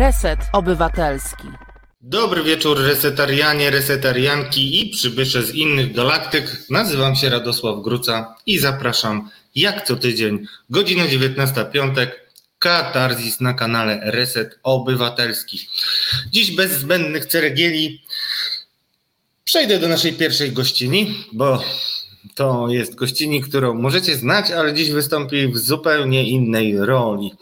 Reset Obywatelski. Dobry wieczór resetarianie, resetarianki i przybysze z innych galaktyk. Nazywam się Radosław Gruca i zapraszam jak co tydzień, godzina 19 piątek, katarzis na kanale Reset Obywatelski. Dziś bez zbędnych ceregieli przejdę do naszej pierwszej gościni, bo to jest gościni, którą możecie znać, ale dziś wystąpi w zupełnie innej roli.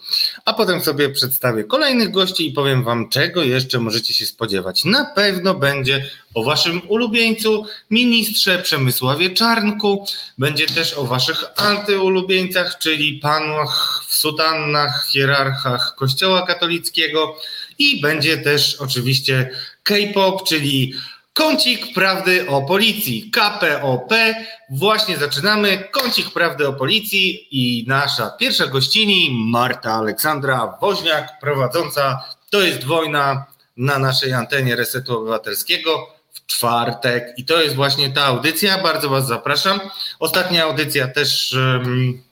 A potem sobie przedstawię kolejnych gości i powiem wam, czego jeszcze możecie się spodziewać. Na pewno będzie o waszym ulubieńcu, ministrze Przemysławie Czarnku. Będzie też o waszych antyulubieńcach, czyli panach w sutannach, hierarchach Kościoła katolickiego. I będzie też oczywiście K-pop, czyli Kącik Prawdy o Policji, KPOP. Właśnie zaczynamy. Kącik Prawdy o Policji i nasza pierwsza gościni, Marta Aleksandra Woźniak, prowadząca To jest wojna na naszej antenie Resetu Obywatelskiego w czwartek. I to jest właśnie ta audycja. Bardzo Was zapraszam. Ostatnia audycja też. Um,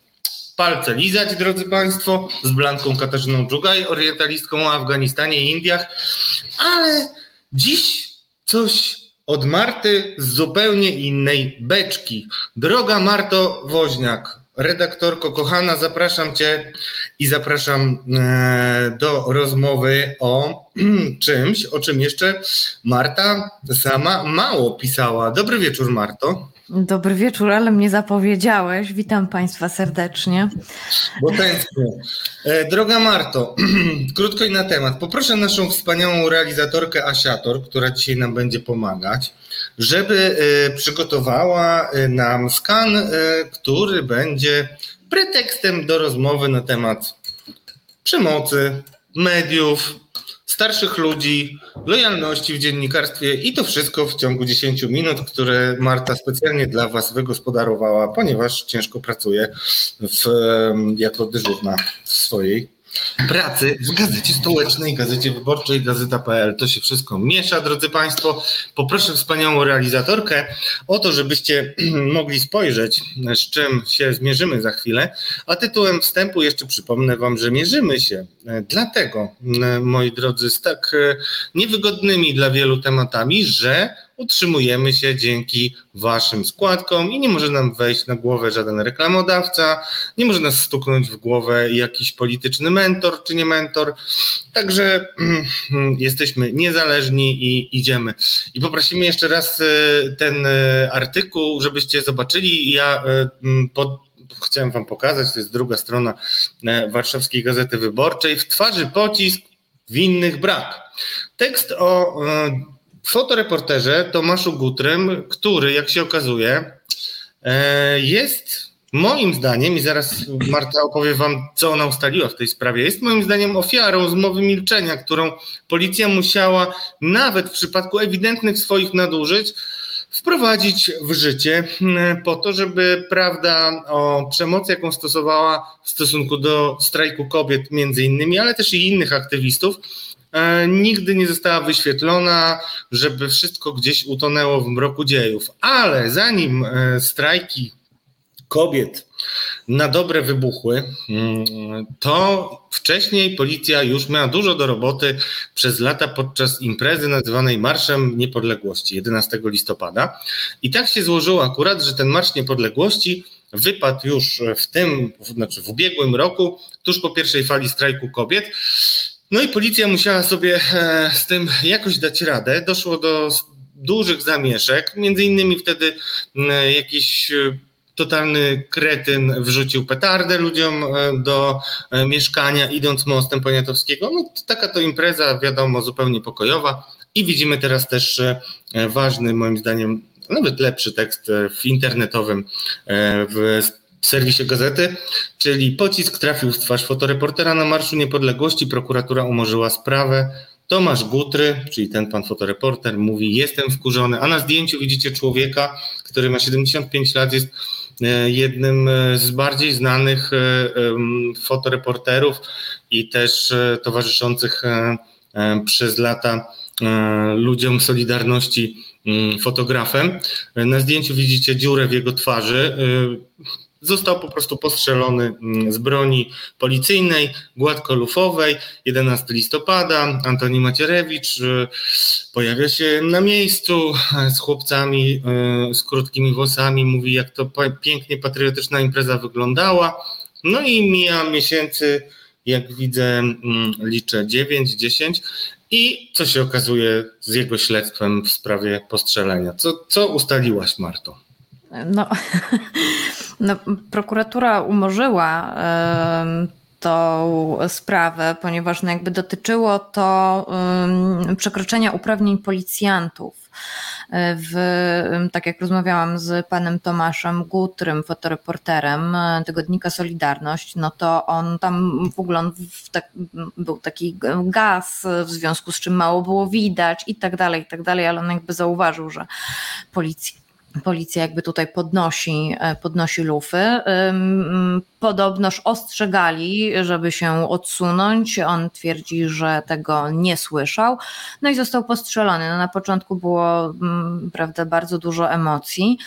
palce lizać, drodzy Państwo, z Blanką Katarzyną Dżugaj, orientalistką o Afganistanie i Indiach, ale dziś coś od Marty z zupełnie innej beczki. Droga Marto Woźniak, redaktorko kochana, zapraszam Cię i zapraszam e, do rozmowy o czymś, o czym jeszcze Marta sama mało pisała. Dobry wieczór, Marto. Dobry wieczór, ale mnie zapowiedziałeś. Witam Państwa serdecznie. Bo tęsknię. E, droga Marto, krótko i na temat. Poproszę naszą wspaniałą realizatorkę Asiator, która dzisiaj nam będzie pomagać, żeby e, przygotowała e, nam skan, który będzie pretekstem do rozmowy na temat przemocy, mediów, starszych ludzi, lojalności w dziennikarstwie i to wszystko w ciągu 10 minut, które Marta specjalnie dla Was wygospodarowała, ponieważ ciężko pracuje w, jako dyżurna w swojej pracy w Gazecie Stołecznej, Gazecie Wyborczej, Gazeta.pl. To się wszystko miesza, drodzy Państwo. Poproszę wspaniałą realizatorkę o to, żebyście mogli spojrzeć, z czym się zmierzymy za chwilę. A tytułem wstępu jeszcze przypomnę Wam, że mierzymy się e, dlatego, moi drodzy, z tak e, niewygodnymi dla wielu tematami, że utrzymujemy się dzięki Waszym składkom i nie może nam wejść na głowę żaden reklamodawca, nie może nas stuknąć w głowę jakiś polityczny mentor czy nie mentor. Także mm, jesteśmy niezależni i idziemy. I poprosimy jeszcze raz e, ten e, artykuł, żebyście zobaczyli. Ja e, pod, chciałem Wam pokazać, to jest druga strona Warszawskiej Gazety Wyborczej. W twarzy pocisk, winnych brak. Tekst o fotoreporterze Tomaszu Gutrym, który, jak się okazuje, e, jest moim zdaniem, i zaraz Marta opowie wam, co ona ustaliła w tej sprawie, jest moim zdaniem ofiarą zmowy milczenia, którą policja musiała nawet w przypadku ewidentnych swoich nadużyć wprowadzić w życie e, po to, żeby prawda o przemocy, jaką stosowała w stosunku do strajku kobiet między innymi, ale też i innych aktywistów, nigdy nie została wyświetlona, żeby wszystko gdzieś utonęło w mroku dziejów. Ale zanim e, strajki kobiet na dobre wybuchły, mm, to wcześniej policja już miała dużo do roboty przez lata podczas imprezy nazywanej Marszem Niepodległości 11 listopada. I tak się złożyło akurat, że ten Marsz Niepodległości wypadł już w tym, znaczy w ubiegłym roku, tuż po pierwszej fali strajku kobiet. No i policja musiała sobie e, z tym jakoś dać radę. Doszło do dużych zamieszek, między innymi wtedy jakiś e, totalny kretyn wrzucił petardę ludziom e, do mieszkania, idąc mostem Poniatowskiego. No, taka to impreza, wiadomo, zupełnie pokojowa. I widzimy teraz też ważny, moim zdaniem, nawet lepszy tekst w internetowym w w serwisie gazety, czyli pocisk trafił w twarz fotoreportera na Marszu Niepodległości, prokuratura umorzyła sprawę. Tomasz Gutry, czyli ten pan fotoreporter, mówi: Jestem wkurzony. A na zdjęciu widzicie człowieka, który ma 75 lat, jest e, jednym e, z bardziej znanych e, fotoreporterów i też towarzyszących przez lata ludziom Solidarności mm, fotografem. Na zdjęciu widzicie dziurę w jego twarzy został po prostu postrzelony mm, z broni policyjnej, gładkolufowej. 11 listopada Antoni Macierewicz y, pojawia się na miejscu z chłopcami y, z krótkimi włosami, mówi jak to pięknie patriotyczna impreza wyglądała. No i mija miesięcy, jak widzę, mm, liczę 9, 10 i co się okazuje z jego śledztwem w sprawie postrzelenia? Co, co ustaliłaś, Marto? No, no prokuratura umorzyła tą sprawę, ponieważ no jakby dotyczyło to przekroczenia uprawnień policjantów. W, tak jak rozmawiałam z panem Tomaszem Gutrym, fotoreporterem e, tygodnika Solidarność, no to on tam w ogóle on w tak, był taki gaz, w związku z czym mało było widać i tak dalej, i tak dalej, ale on jakby zauważył, że policja policja jakby tutaj podnosi, e, podnosi lufy. Podobnoż ostrzegali, żeby się odsunąć. On twierdzi, że tego nie słyszał. No i został postrzelony. No na początku było prawda, bardzo dużo emocji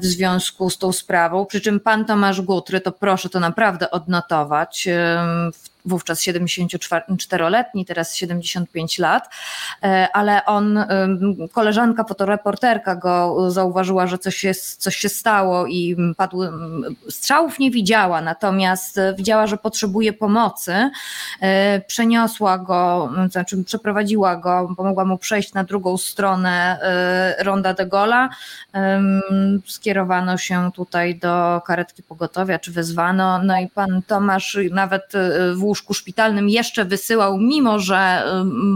w związku z tą sprawą. Przy czym pan Tomasz Gutry, to proszę to naprawdę odnotować, w wówczas 74-letni, teraz 75 lat, e, ale on, koleżanka fotoreporterka go zauważyła, że coś, jest, coś się stało i padł, strzałów nie widziała, natomiast widziała, że potrzebuje pomocy, e, przeniosła go, znaczy przeprowadziła go, pomogła mu przejść na drugą stronę e, Ronda de Gola, skierowano się tutaj do karetki pogotowia, czy wezwano, no i pan Tomasz nawet w łóżku szpitalnym jeszcze wysyłał, mimo że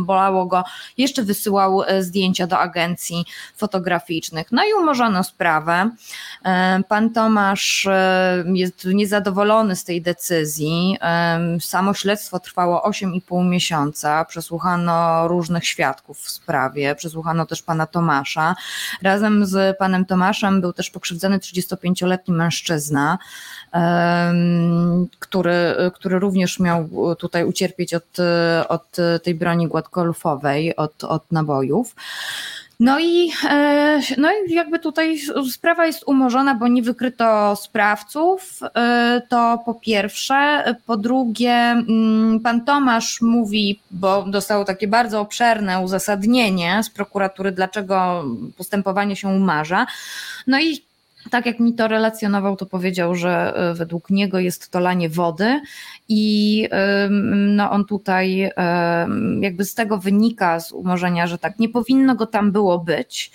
bolało go, jeszcze wysyłał e, zdjęcia do agencji fotograficznych. No i umorzono sprawę. E, pan Tomasz e, jest niezadowolony z tej decyzji. Samo śledztwo trwało 8,5 miesiąca. Przesłuchano różnych świadków w sprawie, przesłuchano też pana Tomasza. Razem z panem Tomaszem był też pokrzywdzony 35-letni mężczyzna który, który również miał tutaj ucierpieć od, od tej broni gładkolfowej, od, od nabojów. No i, e, no i jakby tutaj sprawa jest umorzona, bo nie wykryto sprawców. E, to po pierwsze. Po drugie, mm, pan Tomasz mówi, bo dostało takie bardzo obszerne uzasadnienie z prokuratury, dlaczego postępowanie się umarza. No i tak jak mi to relacjonował, to powiedział, że e, według niego jest to lanie wody i no on tutaj jakby z tego wynika z umorzenia, że tak nie powinno go tam było być,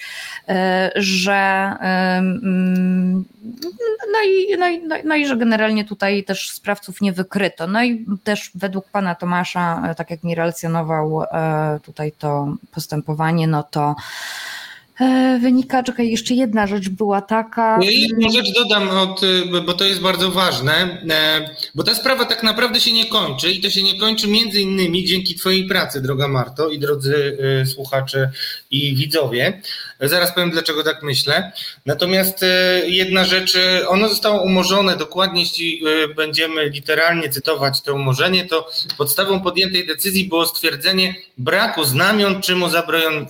e, że no i, no, i, no, no i że generalnie tutaj też sprawców nie wykryto. No i też według pana Tomasza, e, tak jak mi relacjonował tutaj to postępowanie, no to wynika, czekaj, jeszcze jedna rzecz była taka. Jedną rzecz dodam, od, bo to jest bardzo ważne, e, bo ta sprawa tak naprawdę się nie kończy i to się nie kończy między innymi dzięki Twojej pracy, droga Marto i drodzy e, słuchacze i widzowie. Zaraz powiem, dlaczego tak myślę. Natomiast jedna rzecz, ono zostało umorzone, dokładnie jeśli będziemy literalnie cytować to umorzenie, to podstawą podjętej decyzji było stwierdzenie braku znamion czymu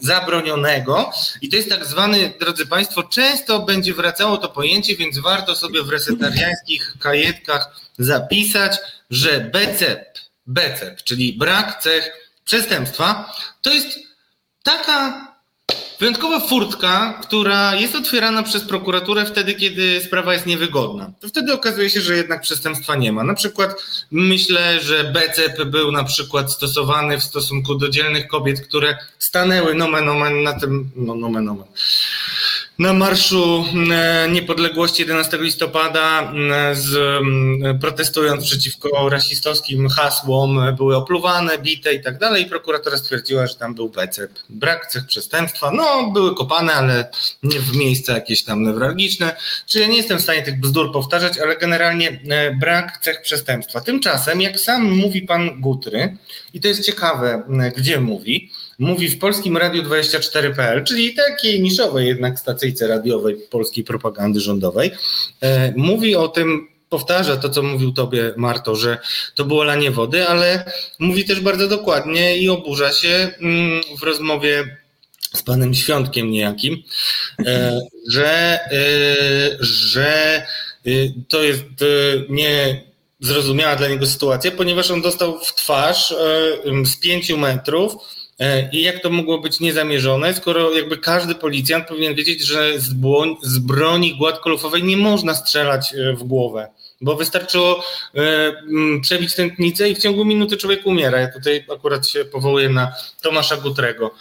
zabronionego i to jest tak zwany, drodzy Państwo, często będzie wracało to pojęcie, więc warto sobie w resetariańskich kajetkach zapisać, że BCEP, BCEP, czyli brak cech przestępstwa, to jest taka Wyjątkowa furtka, która jest otwierana przez prokuraturę wtedy, kiedy sprawa jest niewygodna. To wtedy okazuje się, że jednak przestępstwa nie ma. Na przykład myślę, że BCP był na przykład stosowany w stosunku do dzielnych kobiet, które stanęły nomen omen na tym, no nomen omen, na Marszu e, Niepodległości 11 listopada z, protestując przeciwko rasistowskim hasłom były opluwane, bite i tak dalej. Prokuratura stwierdziła, że tam był BCP. Brak cech przestępstwa. No, były kopane, ale nie w miejsca jakieś tam newralgiczne. Czyli ja nie jestem w stanie tych bzdur powtarzać, ale generalnie e, brak cech przestępstwa. Tymczasem, jak sam mówi pan Gutry, i to jest ciekawe, gdzie mówi, mówi w Polskim Radiu 24.pl, czyli takiej niszowej jednak stacyjce radiowej polskiej propagandy rządowej. E, mówi o tym, powtarza to, co mówił tobie Marto, że to było lanie wody, ale mówi też bardzo dokładnie i oburza się mm, w rozmowie z panem Świątkiem niejakim, e, że, e, że to jest niezrozumiała dla niego sytuacja, ponieważ on dostał w twarz z pięciu metrów i jak to mogło być niezamierzone, skoro jakby każdy policjant powinien wiedzieć, że z, z broni gładkolufowej nie można strzelać w głowę bo wystarczyło przebić tętnicę i w ciągu minuty człowiek umiera. Ja tutaj akurat się powołuję na Tomasza Gutrego.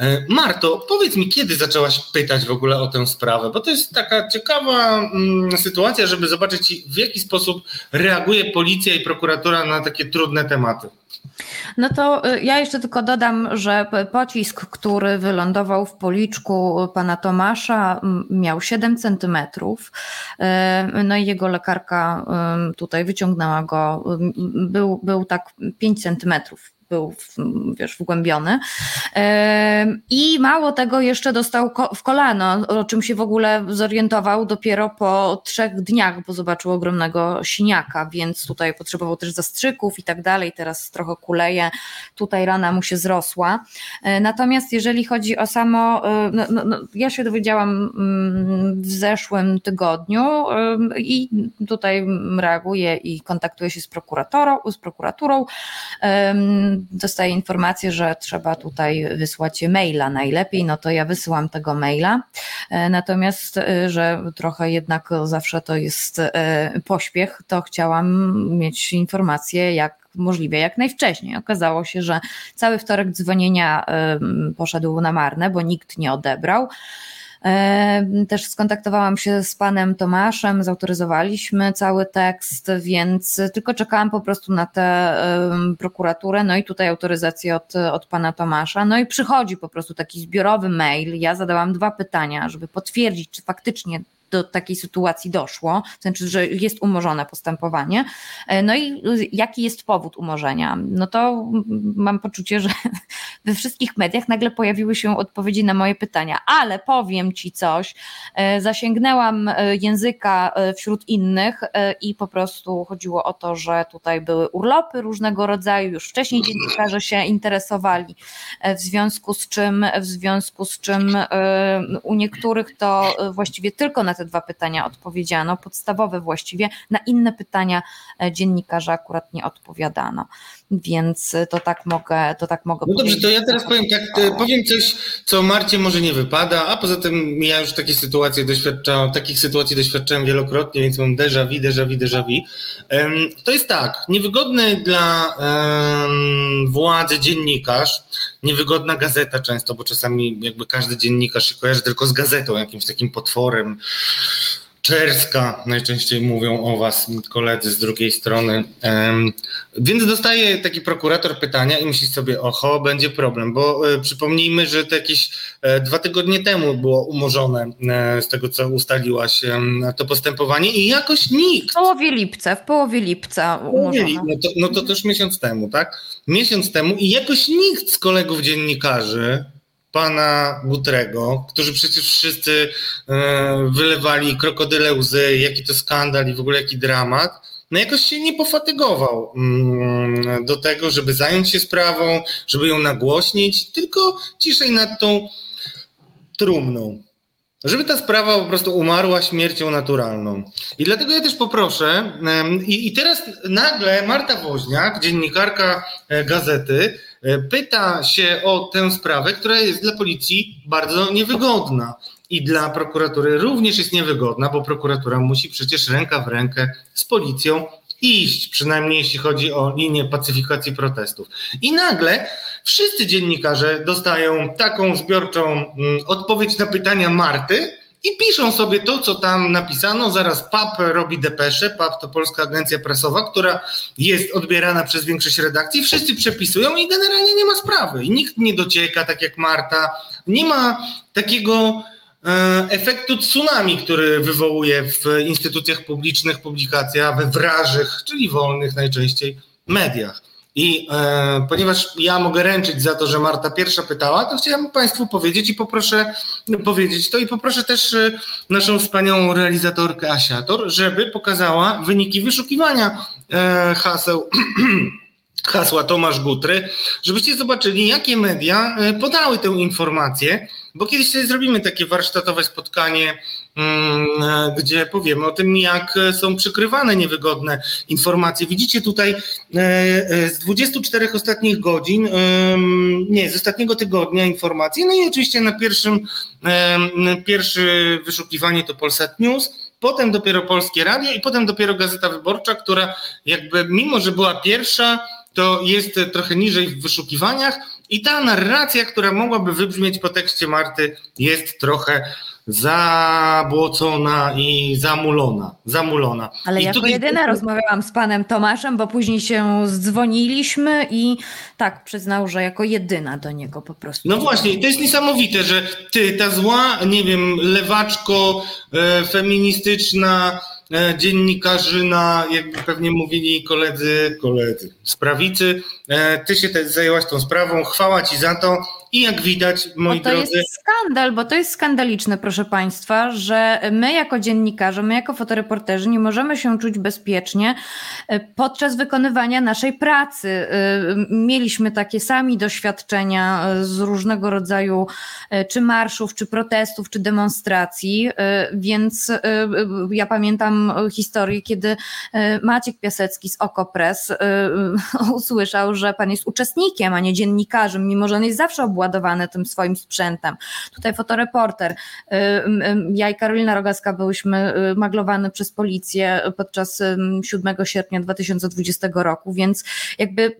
E, Marto, powiedz mi, kiedy zaczęłaś pytać w ogóle o tę sprawę? Bo to jest taka ciekawa mm, sytuacja, żeby zobaczyć, w jaki sposób reaguje policja i prokuratura na takie trudne tematy. No to y, ja jeszcze tylko dodam, że pocisk, który wylądował w policzku pana Tomasza, miał 7 centymetrów. Y, no i jego lekarka y, tutaj wyciągnęła go, był, był tak 5 centymetrów był wiesz, wgłębiony. I mało tego, jeszcze dostał w kolano, o czym się w ogóle zorientował dopiero po trzech dniach, bo zobaczył ogromnego siniaka, więc tutaj potrzebował też zastrzyków i tak dalej. Teraz trochę kuleje, tutaj rana mu się zrosła. E, natomiast jeżeli chodzi o samo, e, no, no, no, ja się dowiedziałam mm, w zeszłym tygodniu i tutaj reaguję i kontaktuję się z prokuratorą, z prokuraturą dostaję informację, że trzeba tutaj wysłać maila najlepiej, no to ja wysyłam tego maila. E, natomiast, e, że trochę jednak zawsze to jest e, pośpiech, to chciałam mieć informację, jak możliwie jak najwcześniej. Okazało się, że cały wtorek dzwonienia poszedł na marne, bo nikt nie odebrał. Też skontaktowałam się z panem Tomaszem, zautoryzowaliśmy cały tekst, więc tylko czekałam po prostu na tę prokuraturę, no i tutaj autoryzację od, od pana Tomasza. No i przychodzi po prostu taki zbiorowy mail. Ja zadałam dwa pytania, żeby potwierdzić, czy faktycznie do takiej sytuacji doszło, to znaczy, że jest umorzone postępowanie. E, no i jaki jest powód umorzenia? No to mam poczucie, że we wszystkich mediach nagle pojawiły się odpowiedzi na moje pytania, ale powiem ci coś, e, zasięgnęłam e, języka wśród innych i po prostu chodziło o to, że tutaj były urlopy różnego rodzaju, już wcześniej dziennikarze się interesowali, w związku z czym, w związku z czym u niektórych to właściwie tylko na te dwa pytania odpowiedziano, podstawowe właściwie, na inne pytania e, dziennikarza akurat nie odpowiadano. Więc to tak mogę, to tak mogę No dobrze, to ja teraz powiem tak, e, powiem coś, co Marcie może nie wypada, a poza tym ja już takie sytuacje doświadczałem, takich sytuacji doświadczałem wielokrotnie, więc mam déjà vu, déjà vu, déjà vu. To jest tak, niewygodny dla władzy dziennikarz, niewygodna gazeta często, bo czasami jakby każdy dziennikarz się kojarzy tylko z gazetą, jakimś takim potworem, Czerska, najczęściej mówią o was koledzy z drugiej strony. Więc dostaje taki prokurator pytania i myśli sobie, oho, będzie problem, bo e, przypomnijmy, że to jakieś e, dwa tygodnie temu było umorzone e, z tego, co ustaliłaś to postępowanie i jakoś nikt... W połowie lipca, w połowie lipca umorzone. No to, no to też miesiąc temu, tak? Miesiąc temu i jakoś nikt z kolegów dziennikarzy pana Butrego, którzy przecież wszyscy e, wylewali krokodyle łzy, jaki to skandal i w ogóle jaki dramat, no jakoś się nie pofatygował mm, do tego, żeby zająć się sprawą, żeby ją nagłośnić, tylko ciszej nad tą trumną. Żeby ta sprawa po prostu umarła śmiercią naturalną. I dlatego ja też poproszę, i, i teraz nagle Marta Woźniak, dziennikarka e, gazety, pyta się o tę sprawę, która jest dla policji bardzo niewygodna. I dla prokuratury również jest niewygodna, bo prokuratura musi przecież ręka w rękę z policją iść, przynajmniej jeśli chodzi o linię pacyfikacji protestów. I nagle wszyscy dziennikarze dostają taką zbiorczą mm, odpowiedź na pytania Marty, i piszą sobie to, co tam napisano. Zaraz PAP robi depesze. PAP to Polska Agencja Prasowa, która jest odbierana przez większość redakcji. Wszyscy przepisują i generalnie nie ma sprawy. I nikt nie docieka, tak jak Marta. Nie ma takiego e, efektu tsunami, który wywołuje w instytucjach publicznych publikacja we wrażych, czyli wolnych najczęściej mediach. I e, ponieważ ja mogę ręczyć za to, że Marta pierwsza pytała, to chciałem Państwu powiedzieć i poproszę powiedzieć to i poproszę też e, naszą wspaniałą realizatorkę Asiator, żeby pokazała wyniki wyszukiwania e, haseł. hasła Tomasz Gutry, żebyście zobaczyli, jakie media e, podały tę informację bo kiedyś sobie zrobimy takie warsztatowe spotkanie, mm, e, gdzie powiemy o tym, jak są przykrywane niewygodne informacje. Widzicie tutaj z 24 ostatnich godzin, nie, z ostatniego tygodnia informacji, no i oczywiście na pierwszym, pierwsze wyszukiwanie to Polsat News, potem dopiero Polskie Radio i potem dopiero Gazeta Wyborcza, która jakby mimo, że była pierwsza, to jest trochę niżej w wyszukiwaniach i ta narracja, która mogłaby wybrzmieć po tekście Marty jest trochę zabłocona i zamulona. zamulona. Ale I jako tutaj... jedyna rozmawiałam z panem Tomaszem, bo później się zdzwoniliśmy i tak przyznał, że jako jedyna do niego po prostu. No właśnie, to jest niesamowite, że ty, ta zła, nie wiem, lewaczko, e, feministyczna, e, dziennikarzyna, jakby pewnie mówili koledzy, koledzy. z prawicy, ty się zajęłaś tą sprawą, chwała ci za to, i jak widać, moi bo to drodzy. jest skandal, bo to jest skandaliczne, proszę Państwa, że my jako dziennikarze, my jako fotoreporterzy nie możemy się czuć bezpiecznie e, podczas wykonywania naszej pracy. E, mieliśmy takie sami doświadczenia e, z różnego rodzaju czy marszów, czy protestów, czy demonstracji, więc ja pamiętam historię, kiedy Maciek Piasecki z Okopres usłyszał, że pan jest uczestnikiem, a nie dziennikarzem, mimo że on jest zawsze obładowany tym swoim sprzętem. Tutaj fotoreporter. Y, ja i Karolina Rogaska byłyśmy y, maglowane przez policję podczas 7 sierpnia 2020 roku, więc jakby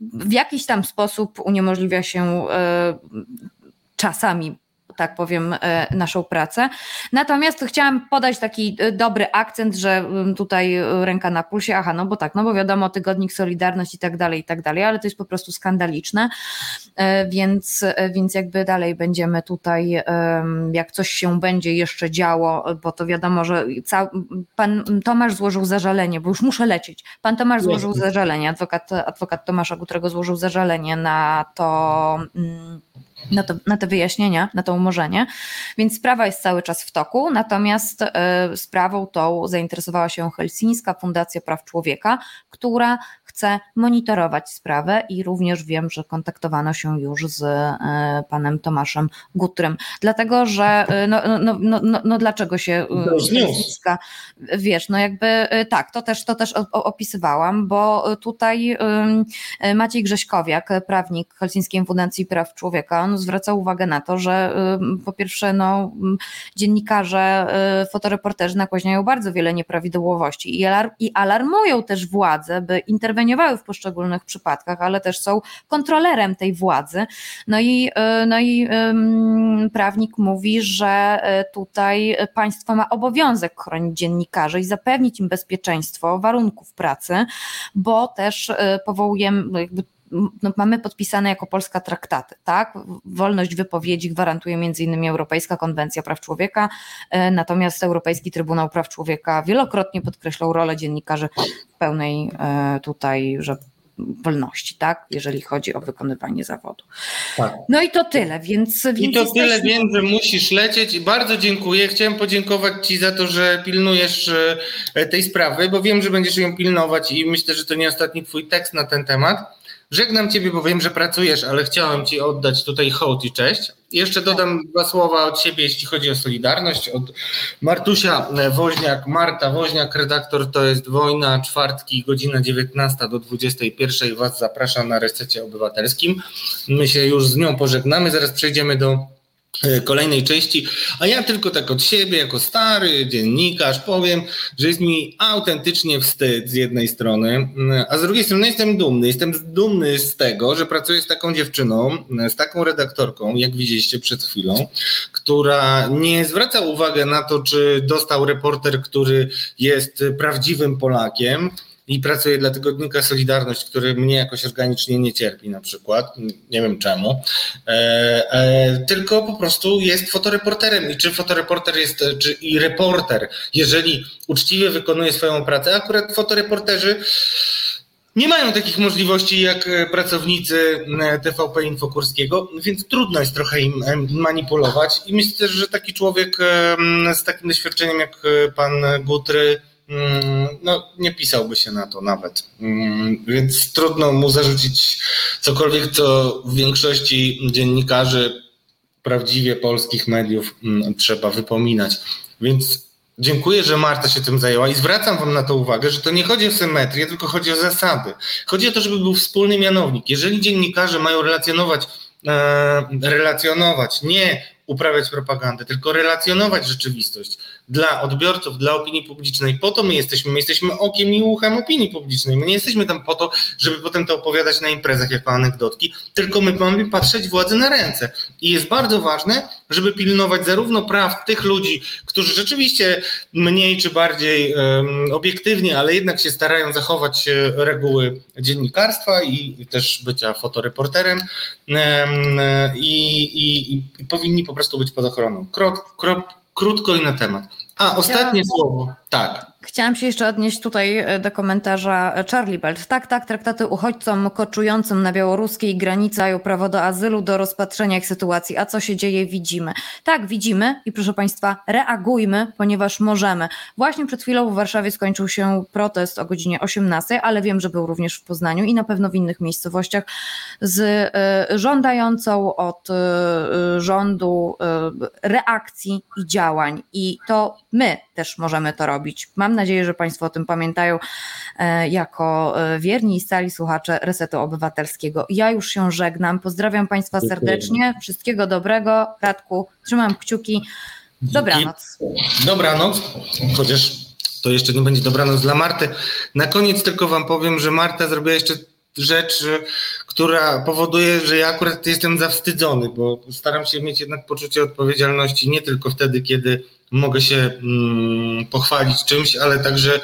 w jakiś tam sposób uniemożliwia się y, czasami tak powiem, e, naszą pracę. Natomiast chciałam podać taki e, dobry akcent, że mm, tutaj e, ręka na pulsie, aha, no bo tak, no bo wiadomo, tygodnik Solidarność i tak dalej, i tak dalej, ale to jest po prostu skandaliczne, więc, więc jakby dalej będziemy tutaj, jak coś się będzie jeszcze działo, bo to wiadomo, że cał, pan Tomasz złożył zażalenie, bo już muszę lecieć. Pan Tomasz złożył zażalenie, adwokat, adwokat Tomasza którego złożył zażalenie na to. Mm, na, to, na te wyjaśnienia, na to umorzenie. Więc sprawa jest cały czas w toku, natomiast y, sprawą tą zainteresowała się Helsińska Fundacja Praw Człowieka, która chce monitorować sprawę i również wiem, że kontaktowano się już z e, panem Tomaszem Gutrym. Dlatego, że no, no, no, no, no dlaczego się Helsińska, wiesz, no jakby tak, to też, to też opisywałam, bo tutaj Maciej Grześkowiak, prawnik Helsińskiej Fundacji Praw Człowieka, on zwraca uwagę na to, że po pierwsze no, dziennikarze, fotoreporterzy nakłaśniają bardzo wiele nieprawidłowości i alarmują też władze, by interweniować interweniowały w poszczególnych przypadkach, ale też są kontrolerem tej władzy. No i, e, no i prawnik mówi, że e, tutaj państwo ma obowiązek chronić dziennikarzy i zapewnić im bezpieczeństwo warunków pracy, bo też e, powołujemy, jakby no, mamy podpisane jako Polska traktaty, tak? Wolność wypowiedzi gwarantuje między innymi Europejska Konwencja Praw Człowieka, natomiast Europejski Trybunał Praw Człowieka wielokrotnie podkreślał rolę dziennikarzy w pełnej tutaj, że wolności, tak, jeżeli chodzi o wykonywanie zawodu. Tak. No i to tyle, więc. więc I to jesteśmy... tyle wiem, że musisz lecieć i bardzo dziękuję. Chciałem podziękować Ci za to, że pilnujesz e, tej sprawy, bo wiem, że będziesz ją pilnować i myślę, że to nie ostatni Twój tekst na ten temat. Żegnam Ciebie, bo wiem, że pracujesz, ale chciałem Ci oddać tutaj hołd i cześć. Jeszcze dodam dwa słowa od siebie, jeśli chodzi o Solidarność. Od Martusia Woźniak, Marta Woźniak, redaktor to jest Wojna, czwartki, godzina 19 do 21. Was zapraszam na resecie obywatelskim. My się już z nią pożegnamy, zaraz przejdziemy do kolejnej części, a ja tylko tak od siebie, jako stary dziennikarz, powiem, że jest mi autentycznie wstyd z jednej strony, mm, a z drugiej strony jestem dumny. Jestem dumny z tego, że pracuję z taką dziewczyną, z taką redaktorką, jak widzieliście przed chwilą, która nie zwraca uwagi na to, czy dostał reporter, który jest prawdziwym Polakiem, i pracuję dla tygodnika Solidarność, który mnie jakoś organicznie nie cierpi na przykład, nie wiem czemu, e, e, tylko po prostu jest fotoreporterem. I czy fotoreporter jest, czy i reporter, jeżeli uczciwie wykonuje swoją pracę, akurat fotoreporterzy nie mają takich możliwości jak pracownicy TVP Infokurskiego, więc trudno jest trochę im manipulować. I myślę, że taki człowiek z takim doświadczeniem jak pan Gutry no, nie pisałby się na to nawet. Mm, więc trudno mu zarzucić cokolwiek, co w większości dziennikarzy prawdziwie polskich mediów mm, trzeba wypominać. Więc Dziękuję, że Marta się tym zajęła i zwracam Wam na to uwagę, że to nie chodzi o symetrię, tylko chodzi o zasady. Chodzi o to, żeby był wspólny mianownik. Jeżeli dziennikarze mają relacjonować, e, relacjonować nie uprawiać propagandę, tylko relacjonować rzeczywistość dla odbiorców, dla opinii publicznej. Po to my jesteśmy, my jesteśmy okiem i uchem opinii publicznej. My nie jesteśmy tam po to, żeby potem to opowiadać na imprezach jako anegdotki, tylko my mamy patrzeć władzy na ręce. I jest bardzo ważne, żeby pilnować zarówno praw tych ludzi, którzy rzeczywiście mniej czy bardziej um, obiektywnie, ale jednak się starają zachować e, reguły dziennikarstwa i też bycia fotoreporterem um, i, i, i powinni po prostu być pod ochroną. Krok, krok, krótko i na temat. A, ostatnie słowo. Tak. Chciałam się jeszcze odnieść tutaj e, do komentarza e, Charlie Belt. Tak, tak, traktaty uchodźcom koczującym na białoruskiej granicy dają prawo do azylu, do rozpatrzenia ich sytuacji. A co się dzieje, widzimy. Tak, widzimy i proszę Państwa, reagujmy, ponieważ możemy. Właśnie przed chwilą w Warszawie skończył się protest o godzinie 18, ale wiem, że był również w Poznaniu i na pewno w innych miejscowościach z y, żądającą od y, rządu reakcji i działań. I to my też możemy to robić. Mam nadzieję, że Państwo o tym pamiętają e, jako e, wierni i stali słuchacze Resetu Obywatelskiego. Ja już się żegnam. Pozdrawiam Państwa serdecznie. Wszystkiego dobrego. Radku, trzymam kciuki. Dobranoc. Dobranoc, chociaż to jeszcze nie będzie dobranoc dla Marty. Na koniec tylko Wam powiem, że Marta zrobiła jeszcze rzecz, która powoduje, że ja akurat jestem zawstydzony, bo staram się mieć jednak poczucie odpowiedzialności nie tylko wtedy, kiedy mogę się mm, pochwalić czymś, ale także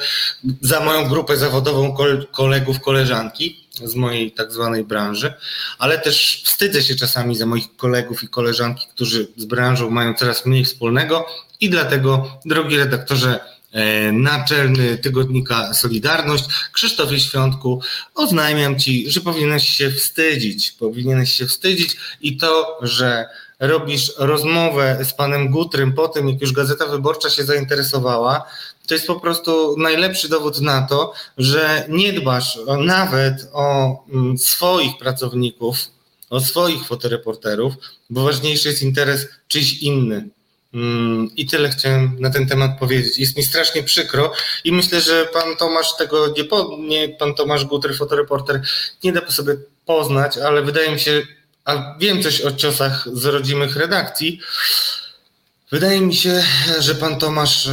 za moją grupę zawodową kolegów, koleżanki z mojej tak zwanej branży, ale też wstydzę się czasami za moich kolegów i koleżanki, którzy z branżą mają coraz mniej wspólnego i dlatego, drogi redaktorze, e, naczelny tygodnika Solidarność, Krzysztofie Świątku, oznajmiam Ci, że powinieneś się wstydzić. Powinieneś się wstydzić i to, że robisz rozmowę z panem Gutrym po tym, jak już Gazeta Wyborcza się zainteresowała, to jest po prostu najlepszy dowód na to, że nie dbasz nawet o mm, swoich pracowników, o swoich fotoreporterów, bo ważniejszy jest interes czyjś inny. Mm, I tyle chciałem na ten temat powiedzieć. Jest mi strasznie przykro i myślę, że pan Tomasz tego nie, po, nie pan Tomasz Gutry, fotoreporter, nie da sobie poznać, ale wydaje mi się, a wiem coś o ciosach z rodzimych redakcji. Wydaje mi się, że pan Tomasz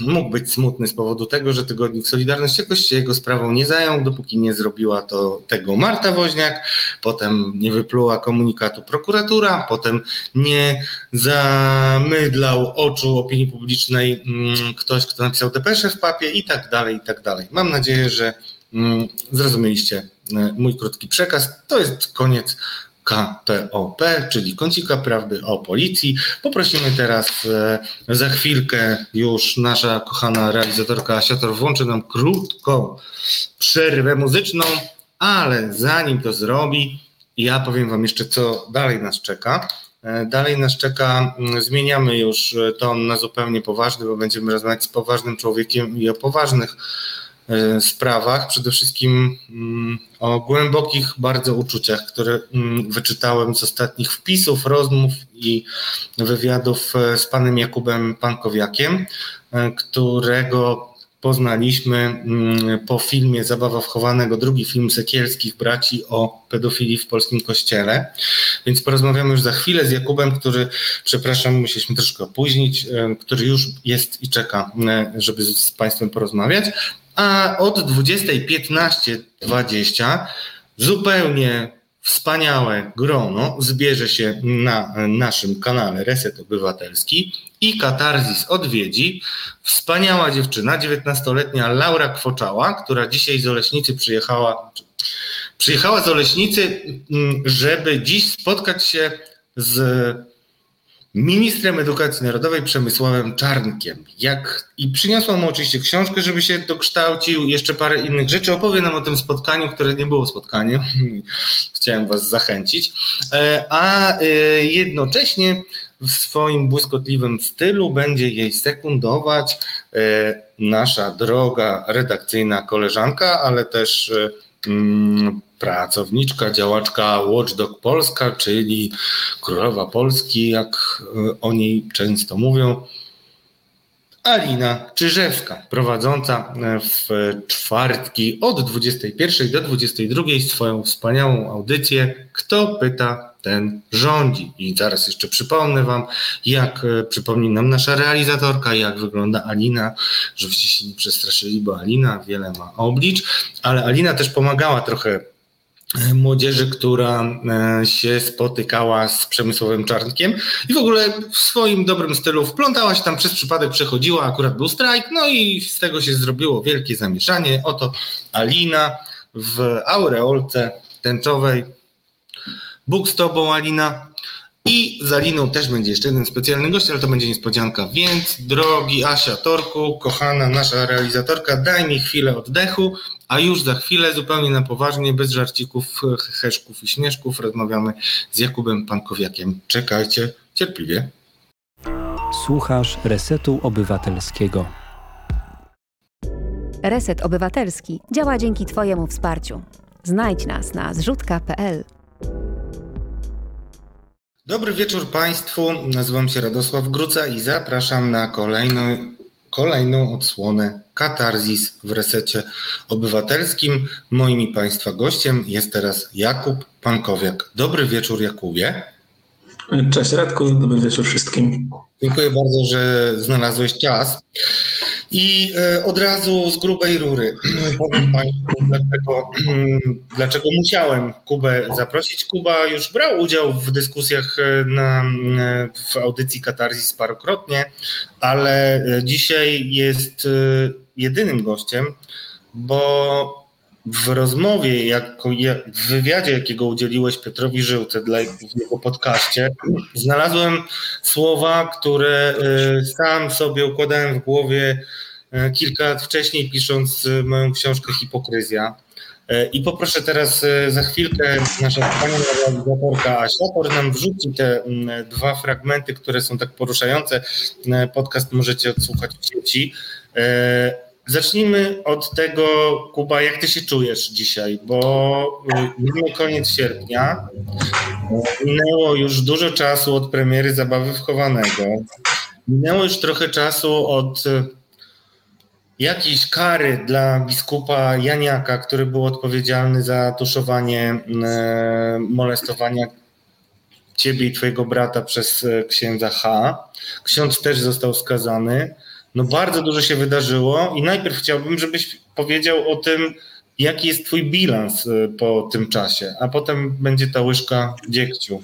mógł być smutny z powodu tego, że tygodnik Solidarność jakoś się jego sprawą nie zajął, dopóki nie zrobiła to tego Marta Woźniak, potem nie wypluła komunikatu prokuratura, potem nie zamydlał oczu opinii publicznej mm, ktoś, kto napisał depeszę w papie i tak dalej, i tak dalej. Mam nadzieję, że mm, zrozumieliście e, mój krótki przekaz. To jest koniec KPOP, czyli Kącika Prawdy o Policji. Poprosimy teraz e, za chwilkę już nasza kochana realizatorka Asiator włączy nam krótką przerwę muzyczną, ale zanim to zrobi, ja powiem Wam jeszcze, co dalej nas czeka. E, dalej nas czeka, mm, zmieniamy już ton na zupełnie poważny, bo będziemy rozmawiać z poważnym człowiekiem i o poważnych E, sprawach, przede wszystkim mm, o głębokich bardzo uczuciach, które mm, wyczytałem z ostatnich wpisów, rozmów i wywiadów e, z panem Jakubem Pankowiakiem, e, którego poznaliśmy mm, po filmie Zabawa wchowanego, drugi film Sekielskich braci o pedofilii w polskim kościele. Więc porozmawiamy już za chwilę z Jakubem, który, przepraszam, musieliśmy troszkę opóźnić, który już jest i czeka, żeby z Państwem porozmawiać a od 20.15.20 zupełnie wspaniałe grono zbierze się na naszym kanale Reset Obywatelski i Katarzis odwiedzi. Wspaniała dziewczyna, 19-letnia Laura Kwoczała, która dzisiaj z Oleśnicy przyjechała, przyjechała z Oleśnicy, mm, żeby dziś spotkać się z ministrem edukacji narodowej Przemysławem Czarnkiem. Jak, I przyniosła mu oczywiście książkę, żeby się dokształcił, jeszcze parę innych rzeczy. Opowie nam o tym spotkaniu, które nie było spotkaniem. Chciałem Was zachęcić. E, a e, jednocześnie w swoim błyskotliwym stylu będzie jej sekundować e, nasza droga redakcyjna koleżanka, ale też mm, pracowniczka, działaczka Watchdog Polska, czyli królowa Polski, jak o niej często mówią. Alina Czyżewska, prowadząca w czwartki od 21 do 22 swoją wspaniałą audycję Kto pyta, ten rządzi. I zaraz jeszcze przypomnę Wam, jak e, przypomni nam nasza realizatorka, jak wygląda Alina, żebyście się nie przestraszyli, bo Alina wiele ma oblicz, ale Alina też pomagała trochę młodzieży, która e, się spotykała z Przemysłowym Czarnkiem i w ogóle w swoim dobrym stylu wplątała się tam przez przypadek, przechodziła, akurat był strajk, no i z tego się zrobiło wielkie zamieszanie. Oto Alina w aureolce tęczowej. Bóg z tobą, Alina. I z Aliną też będzie jeszcze jeden specjalny gość, ale to będzie niespodzianka. Więc, drogi Asia Torku, kochana nasza realizatorka, daj mi chwilę oddechu, a już za chwilę, zupełnie na poważnie, bez żarcików, heszków i śmieszków, rozmawiamy z Jakubem Pankowiakiem. Czekajcie cierpliwie. Słuchasz Resetu Obywatelskiego. Reset Obywatelski działa dzięki Twojemu wsparciu. Znajdź nas na zrzutka.pl. Dobry wieczór Państwu. Nazywam się Radosław Gruca i zapraszam na kolejną, kolejną odsłonę Katarzis w resecie obywatelskim. Moim i Państwa gościem jest teraz Jakub Pankowiak. Dobry wieczór, Jakubie. Cześć Radku, dobry wieczór wszystkim. Dziękuję bardzo, że znalazłeś czas. I e, od razu z grubej rury powiem Państwu, dlaczego, dlaczego musiałem Kubę zaprosić. Kuba już brał udział w dyskusjach e, na, e, w audycji Katarzys parokrotnie, ale dzisiaj jest jedynym gościem, bo w rozmowie, jako, w wywiadzie, jakiego udzieliłeś Piotrowi Żyłce dla jego podcaście, znalazłem słowa, które sam sobie układałem w głowie kilka lat wcześniej, pisząc moją książkę Hipokryzja. I poproszę teraz za chwilkę nasza pani realizatorka Asia, która nam wrzuci te dwa fragmenty, które są tak poruszające. Podcast możecie odsłuchać w sieci. Zacznijmy od tego, Kuba, jak ty się czujesz dzisiaj, bo mamy koniec sierpnia, minęło już dużo czasu od premiery Zabawy Wchowanego, minęło już trochę czasu od jakiejś kary dla biskupa Janiaka, który był odpowiedzialny za tuszowanie molestowania ciebie i twojego brata przez księdza H. Ksiądz też został skazany. No bardzo dużo się wydarzyło i najpierw chciałbym, żebyś powiedział o tym, jaki jest twój bilans y, po tym czasie, a potem będzie ta łyżka dziegciu.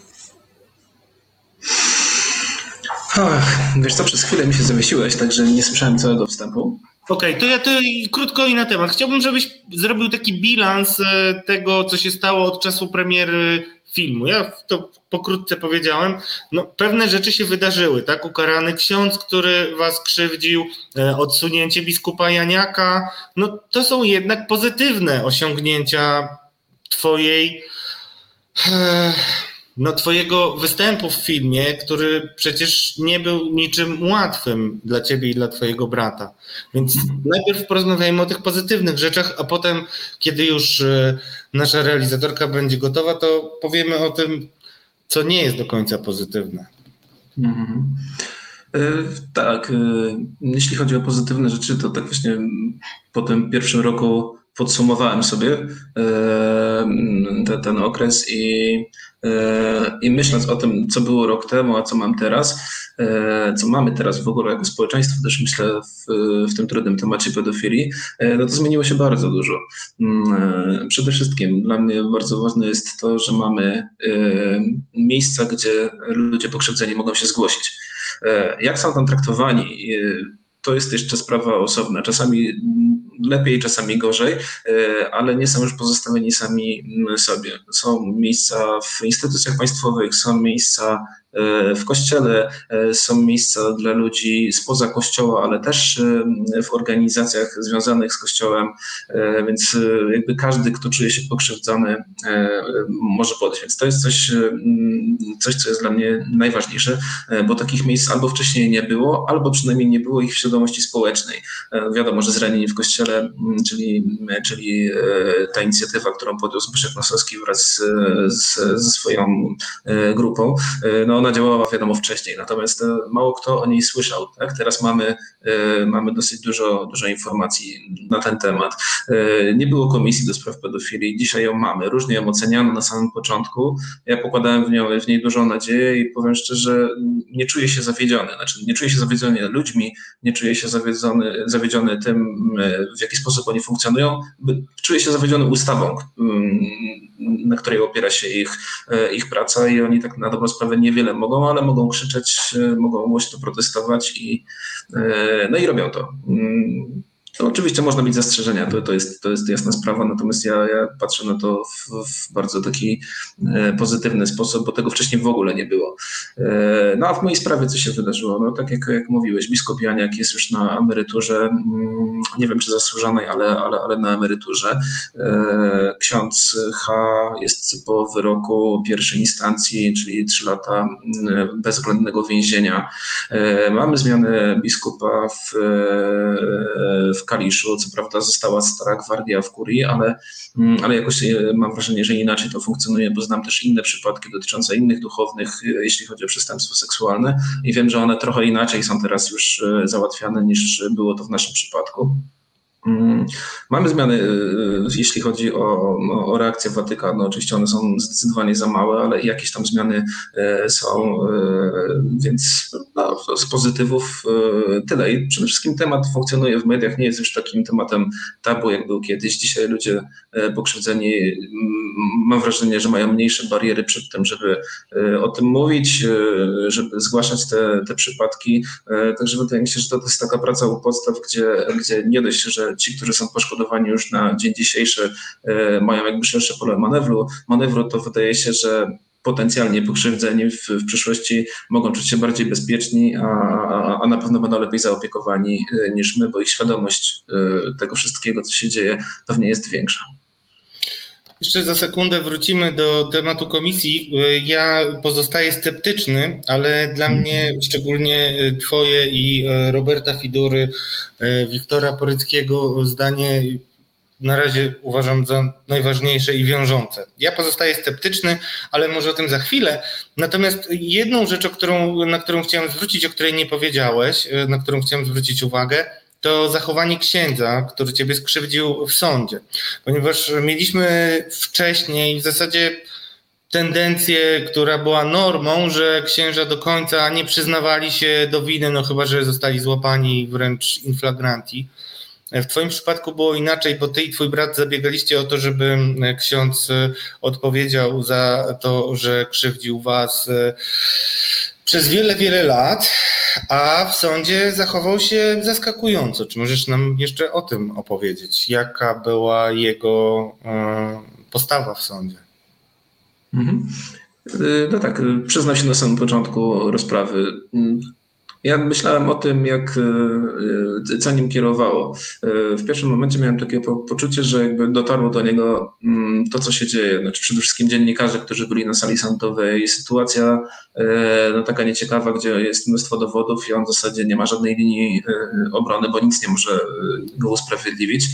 Ach, wiesz co, przez chwilę mi się zawiesiłeś, także nie słyszałem całego wstępu. Okej, okay, to ja to krótko i na temat. Chciałbym, żebyś zrobił taki bilans y, tego, co się stało od czasu premiery filmu. Ja to pokrótce powiedziałem. No, pewne rzeczy się wydarzyły, tak? Ukarany ksiądz, który was krzywdził, e, odsunięcie biskupa Janiaka. No, to są jednak pozytywne osiągnięcia twojej. E, no, twojego występu w filmie, który przecież nie był niczym łatwym dla ciebie i dla twojego brata. Więc najpierw porozmawiajmy o tych pozytywnych rzeczach, a potem, kiedy już e, nasza realizatorka będzie gotowa, to powiemy o tym, co nie jest do końca pozytywne. Mhm. E, tak, e, jeśli chodzi o pozytywne rzeczy, to tak właśnie po tym pierwszym roku podsumowałem sobie ten, ten okres i E, I myśląc o tym, co było rok temu, a co mam teraz, e, co mamy teraz w ogóle jako społeczeństwo, też myślę w, w tym trudnym temacie pedofilii, e, no to zmieniło się bardzo dużo. Mm, przede wszystkim dla mnie bardzo ważne jest to, że mamy miejsca, gdzie ludzie pokrzywdzeni mogą się zgłosić. Jak są tam traktowani? To jest jeszcze sprawa osobna. Czasami lepiej, czasami gorzej, e, ale nie są już pozostawieni sami sobie. Są miejsca w instytucjach państwowych, są miejsca w kościele, są miejsca dla ludzi spoza kościoła, ale też w organizacjach związanych z kościołem, więc jakby każdy, kto czuje się pokrzywdzony, może podejść. Więc to jest coś, coś, co jest dla mnie najważniejsze, bo takich miejsc albo wcześniej nie było, albo przynajmniej nie było ich w świadomości społecznej. Wiadomo, że zranieni w kościele, czyli, czyli ta inicjatywa, którą podjął Zbyszek Nosowski wraz z, ze swoją e, grupą, e, no ona działała wiadomo wcześniej, natomiast e, mało kto o niej słyszał. Tak? Teraz mamy, mamy dosyć dużo, dużo informacji na ten temat. Nie było komisji do spraw pedofilii, dzisiaj ją mamy. Różnie ją oceniano na samym początku. Ja pokładałem w, nią, w niej dużą nadzieję i powiem szczerze, nie czuję się zawiedziony. Znaczy, nie czuję się zawiedziony ludźmi, nie czuję się zawiedziony, zawiedziony tym, w jaki sposób oni funkcjonują. Czuję się zawiedziony ustawą, na której opiera się ich, e, ich praca i oni tak na dobrą sprawę niewiele mogą, ale mogą krzyczeć, e, mogą głośno protestować i, e, no i robią to. To oczywiście można mieć zastrzeżenia, to, to, jest, to jest jasna sprawa, natomiast ja, ja patrzę na to w, w, bardzo taki e, pozytywny sposób, bo tego wcześniej w ogóle nie było. E, no a w mojej sprawie co się wydarzyło? No tak jak, jak mówiłeś, biskup Janiak jest już na emeryturze, mm, nie wiem czy zasłużonej, ale, ale, ale na emeryturze. E, ksiądz H jest po wyroku pierwszej instancji, czyli trzy lata mm, bezwzględnego więzienia. Mamy zmianę biskupa w, w Kaliszu. Co prawda została stara gwardia w kurii, ale, mm, ale jakoś e, mam wrażenie, że inaczej to funkcjonuje, bo znam też inne przypadki dotyczące innych duchownych, e, jeśli chodzi o przestępstwo seksualne i wiem, że one trochę inaczej są teraz już e, załatwiane niż było to w naszym przypadku. Mm, mamy zmiany, y, y, jeśli chodzi o, o reakcję Watykanu. Oczywiście one są zdecydowanie za małe, ale jakieś tam zmiany y, są, więc no, z pozytywów tyle. I przede wszystkim temat funkcjonuje w mediach, nie jest już takim tematem tabu, jak był kiedyś. Dzisiaj ludzie pokrzywdzeni, mam wrażenie, że mają mniejsze bariery przed tym, żeby o tym mówić, żeby zgłaszać te, te przypadki. Także wydaje mi się, że to jest taka praca u podstaw, gdzie, gdzie nie dość, że ci, którzy są poszkodowani już na dzień dzisiejszy, e, mają jakby szersze pole manewru, manewru, to wydaje się, że potencjalnie pokrzywdzeni w, w przyszłości mogą czuć się bardziej bezpieczni, a, a, a, na pewno będą lepiej zaopiekowani e, niż my, bo ich świadomość e, tego wszystkiego, co się dzieje, pewnie jest większa. Jeszcze za sekundę wrócimy do tematu komisji. Ja pozostaję sceptyczny, ale dla mnie szczególnie Twoje i e, Roberta Fidury, Wiktora Poryckiego zdanie na razie uważam za najważniejsze i wiążące. Ja pozostaję sceptyczny, ale może o tym za chwilę. Natomiast jedną rzecz, którą, na którą chciałem zwrócić, o której nie powiedziałeś, na którą chciałem zwrócić uwagę, to zachowanie księdza, który ciebie skrzywdził w sądzie. Ponieważ mieliśmy wcześniej w zasadzie tendencję, która była normą, że księża do końca nie przyznawali się do winy, no chyba, że zostali złapani wręcz inflagranti. W Twoim przypadku było inaczej, bo Ty i Twój brat zabiegaliście o to, żeby ksiądz odpowiedział za to, że krzywdził Was przez wiele, wiele lat, a w sądzie zachował się zaskakująco. Czy możesz nam jeszcze o tym opowiedzieć? Jaka była jego e, postawa w sądzie? Mhm. Y, no tak, przyznał się na samym początku rozprawy. Ja myślałem o tym, jak e, co nim kierowało. E, w pierwszym momencie miałem takie poczucie, że jakby dotarło do niego mm, to, co się dzieje. Znaczy przede wszystkim dziennikarze, którzy byli na sali sądowej. Sytuacja e, no, taka nieciekawa, gdzie jest mnóstwo dowodów i on w zasadzie nie ma żadnej linii obrony, bo nic nie może go usprawiedliwić.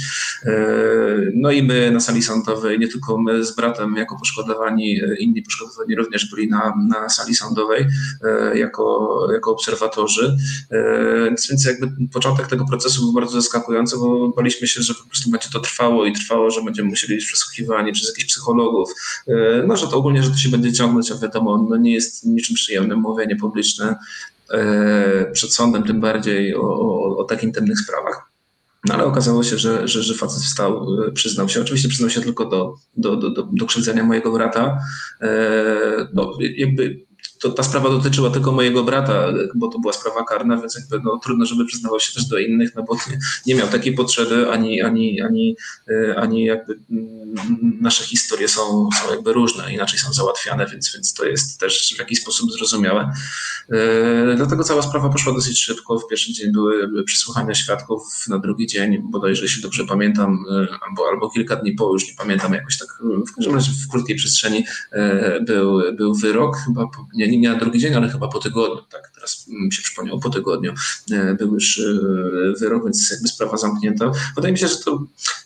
No i my na sali sądowej, nie tylko my z bratem jako poszkodowani, inni poszkodowani również byli na, na sali sądowej jako, jako obserwatorzy. E, więc jakby początek tego procesu był bardzo zaskakujący, bo baliśmy się, że po prostu będzie to trwało i trwało, że będziemy musieli być przesłuchiwani przez jakichś psychologów. E, no, że to ogólnie, że to się będzie ciągnąć, a wiadomo, no nie jest niczym przyjemnym mówienie publiczne e, przed sądem, tym bardziej o, o, o tak intymnych sprawach. No ale okazało się, że, że, że facet wstał, przyznał się. Oczywiście przyznał się tylko do, do, do, do, do krzywdzenia mojego brata. No, jakby to ta sprawa dotyczyła tylko mojego brata, bo to była sprawa karna, więc jakby no, trudno, żeby przyznawał się też do innych, no bo nie, nie miał takiej potrzeby, ani, ani, ani, e, ani jakby mm, nasze historie są, są jakby różne, inaczej są załatwiane, więc, więc to jest też w jakiś sposób zrozumiałe. E, dlatego cała sprawa poszła dosyć szybko. W pierwszy dzień były przesłuchania świadków, na drugi dzień, bodajże jeśli dobrze pamiętam, e, albo, albo kilka dni po, już nie pamiętam, jakoś tak w każdym razie w krótkiej przestrzeni był, był wyrok, chyba nie, nie na drugi dzień, ale chyba po tygodniu, tak, teraz mi się przypomniało, po tygodniu e, był już e, wyrok, więc jakby sprawa zamknięta. Wydaje mi się, że to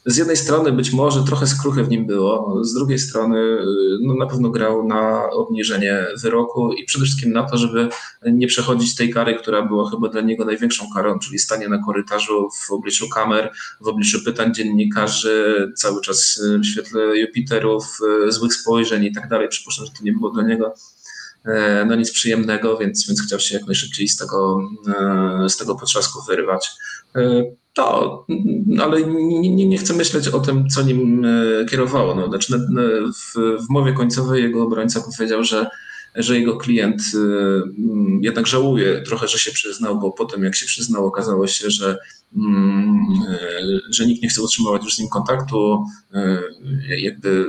z jednej strony być może trochę skruchy w nim było, z drugiej strony e, no, na pewno grał na obniżenie wyroku i przede wszystkim na to, żeby nie przechodzić tej kary, która była chyba dla niego największą karą, czyli stanie na korytarzu w obliczu kamer, w obliczu pytań dziennikarzy, cały czas w świetle Jupiterów, złych spojrzeń i tak dalej. Przypuszczam, że to nie było dla niego no nic przyjemnego, więc, więc chciał się jak najszybciej z tego, e, z tego potrzasku wyrywać. E, to, ale nie, nie, nie chcę myśleć o tym, co nim kierowało. No, znaczy, w, w mowie końcowej jego obrońca powiedział, że że jego klient jednak żałuje trochę, że się przyznał, bo potem jak się przyznał, okazało się, że, że nikt nie chce utrzymywać już z nim kontaktu. Jakby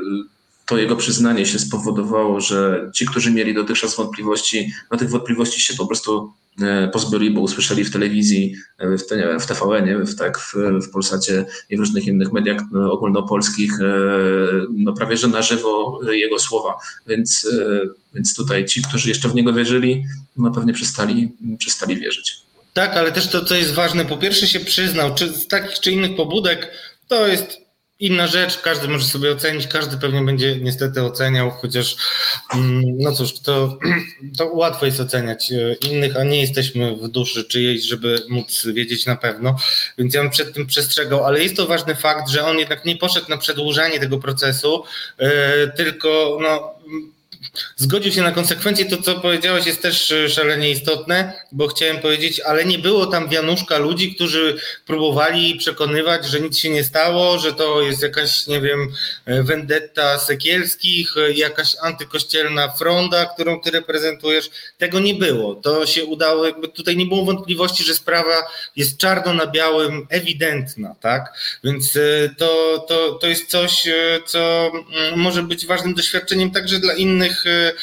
to jego przyznanie się spowodowało, że ci, którzy mieli dotychczas wątpliwości, no tych wątpliwości się po prostu e, pozbyli, bo usłyszeli w telewizji, e, w, te, w TVN, w, tak, w, w Polsacie i w różnych innych mediach no, ogólnopolskich, e, no prawie że na żywo jego słowa. Więc, więc tutaj ci, którzy jeszcze w niego wierzyli, no pewnie przestali, przestali wierzyć. Tak, ale też to, co jest ważne, po pierwsze się przyznał, czy z takich czy innych pobudek, to jest inna rzecz, każdy może sobie ocenić, każdy pewnie będzie niestety oceniał, chociaż mm, no cóż, to, to łatwo jest oceniać e, innych, a nie jesteśmy w duszy czyjejś, żeby móc wiedzieć na pewno, więc ja bym przed tym przestrzegał, ale jest to ważny fakt, że on jednak nie poszedł na przedłużanie tego procesu, e, tylko no zgodził się na konsekwencje. To, co powiedziałeś, jest też e, szalenie istotne, bo chciałem powiedzieć, ale nie było tam wianuszka ludzi, którzy próbowali przekonywać, że nic się nie stało, że to jest jakaś, nie wiem, e, vendetta Sekielskich, e, jakaś antykościelna fronda, którą ty reprezentujesz. Tego nie było. To się udało, jakby tutaj nie było wątpliwości, że sprawa jest czarno na białym, ewidentna, tak? Więc to, to, to jest coś, co mm, może być ważnym doświadczeniem także dla innych innych e,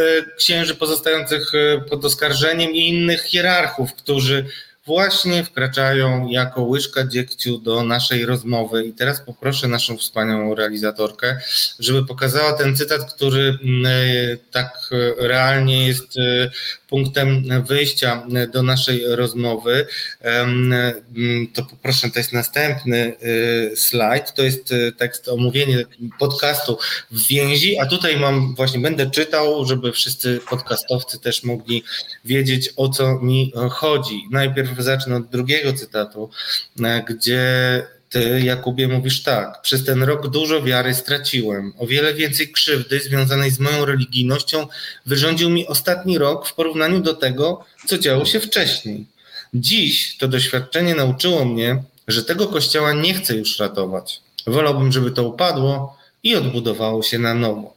e, księży pozostających e, pod oskarżeniem i innych hierarchów, którzy właśnie wkraczają jako łyżka dziegciu do naszej rozmowy. I teraz poproszę naszą wspaniałą realizatorkę, żeby pokazała ten cytat, który tak realnie jest punktem wyjścia do naszej rozmowy. To poproszę, to jest następny slajd, to jest tekst omówienie podcastu w więzi, a tutaj mam właśnie, będę czytał, żeby wszyscy podcastowcy też mogli wiedzieć o co mi chodzi. Najpierw zacznę od drugiego cytatu, e, gdzie ty, Jakubie, mówisz tak. Przez ten rok dużo wiary straciłem. O wiele więcej krzywdy związanej z moją religijnością wyrządził mi ostatni rok w porównaniu do tego, co działo się wcześniej. Dziś to doświadczenie nauczyło mnie, że tego kościoła nie chcę już ratować. Wolałbym, żeby to upadło i odbudowało się na nowo.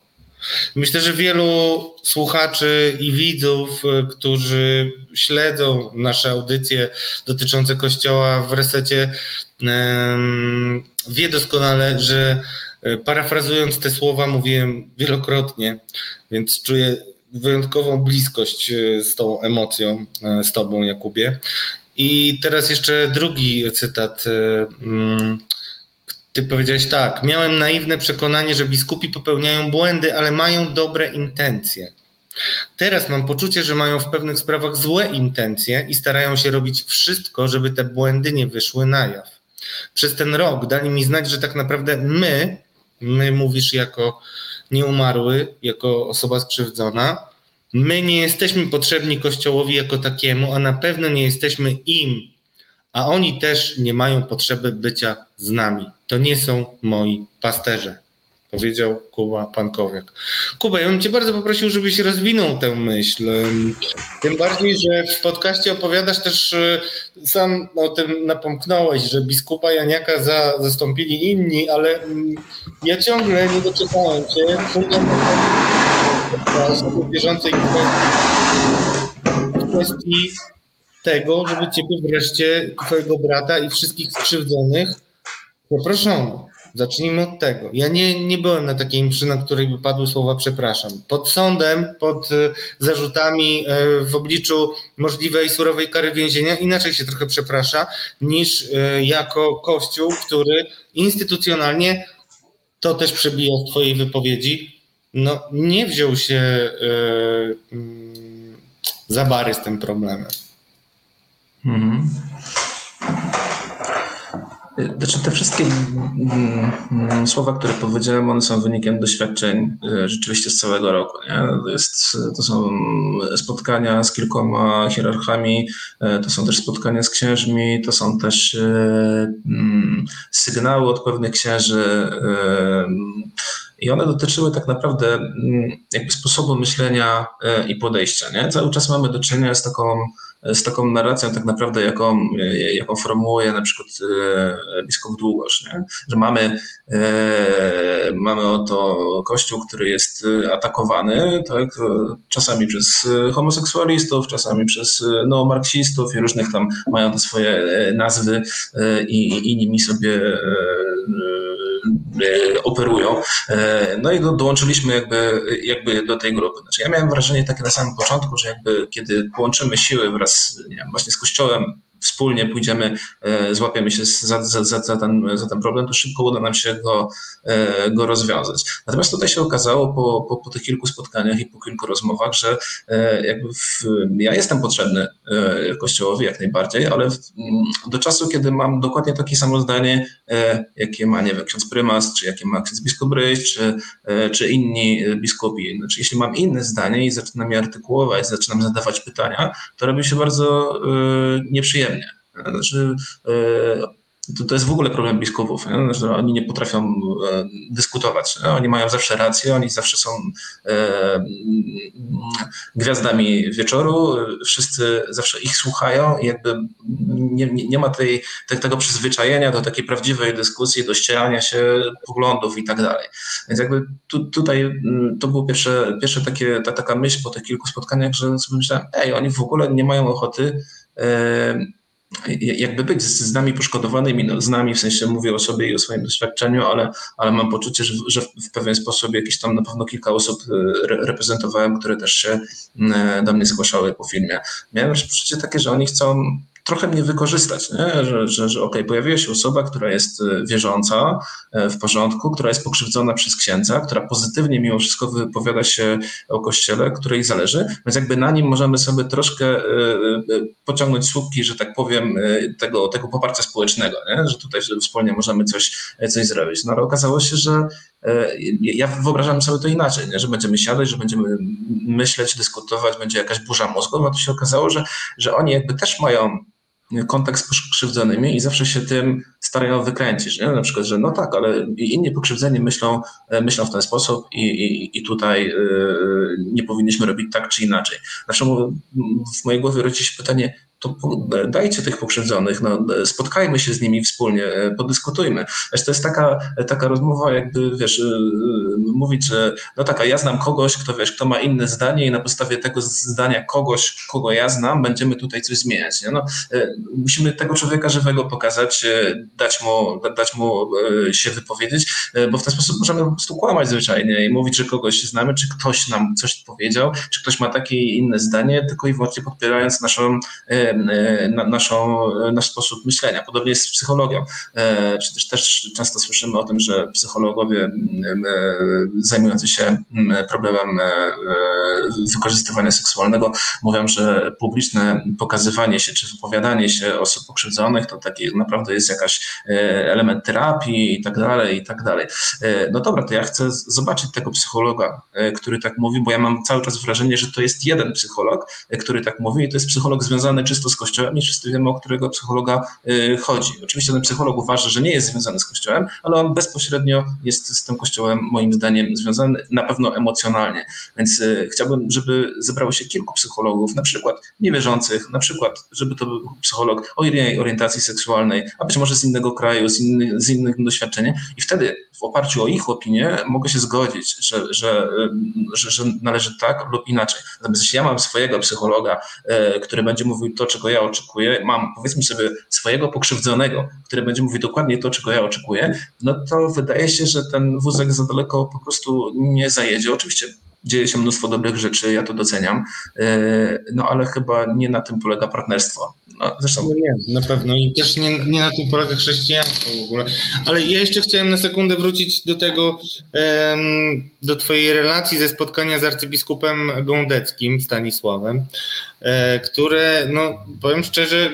Myślę, że wielu słuchaczy i widzów, y, którzy śledzą nasze audycje dotyczące Kościoła w resecie, wie doskonale, że y, parafrazując te słowa, mówiłem wielokrotnie, więc czuję wyjątkową bliskość y, z tą emocją, z Tobą, Jakubie. I teraz jeszcze drugi cytat. Ty powiedziałeś tak, miałem naiwne przekonanie, że biskupi popełniają błędy, ale mają dobre intencje. Teraz mam poczucie, że mają w pewnych sprawach złe intencje i starają się robić wszystko, żeby te błędy nie wyszły na jaw. Przez ten rok dali mi znać, że tak naprawdę my, my mówisz jako nieumarły, jako osoba skrzywdzona, my nie jesteśmy potrzebni Kościołowi jako takiemu, a na pewno nie jesteśmy im, a oni też nie mają potrzeby bycia z nami. To nie są moi pasterze, powiedział Kuba Pankowiak. Kuba, ja bym cię bardzo poprosił, żebyś rozwinął tę myśl. Tym bardziej, że w podcaście opowiadasz też, e, sam o tym napomknąłeś, że biskupa Janiaka za, zastąpili inni, ale mm, ja ciągle nie się. dla osoby bieżącej w kwestii tego, żeby ciebie wreszcie, twojego brata i wszystkich skrzywdzonych poproszono. Zacznijmy od tego. Ja nie, nie byłem na takiej mszy, na której by padły słowa przepraszam. Pod sądem, pod y, zarzutami y, w obliczu możliwej surowej kary więzienia inaczej się trochę przeprasza niż y, jako kościół, który instytucjonalnie, to też przebija z twojej wypowiedzi, no nie wziął się mm, za bary z tym problemem. Mhm. Znaczy te wszystkie mm, mm, słowa, które powiedziałem, one są wynikiem doświadczeń e, rzeczywiście z całego roku. Nie? To, jest, to są spotkania z kilkoma hierarchami, e, to są też spotkania z księżmi, to są też e, mm, sygnały od pewnych księży i one dotyczyły tak naprawdę jakby sposobu myślenia i podejścia. Nie? Cały czas mamy do czynienia z taką z taką narracją tak naprawdę, jaką, jaką formułuje na przykład e, biskup Długosz, nie? że mamy, e, mamy oto kościół, który jest atakowany tak, czasami przez homoseksualistów, czasami przez no, marksistów i różnych tam mają te swoje nazwy i, i nimi sobie operują. No i do, dołączyliśmy jakby, jakby do tej grupy. Znaczy ja miałem wrażenie takie na samym początku, że jakby kiedy połączymy siły wraz wiem, właśnie z Kościołem, wspólnie pójdziemy, e, złapiemy się za, za, za, za, ten, za ten problem, to szybko uda nam się go, e, go rozwiązać. Natomiast tutaj się okazało po, po, po tych kilku spotkaniach i po kilku rozmowach, że e, jakby w, ja jestem potrzebny Kościołowi jak najbardziej, ale w, do czasu, kiedy mam dokładnie takie samo zdanie, jakie ma, nie wiem, ksiądz prymas, czy jakie ma ksiądz biskup Ryś, czy, czy inni biskupi. Znaczy, jeśli mam inne zdanie i zaczynam je artykułować, zaczynam zadawać pytania, to robi się bardzo nieprzyjemnie przyjemnie. Znaczy, e, to, to jest w ogóle problem biskupów, nie? że oni nie potrafią e, dyskutować. Nie? Oni mają zawsze rację, oni zawsze są e, gwiazdami wieczoru, wszyscy zawsze ich słuchają i jakby nie, nie, ma tej, tego przyzwyczajenia do takiej prawdziwej dyskusji, do ścierania się poglądów i tak dalej. Więc jakby tu, tutaj mm, to było pierwsze, pierwsze takie, ta, taka myśl po tych kilku spotkaniach, że sobie myślałem, ej, oni w ogóle nie mają ochoty jakby być z nami poszkodowanymi, no, z nami w sensie mówię o sobie i o swoim doświadczeniu, ale, ale mam poczucie, że, że w pewien sposób jakieś tam na pewno kilka osób e, reprezentowałem, które też się do mnie zgłaszały po filmie. Miałem też poczucie takie, że oni chcą trochę mnie wykorzystać, nie? że, że, że okej, okay, pojawiła się osoba, która jest e, wierząca, e, w porządku, która jest pokrzywdzona przez księdza, która pozytywnie mimo wszystko wypowiada się o kościele, której zależy, więc jakby na nim możemy sobie troszkę e, pociągnąć słupki, że tak powiem, tego, tego poparcia społecznego, nie? że tutaj wspólnie możemy coś, coś zrobić. No ale okazało się, że ja wyobrażam sobie to inaczej, nie? że będziemy siadać, że będziemy myśleć, dyskutować, będzie jakaś burza mózgu, a to się okazało, że, że oni jakby też mają kontakt z pokrzywdzonymi i zawsze się tym starają wykręcić. Nie? Na przykład, że no tak, ale inni pokrzywdzeni myślą, e, myślą w ten sposób i, i, i tutaj yy, nie powinniśmy robić tak czy inaczej. Zresztą w mojej głowie rodzi się pytanie, to dajcie tych pokrzywdzonych, no, spotkajmy się z nimi wspólnie, e, podyskutujmy. Wiesz, to jest taka, taka rozmowa, jakby, wiesz, mówić, że no tak, a ja znam kogoś, kto, wiesz, kto ma inne zdanie i na podstawie tego zdania kogoś, kogo ja znam, będziemy tutaj coś zmieniać. Nie? No, musimy tego człowieka żywego pokazać, dać mu, dać mu e, się wypowiedzieć, e, bo w ten sposób możemy po prostu kłamać zwyczajnie i mówić, że kogoś znamy, czy ktoś nam coś powiedział, czy ktoś ma takie inne zdanie, tylko i wyłącznie podpierając naszą, e, naszą, nasz sposób myślenia. Podobnie jest z psychologią. Czy też, też często słyszymy o tym, że psychologowie zajmujący się problemem wykorzystywania seksualnego mówią, że publiczne pokazywanie się czy wypowiadanie się osób pokrzywdzonych to taki naprawdę jest jakaś E, element terapii i tak dalej, i tak dalej. E, no dobra, to ja chcę zobaczyć tego psychologa, e, który tak mówi, bo ja mam cały czas wrażenie, że to jest jeden psycholog, który tak mówi i to jest psycholog związany czy często z Kościołem i wszyscy wiemy, o którego psychologa chodzi. Oczywiście ten psycholog uważa, że nie jest związany z Kościołem, ale on bezpośrednio jest z tym Kościołem moim zdaniem związany, na pewno emocjonalnie. Więc chciałbym, żeby zebrało się kilku psychologów, na przykład niewierzących, na przykład, żeby to był psycholog o innej orientacji seksualnej, a być może z innego kraju, z, inny, z innych i wtedy w oparciu o ich opinię mogę się zgodzić, że, że, że, że należy tak lub inaczej. Natomiast jeśli ja mam swojego psychologa, który będzie mówił to, czego ja oczekuję, mam powiedzmy sobie swojego pokrzywdzonego, który będzie mówił dokładnie to, czego ja oczekuję, no to wydaje się, że ten wózek za daleko po prostu nie zajedzie. Oczywiście dzieje się mnóstwo dobrych rzeczy, ja to doceniam, e, no ale chyba nie na tym polega partnerstwo. No, zresztą no nie, na pewno i też nie, nie na tym polega chrześcijaństwo w ogóle. Ale ja jeszcze chciałem na sekundę wrócić do tego, do twojej relacji ze spotkania z arcybiskupem Gądeckim, Stanisławem, e, które, no powiem szczerze,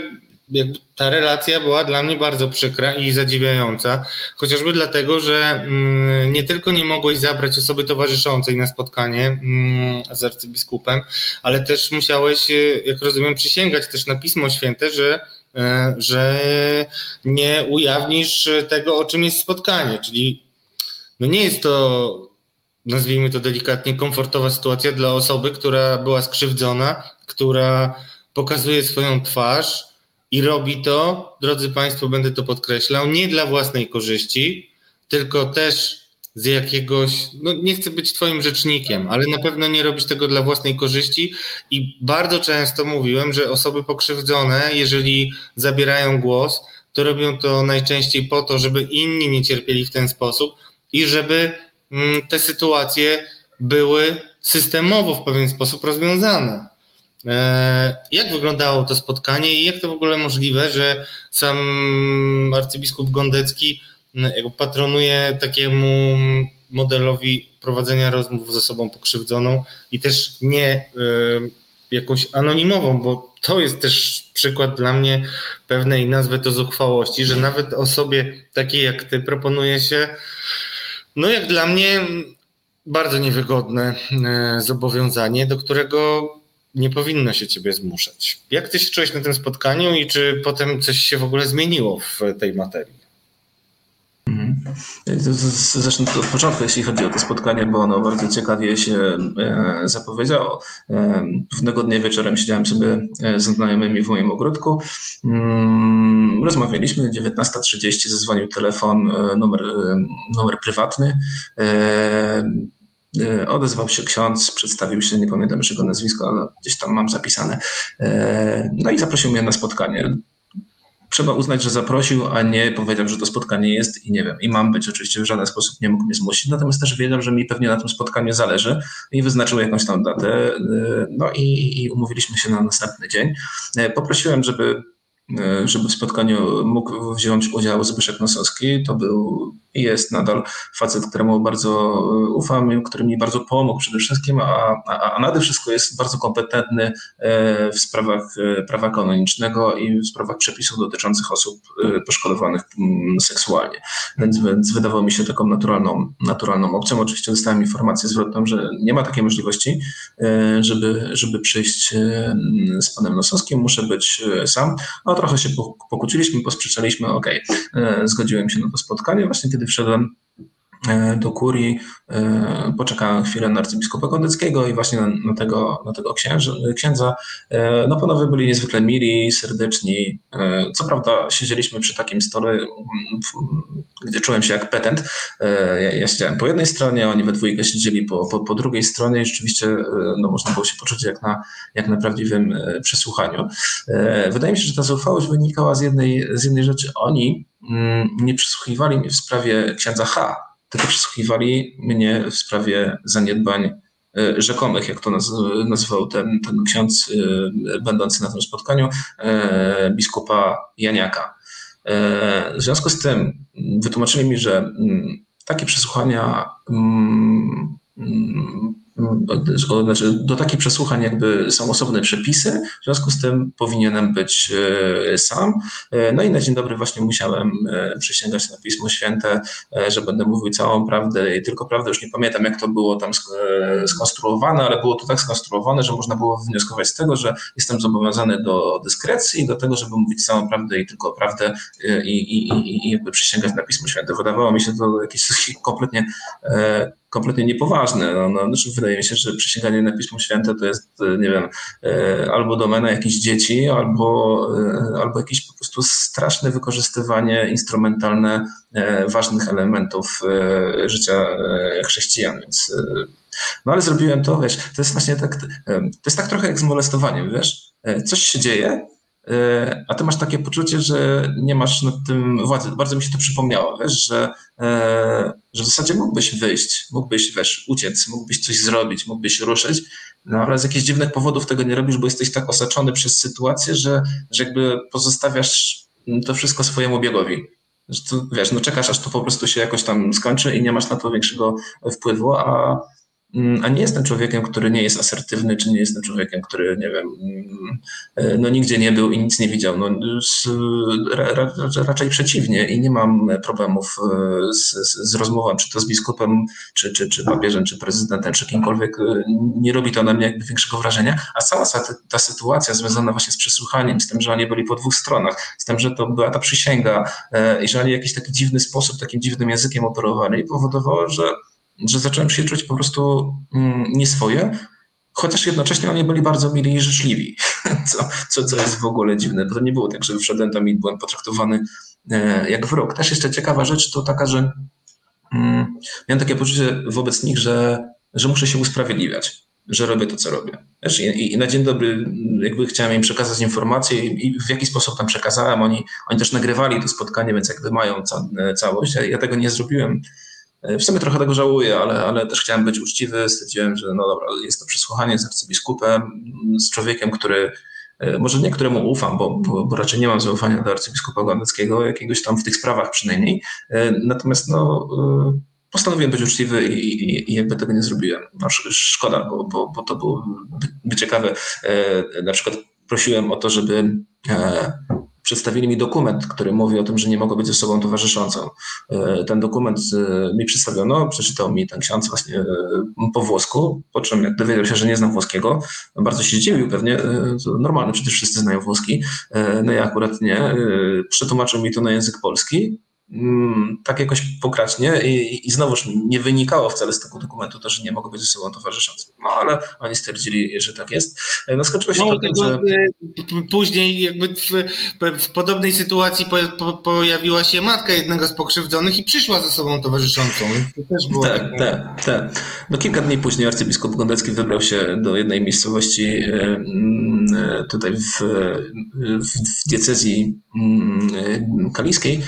ta relacja była dla mnie bardzo przykra i zadziwiająca, chociażby dlatego, że mm, nie tylko nie mogłeś zabrać osoby towarzyszącej na spotkanie mm, z arcybiskupem, ale też musiałeś, e, jak rozumiem, przysięgać też na Pismo Święte, że, e, że nie ujawnisz tego, o czym jest spotkanie, czyli no nie jest to, nazwijmy to delikatnie, komfortowa sytuacja dla osoby, która była skrzywdzona, która pokazuje swoją twarz, i robi to, drodzy Państwo, będę to podkreślał, nie dla własnej korzyści, tylko też z jakiegoś, no nie chcę być Twoim rzecznikiem, ale na pewno nie robisz tego dla własnej korzyści i bardzo często mówiłem, że osoby pokrzywdzone, jeżeli zabierają głos, to robią to najczęściej po to, żeby inni nie cierpieli w ten sposób i żeby mm, te sytuacje były systemowo w pewien sposób rozwiązane. E, jak wyglądało to spotkanie i jak to w ogóle możliwe, że sam arcybiskup Gondecki patronuje takiemu modelowi prowadzenia rozmów z osobą pokrzywdzoną i też nie e, jakąś anonimową, bo to jest też przykład dla mnie pewnej, nazwy to zuchwałości, że nawet osobie takiej jak ty proponuje się, no jak dla mnie, bardzo niewygodne e, zobowiązanie, do którego nie powinno się ciebie zmuszać. Jak ty się czułeś na tym spotkaniu i czy potem coś się w ogóle zmieniło w tej materii? Mhm. Zresztą od początku, jeśli chodzi o to spotkanie, bo ono bardzo ciekawie się e, zapowiedziało. E, pewnego dnia wieczorem siedziałem sobie e, z znajomymi w moim ogródku. Mm, rozmawialiśmy, 19.30 zadzwonił telefon, numer, numer prywatny. E, odezwał się ksiądz, przedstawił się, nie pamiętam już jego nazwisko, ale gdzieś tam mam zapisane. E, no i zaprosił mnie na spotkanie. Trzeba uznać, że zaprosił, a nie powiedział, że to spotkanie jest i nie wiem, i mam być. Oczywiście w żaden sposób nie mógł mnie zmusić, natomiast też wiedział, że mi pewnie na tym spotkaniu zależy i wyznaczył jakąś tam datę. E, no i, i umówiliśmy się na następny dzień. Poprosiłem, żeby żeby w spotkaniu mógł wziąć udział Zbyszek Nosowski. To był jest nadal facet, któremu bardzo e, ufam, który mi bardzo pomógł przede wszystkim, a, a, a nade wszystko jest bardzo kompetentny e, w sprawach prawa kanonicznego i w sprawach przepisów dotyczących osób poszkodowanych mm, seksualnie. Więc, więc wydawało mi się taką naturalną, naturalną opcją. Oczywiście dostałem informację zwrotną, że nie ma takiej możliwości, żeby, żeby przyjść z panem Nosowskim, muszę być sam. A trochę się pokłóciliśmy, posprzeczaliśmy, okej, okay. zgodziłem się na to spotkanie. Właśnie kiedy wszedłem E, do kurii, e, poczekałem chwilę na arcybiskupa Kondeckiego i właśnie na, na tego, na tego księża, księdza. E, no panowie byli niezwykle mili, serdeczni. Co prawda siedzieliśmy przy takim stole, gdzie czułem się jak petent. Ja, ja siedziałem po jednej stronie, oni we dwójkę siedzieli po, po, po drugiej stronie i rzeczywiście no, można było się poczuć jak na, jak na prawdziwym przesłuchaniu. Wydaje mi się, że ta zaufałość wynikała z jednej, z jednej rzeczy. Oni mm, nie przesłuchiwali mnie w sprawie księdza H., tylko przesłuchiwali mnie w sprawie zaniedbań e, rzekomych, jak to nazywał ten, ten ksiądz e, będący na tym spotkaniu, e, biskupa Janiaka. W związku z tym wytłumaczyli mi, że mm, takie przesłuchania mm, mm, znaczy do takich przesłuchań jakby są osobne przepisy, w związku z tym powinienem być sam. No i na dzień dobry właśnie musiałem przysięgać na Pismo Święte, że będę mówił całą prawdę i tylko prawdę. Już nie pamiętam, jak to było tam skonstruowane, ale było to tak skonstruowane, że można było wywnioskować z tego, że jestem zobowiązany do dyskrecji do tego, żeby mówić całą prawdę i tylko prawdę i, i, i, i jakby przysięgać na Pismo Święte. Wydawało mi się to jakieś kompletnie kompletnie niepoważne. No, no, znaczy wydaje mi się, że przysięganie na Pismo Święte to jest, nie wiem, albo domena jakichś dzieci, albo, albo jakieś po prostu straszne wykorzystywanie instrumentalne ważnych elementów życia chrześcijan, więc no ale zrobiłem to, wiesz, to jest właśnie tak, to jest tak trochę jak z molestowaniem, wiesz, coś się dzieje, a ty masz takie poczucie, że nie masz nad tym władzy. Bardzo mi się to przypomniało, wiesz, że, że w zasadzie mógłbyś wyjść, mógłbyś, wiesz, uciec, mógłbyś coś zrobić, mógłbyś ruszyć, no ale z jakichś dziwnych powodów tego nie robisz, bo jesteś tak osaczony przez sytuację, że, że jakby pozostawiasz to wszystko swojemu biegowi. Że to, wiesz, no czekasz, aż to po prostu się jakoś tam skończy i nie masz na to większego wpływu, a Mm, a nie jestem człowiekiem, który nie jest asertywny, czy nie jestem człowiekiem, który, nie wiem, mm, e, no nigdzie nie był i nic nie widział. No, raczej przeciwnie i nie mam problemów e, z, z rozmową, czy to z biskupem, czy, czy, czy papieżem, czy prezydentem, czy kimkolwiek. E, nie robi to na mnie jakby większego wrażenia, a cała ta, ta sytuacja związana właśnie z przesłuchaniem, z tym, że oni byli po dwóch stronach, z tym, że to była ta przysięga i że oni w jakiś taki dziwny sposób, takim dziwnym językiem operowali, powodowało, że że zacząłem się czuć po prostu mm, nieswoje, chociaż jednocześnie oni byli bardzo mili i życzliwi, co, co, co jest w ogóle dziwne, bo to nie było tak, że wszedłem tam i byłem potraktowany e, jak wróg. Też jeszcze ciekawa rzecz to taka, że mm, miałem takie poczucie wobec nich, że, że muszę się usprawiedliwiać że robię to, co robię. Wiesz, i, I, na dzień dobry jakby chciałem im przekazać informacje i, i, w jaki sposób tam przekazałem. Oni, oni też nagrywali to spotkanie, więc jakby mają ca, całość. Ja tego nie zrobiłem w sumie trochę tego żałuję, ale, ale też chciałem być uczciwy. Stwierdziłem, że no dobra, jest to przesłuchanie z arcybiskupem, z człowiekiem, który e, może nie któremu ufam, bo, bo, bo, raczej nie mam zaufania do arcybiskupa Gondeckiego, jakiegoś tam w tych sprawach przynajmniej. E, natomiast no, e, postanowiłem być uczciwy i, i, i jakby tego nie zrobiłem. No, szkoda, bo, bo, bo to byłoby by ciekawe. Na przykład prosiłem o to, żeby przedstawili mi dokument, który mówi o tym, że nie mogę być osobą towarzyszącą. E, ten dokument e, mi przedstawiono, przeczytał mi ten ksiądz właśnie e, po włosku, po czym jak dowiedział się, że nie znam włoskiego, bardzo się zdziwił pewnie, normalne, przecież wszyscy znają włoski, no ja akurat nie, przetłumaczył mi to na język polski, tak jakoś pokracznie i, i znowuż nie wynikało wcale z tego dokumentu to, że nie mogą być ze sobą towarzyszące. No ale oni stwierdzili, że tak jest. No skończyło się no, to, że... Później jakby w, w podobnej sytuacji po, po, pojawiła się matka jednego z pokrzywdzonych i przyszła ze sobą towarzyszącą. tak, tak, tak, tak. No kilka dni później arcybiskup Gondecki wybrał się do jednej miejscowości e, e, tutaj w, w diecezji mm, kaliskiej.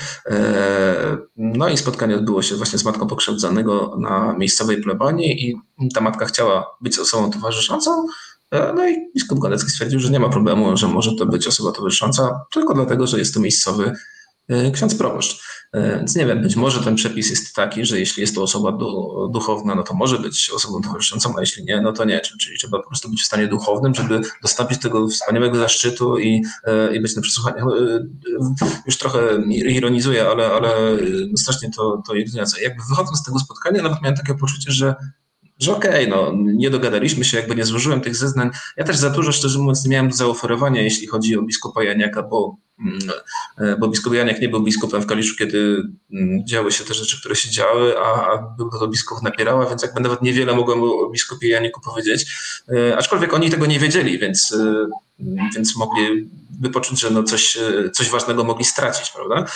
No i spotkanie odbyło się właśnie z matką pokrzywdzonego na miejscowej plebanii i ta matka chciała być osobą towarzyszącą, e, no i biskup Galecki stwierdził, że nie ma problemu, że może to być osoba towarzysząca, tylko dlatego, że jest to miejscowy e, ksiądz proboszcz. E, więc nie wiem, być może ten przepis jest taki, że jeśli jest to osoba duchowna, no to może być osobą towarzyszącą, a jeśli nie, no to nie. Czyli trzeba po prostu być w stanie duchownym, żeby dostąpić tego wspaniałego zaszczytu i, e, i być na przesłuchaniu. E, już trochę ironizuję, ale, ale no strasznie to, to irytujące. Jakby wychodząc z tego spotkania, nawet miałem takie poczucie, że że okej, okay, no nie dogadaliśmy się, jakby nie złożyłem tych zeznań. Ja też za dużo, szczerze mówiąc, nie miałem do zaoferowania, jeśli chodzi o biskupa Janiaka, bo, e, bo biskup Janiak nie był biskupem w Kaliszu, kiedy mm, działy się te rzeczy, które się działy, a, a był to biskup Napierała, więc jakby nawet niewiele mogłem o biskupie Janiku powiedzieć, e, aczkolwiek oni tego nie wiedzieli, więc, e, więc mogli by poczuć, że no coś, coś ważnego mogli stracić, prawda?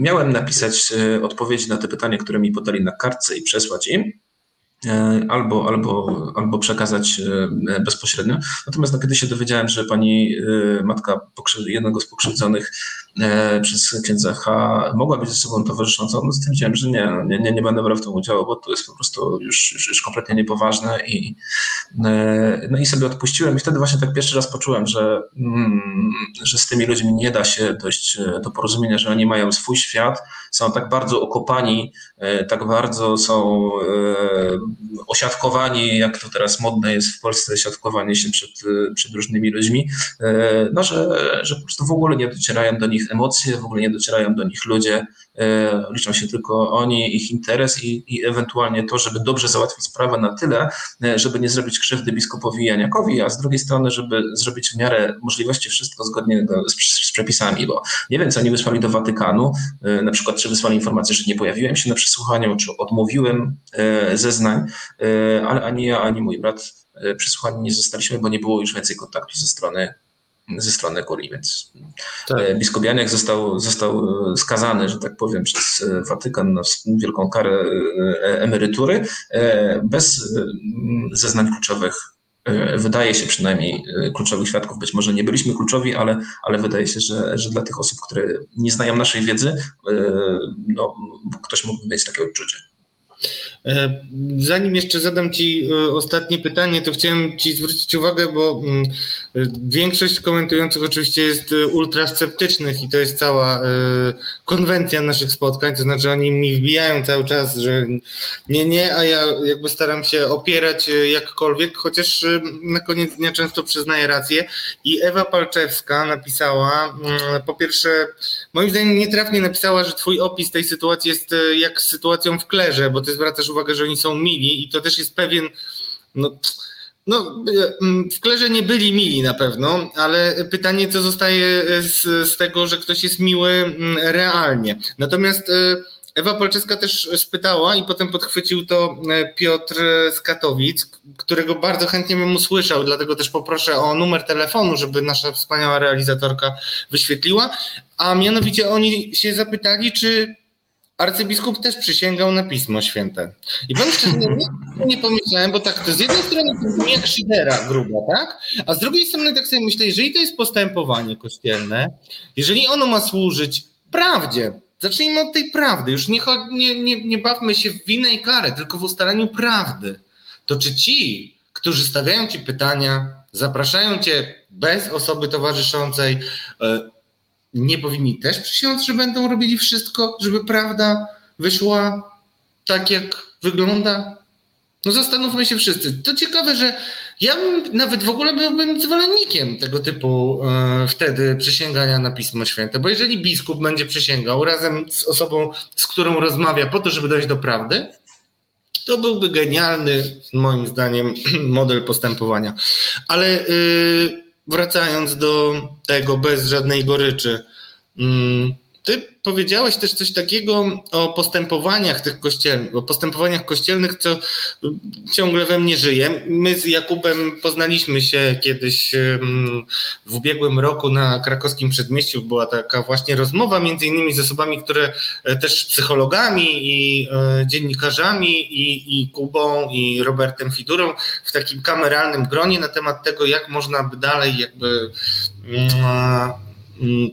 Miałem napisać odpowiedzi na te pytania, które mi podali na kartce i przesłać im. E, albo, albo, albo przekazać e, bezpośrednio. Natomiast no, kiedy się dowiedziałem, że pani e, matka jednego z pokrzywdzonych przez księdza H. mogła być ze sobą towarzyszącą, no stwierdziłem, że nie, nie, nie, nie będę brał w tym udziału, bo to jest po prostu już, już, już kompletnie niepoważne i, no i sobie odpuściłem. I wtedy właśnie tak pierwszy raz poczułem, że, mm, że z tymi ludźmi nie da się dojść do porozumienia, że oni mają swój świat, są tak bardzo okopani, tak bardzo są osiadkowanie, jak to teraz modne jest w Polsce, siatkowanie się przed, przed różnymi ludźmi, no, że, że po prostu w ogóle nie docierają do nich emocje, w ogóle nie docierają do nich ludzie, liczą się tylko oni, ich interes i, i ewentualnie to, żeby dobrze załatwić sprawę na tyle, żeby nie zrobić krzywdy biskupowi Janiakowi, a z drugiej strony, żeby zrobić w miarę możliwości wszystko zgodnie z, z przepisami, bo nie wiem, co oni wysłali do Watykanu, na przykład czy wysłali informację, że nie pojawiłem się na przesłuchaniu, czy odmówiłem zeznań, ale ani ja, ani mój brat przesłuchani nie zostaliśmy, bo nie było już więcej kontaktu ze strony ze strony kurii, więc tak. biskup Janiak został, został skazany, że tak powiem, przez Watykan na wielką karę emerytury bez zeznań kluczowych wydaje się przynajmniej kluczowych świadków, być może nie byliśmy kluczowi, ale, ale wydaje się, że, że dla tych osób, które nie znają naszej wiedzy, no, ktoś mógłby mieć takie odczucie. E, zanim jeszcze zadam Ci e, ostatnie pytanie, to chciałem Ci zwrócić uwagę, bo mm, większość komentujących oczywiście jest e, ultra sceptycznych i to jest cała konwencja naszych spotkań, to znaczy oni mi wbijają cały czas, że nie, nie, a ja jakby staram się opierać jakkolwiek, chociaż na koniec dnia często przyznaję rację. I Ewa Palczewska napisała, mm, po pierwsze, moim zdaniem nietrafnie napisała, że Twój opis tej sytuacji jest jak z sytuacją w Klerze, bo Ty zwracasz uwagę, że oni są mili i to też jest pewien, no, no, w Klerze nie byli mili na pewno, ale pytanie, co zostaje z, z tego, że ktoś jest miły mm, realnie. Natomiast e, Ewa Polczeska też spytała i potem podchwycił to e, Piotr z Katowic, którego bardzo chętnie bym usłyszał, dlatego też poproszę o numer telefonu, żeby nasza wspaniała realizatorka wyświetliła. A mianowicie oni się zapytali, czy arcybiskup też przysięgał na Pismo Święte. I powiem szczerze, nie, nie pomyślałem, bo tak, to z jednej strony to brzmi jak szydera gruba, tak? A z drugiej strony tak sobie myślę, jeżeli to jest postępowanie kościelne, jeżeli ono ma służyć prawdzie, zacznijmy od tej prawdy, już nie, nie, nie, nie bawmy się w winę i karę, tylko w ustalaniu prawdy. To czy ci, którzy stawiają ci pytania, zapraszają cię bez osoby towarzyszącej, e, nie powinni też przysiąc, że będą robili wszystko, żeby prawda wyszła tak, jak wygląda? No zastanówmy się wszyscy. To ciekawe, że ja bym, nawet w ogóle byłbym zwolennikiem tego typu e, wtedy przysięgania na Pismo Święte, bo jeżeli biskup będzie przysięgał razem z osobą, z którą rozmawia po to, żeby dojść do prawdy, to byłby genialny, moim zdaniem, model postępowania. Ale y, wracając do tego bez żadnej goryczy. Mm, ty powiedziałeś też coś takiego o postępowaniach tych kościelnych, o postępowaniach kościelnych, co ciągle we mnie żyje. My z Jakubem poznaliśmy się kiedyś w ubiegłym roku na krakowskim przedmieściu. Była taka właśnie rozmowa między innymi z osobami, które e, też psychologami i e, dziennikarzami i, i Kubą i Robertem Fidurą w takim kameralnym gronie na temat tego, jak można by dalej jakby mm,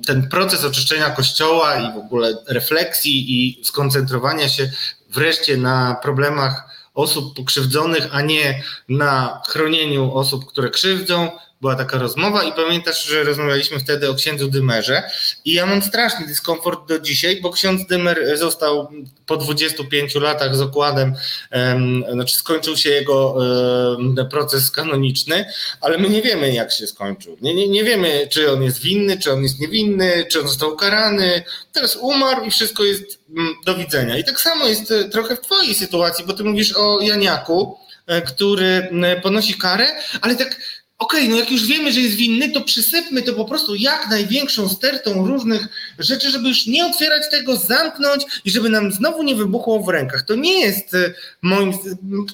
ten proces oczyszczenia kościoła i w ogóle refleksji i skoncentrowania się wreszcie na problemach osób pokrzywdzonych, a nie na chronieniu osób, które krzywdzą, była taka rozmowa i pamiętasz, że rozmawialiśmy wtedy o księdzu Dymerze i ja mam straszny dyskomfort do dzisiaj, bo ksiądz Dymer został po 25 latach z okładem, um, znaczy skończył się jego um, proces kanoniczny, ale my nie wiemy jak się skończył. Nie, nie, nie wiemy, czy on jest winny, czy on jest niewinny, czy on został ukarany. Teraz umarł i wszystko jest um, do widzenia. I tak samo jest e, trochę w twojej sytuacji, bo ty mówisz o Janiaku, e, który ponosi karę, ale tak okej, okay, no jak już wiemy, że jest winny, to przysypmy to po prostu jak największą stertą różnych rzeczy, żeby już nie otwierać tego, zamknąć i żeby nam znowu nie wybuchło w rękach. To nie jest e, moim.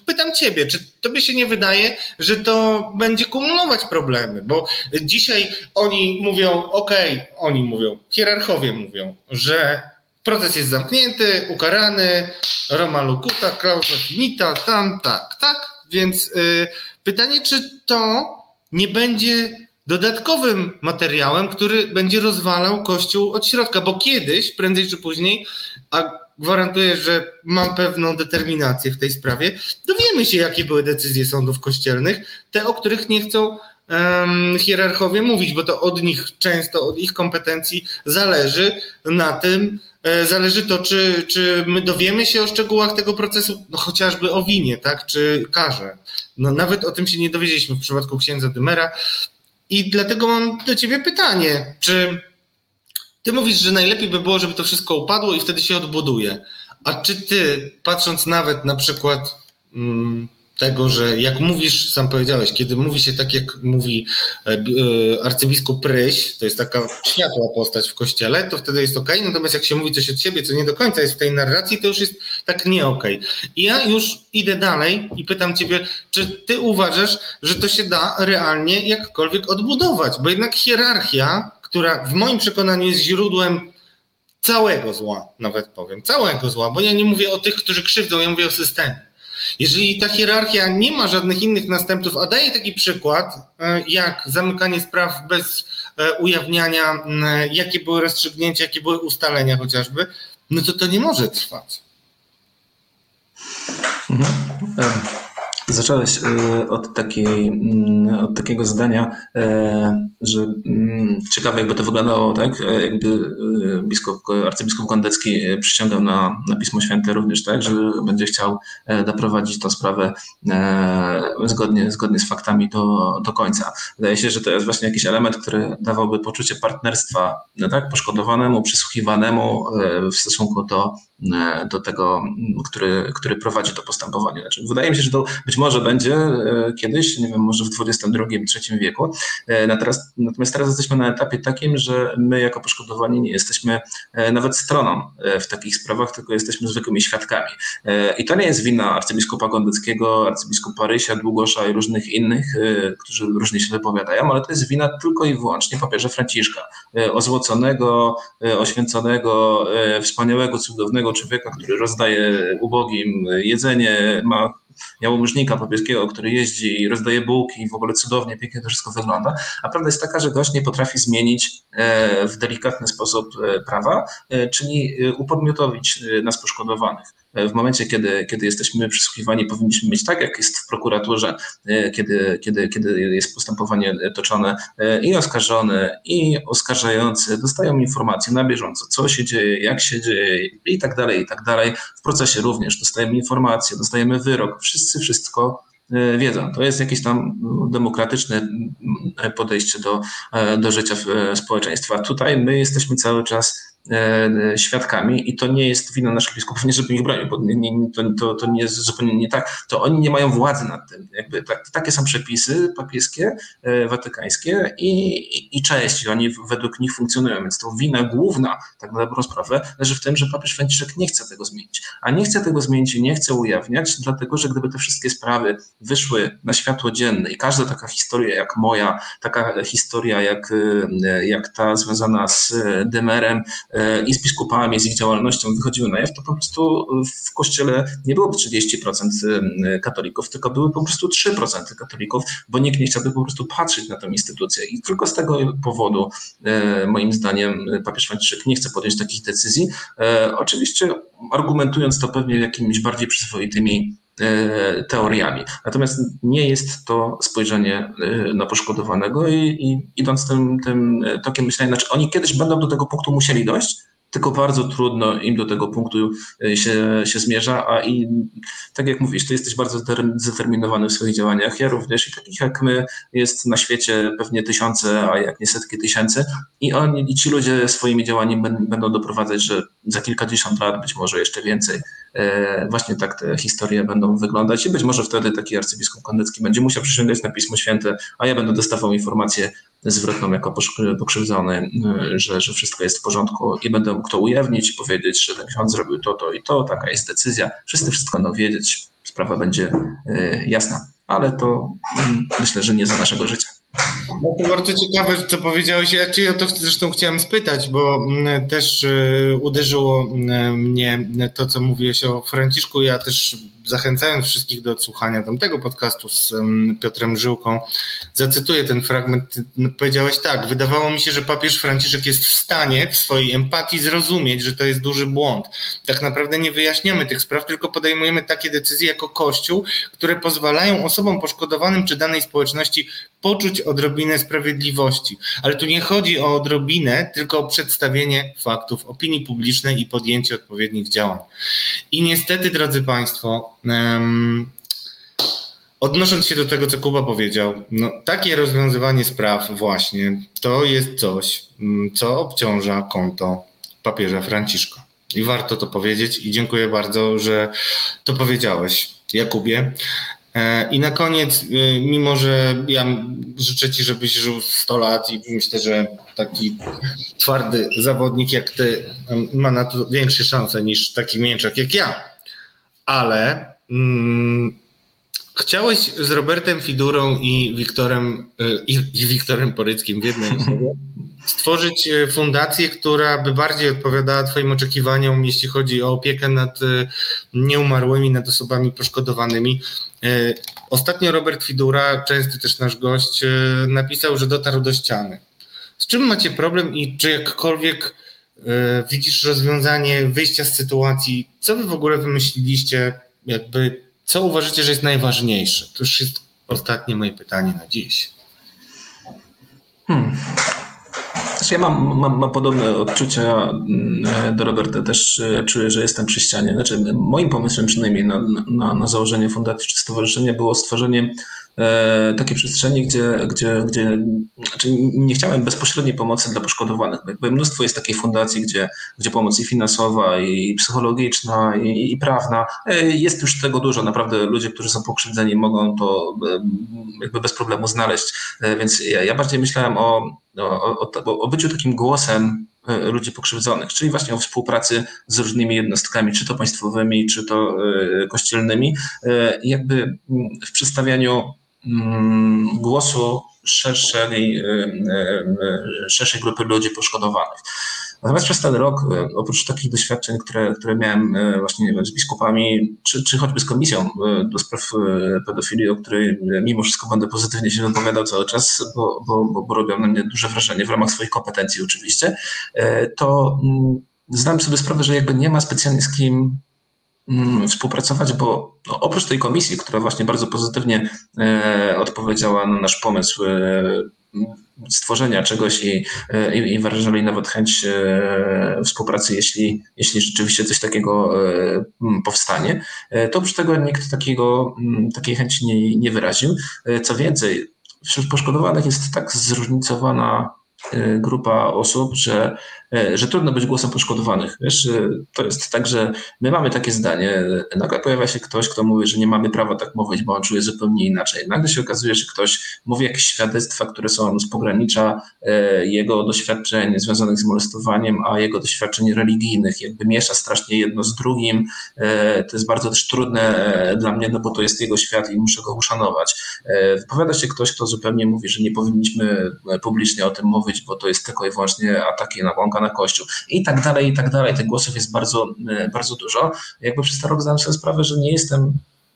Pytam Ciebie, czy Tobie się nie wydaje, że to będzie kumulować problemy? Bo dzisiaj oni mówią, okej, okay, oni mówią, hierarchowie mówią, że proces jest zamknięty, ukarany, Roma Lukuta, klausa finita, tam, tak, tak. Więc y, pytanie, czy to nie będzie dodatkowym materiałem, który będzie rozwalał Kościół od środka, bo kiedyś, prędzej czy później, a gwarantuję, że mam pewną determinację w tej sprawie, dowiemy się, jakie były decyzje sądów kościelnych, te, o których nie chcą um, hierarchowie mówić, bo to od nich często, od ich kompetencji zależy na tym, zależy to, czy, czy my dowiemy się o szczegółach tego procesu, no chociażby o winie, tak, czy karze. No nawet o tym się nie dowiedzieliśmy w przypadku księdza Dymera i dlatego mam do ciebie pytanie, czy ty mówisz, że najlepiej by było, żeby to wszystko upadło i wtedy się odbuduje. A czy ty, patrząc nawet na przykład mm, tego, że jak mówisz, sam powiedziałeś, kiedy mówi się tak, jak mówi e, e, arcybiskup Pryś, to jest taka światła postać w kościele, to wtedy jest ok, natomiast jak się mówi coś od siebie, co nie do końca jest w tej narracji, to już jest tak nie ok. I ja już idę dalej i pytam ciebie, czy ty uważasz, że to się da realnie jakkolwiek odbudować? Bo jednak hierarchia, która w moim przekonaniu jest źródłem całego zła, nawet powiem, całego zła, bo ja nie mówię o tych, którzy krzywdzą, ja mówię o systemie. Jeżeli ta hierarchia nie ma żadnych innych następców, a daje taki przykład, e, jak zamykanie spraw bez e, ujawniania, jakie były rozstrzygnięcia, jakie były ustalenia chociażby, no to to nie może trwać. Mhm. Zacząłeś e, od, takiej, mm, od takiego zdania, e, że mm, ciekawe jakby to wyglądało, tak? E, jakby biskup, arcybiskup Kondecki przyciągał na, na Pismo Święte również, tak? Że będzie chciał doprowadzić tę sprawę zgodnie, zgodnie z faktami do, do końca. Wydaje się, że to jest właśnie jakiś element, który dawałby poczucie partnerstwa no tak? poszkodowanemu, przysłuchiwanemu w stosunku do, do tego, który, który prowadzi to postępowanie. Znaczy, wydaje mi się, że to być może będzie e, kiedyś, nie wiem, może w XXII-III wieku. E, natomiast teraz jesteśmy na etapie takim, że my jako poszkodowani nie jesteśmy e, nawet stroną w takich sprawach, tylko jesteśmy zwykłymi świadkami. I to nie jest wina arcybiskupa Gondeckiego, arcybiskupa Rysia, Długosza i różnych innych, którzy różnie się wypowiadają, ale to jest wina tylko i wyłącznie papieża Franciszka, ozłoconego, oświęconego, wspaniałego, cudownego człowieka, który rozdaje ubogim jedzenie, ma jałmużnika papieskiego, który jeździ i rozdaje bułki i w ogóle cudownie, pięknie to wszystko wygląda. A prawda jest taka, że gość nie potrafi zmienić e, w delikatny sposób e, prawa, e, czyli upodmiotowić nas poszkodowanych. W momencie, kiedy, kiedy jesteśmy przysłuchiwani, powinniśmy mieć tak, jak jest w prokuraturze, kiedy, kiedy, kiedy jest postępowanie toczone i oskarżony, i oskarżający dostają informacje na bieżąco, co się dzieje, jak się dzieje i tak dalej, i tak dalej. W procesie również dostajemy informacje, dostajemy wyrok, wszyscy wszystko e, wiedzą. To jest jakieś tam demokratyczne podejście do, e, do życia społeczeństwa. Tutaj my jesteśmy cały czas E, świadkami i to nie jest wina naszych biskupów, nie żeby ich bronił, bo nie, nie, to, to, to nie jest zupełnie nie tak. To oni nie mają władzy nad tym. Jakby tak, takie są przepisy papieskie, e, watykańskie i, i, i cześć, oni według nich funkcjonują, więc to wina główna, tak na dobrą sprawę, leży w tym, że papież Franciszek nie chce tego zmienić. A nie chce tego zmienić i nie chce ujawniać, dlatego że gdyby te wszystkie sprawy wyszły na światło dzienne i każda taka historia jak moja, taka historia jak, e, jak ta związana z Demerem, i z biskupami, z ich działalnością wychodziły na jaw, to po prostu w kościele nie było 30% katolików, tylko były po prostu 3% katolików, bo nikt nie chciałby po prostu patrzeć na tę instytucję. I tylko z tego powodu, e, moim zdaniem, papież Franciszek nie chce podjąć takich decyzji. E, oczywiście argumentując to pewnie jakimiś bardziej przyzwoitymi E, teoriami. Natomiast nie jest to spojrzenie e, na poszkodowanego i, i idąc tym, tym tokiem myślenia, znaczy oni kiedyś będą do tego punktu musieli dojść, tylko bardzo trudno im do tego punktu e, się, się zmierza, a i tak jak mówisz, ty jesteś bardzo zdeterminowany w swoich działaniach, ja również i takich jak my jest na świecie pewnie tysiące, a jak nie setki tysięcy. I oni i ci ludzie swoimi działaniami będą doprowadzać, że za kilkadziesiąt lat, być może jeszcze więcej, e, właśnie tak te historie będą wyglądać i być może wtedy taki arcybiskup Kondecki będzie musiał przysięgać na Pismo Święte, a ja będę dostawał informację zwrotną jako pokrzywdzony, e, że, że wszystko jest w porządku i będę mógł to ujawnić i powiedzieć, że ten ksiądz zrobił to, to i to, taka jest decyzja. Wszyscy wszystko będą wiedzieć, sprawa będzie e, jasna, ale to mm, myślę, że nie za naszego życia. No to bardzo ciekawe, co powiedziałeś. Ja cię o to zresztą chciałem spytać, bo mm, też e, uderzyło mm, mnie to, co mówiłeś o Franciszku. Ja też zachęcając wszystkich do odsłuchania tamtego podcastu z Piotrem Żyłką, zacytuję ten fragment. Powiedziałeś tak, wydawało mi się, że papież Franciszek jest w stanie w swojej empatii zrozumieć, że to jest duży błąd. Tak naprawdę nie wyjaśniamy tych spraw, tylko podejmujemy takie decyzje jako Kościół, które pozwalają osobom poszkodowanym czy danej społeczności poczuć odrobinę sprawiedliwości. Ale tu nie chodzi o odrobinę, tylko o przedstawienie faktów, opinii publicznej i podjęcie odpowiednich działań. I niestety, drodzy Państwo, odnosząc się do tego, co Kuba powiedział, no, takie rozwiązywanie spraw właśnie to jest coś, mm, co obciąża konto papieża Franciszka. I warto to powiedzieć i dziękuję bardzo, że to powiedziałeś, Jakubie. E, I na koniec, e, mimo że ja życzę Ci, żebyś żył 100 lat i myślę, że taki twardy zawodnik jak Ty ma na to większe szanse niż taki mięczak jak ja. Ale chciałeś z Robertem Fidurą i Wiktorem, e, i, i Wiktorem Poryckim w jednej osobie stworzyć e, fundację, która by bardziej odpowiadała Twoim oczekiwaniom, jeśli chodzi o opiekę nad e, nieumarłymi, nad osobami poszkodowanymi. Ostatnio Robert Fidura, częsty też nasz gość, napisał, że dotarł do ściany. Z czym macie problem i czy jakkolwiek widzisz rozwiązanie wyjścia z sytuacji? Co wy w ogóle wymyśliliście? Jakby, co uważacie, że jest najważniejsze? To już jest ostatnie moje pytanie na dziś. Hmm. Znaczy ja mam, mam, mam podobne odczucia mm, do Roberta, też e, czuję, że jestem przy ścianie. Znaczy, moim pomysłem przynajmniej na, na, na założenie fundacji czy stowarzyszenia było stworzenie e, takiej przestrzeni, gdzie, gdzie, gdzie znaczy nie chciałem bezpośredniej pomocy dla poszkodowanych. Jakby mnóstwo jest takiej fundacji, gdzie, gdzie pomoc i finansowa, i psychologiczna, i, i prawna. E, jest już tego dużo. Naprawdę ludzie, którzy są pokrzywdzeni, mogą to e, jakby bez problemu znaleźć. Więc ja, ja bardziej myślałem o o, o, o byciu takim głosem ludzi pokrzywdzonych, czyli właśnie o współpracy z różnymi jednostkami, czy to państwowymi, czy to kościelnymi, jakby mm, w przedstawianiu głosu szerszej, szerszej grupy ludzi poszkodowanych. Natomiast przez ten rok, oprócz takich doświadczeń, które, które miałem właśnie z biskupami, czy, czy choćby z komisją do spraw pedofilii, o której mimo wszystko będę pozytywnie się wypowiadał cały czas, bo, bo, bo robią na mnie duże wrażenie w ramach swoich kompetencji oczywiście, to mm, zdałem sobie sprawę, że jakby nie ma specjalnie z kim mm, współpracować, bo no, oprócz tej komisji, która właśnie bardzo pozytywnie odpowiedziała na nasz pomysł stworzenia czegoś i, i, i wyrażali nawet chęć e, współpracy, jeśli, jeśli rzeczywiście coś takiego e, powstanie, e, to oprócz tego nikt takiego, takiej chęci nie, nie wyraził. Co więcej, wśród poszkodowanych jest tak zróżnicowana grupa osób, że E, że trudno być głosem poszkodowanych. Wiesz, e, to jest tak, że my mamy takie zdanie, nagle pojawia się ktoś, kto mówi, że nie mamy prawa tak mówić, bo on czuje zupełnie inaczej. Nagle się okazuje, że ktoś mówi jakieś świadectwa, które są z pogranicza e, jego doświadczeń związanych z molestowaniem, a jego doświadczeń religijnych, jakby miesza strasznie jedno z drugim. To jest bardzo też trudne dla mnie, no bo to jest jego świat i muszę go uszanować. Wypowiada się ktoś, kto zupełnie mówi, że nie powinniśmy publicznie o tym mówić, bo to jest tylko i wyłącznie ataki na łąka na Kościół i tak dalej, i tak dalej. Tych głosów jest bardzo, e, bardzo dużo. Jakby przez ten rok zdałem sobie sprawę, że nie jestem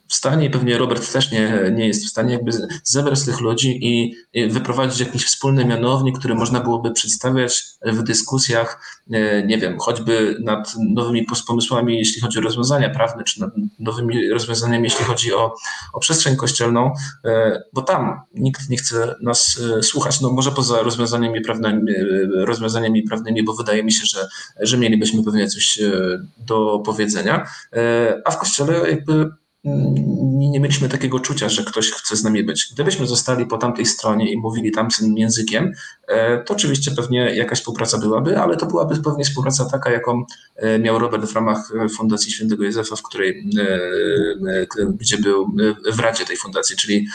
w stanie, i pewnie Robert też nie, nie jest w stanie, jakby zebrać tych ludzi i wyprowadzić jakiś wspólny mianownik, który można byłoby przedstawiać w dyskusjach, e, nie wiem, choćby nad nowymi pomysłami, jeśli chodzi o rozwiązania prawne, czy nad nowymi rozwiązaniami, jeśli chodzi o, o przestrzeń kościelną, e, bo tam nikt nie chce nas e, słuchać, no może poza rozwiązaniami prawnymi, rozwiązaniami prawnymi bo wydaje mi się, że, że mielibyśmy pewnie coś do powiedzenia, a w kościele jakby nie mieliśmy takiego czucia, że ktoś chce z nami być. Gdybyśmy zostali po tamtej stronie i mówili tamtym językiem, e, to oczywiście pewnie jakaś współpraca byłaby, ale to byłaby pewnie współpraca taka, jaką e, miał Robert w ramach Fundacji Świętego Józefa, w której, e, gdzie był w Radzie tej fundacji, czyli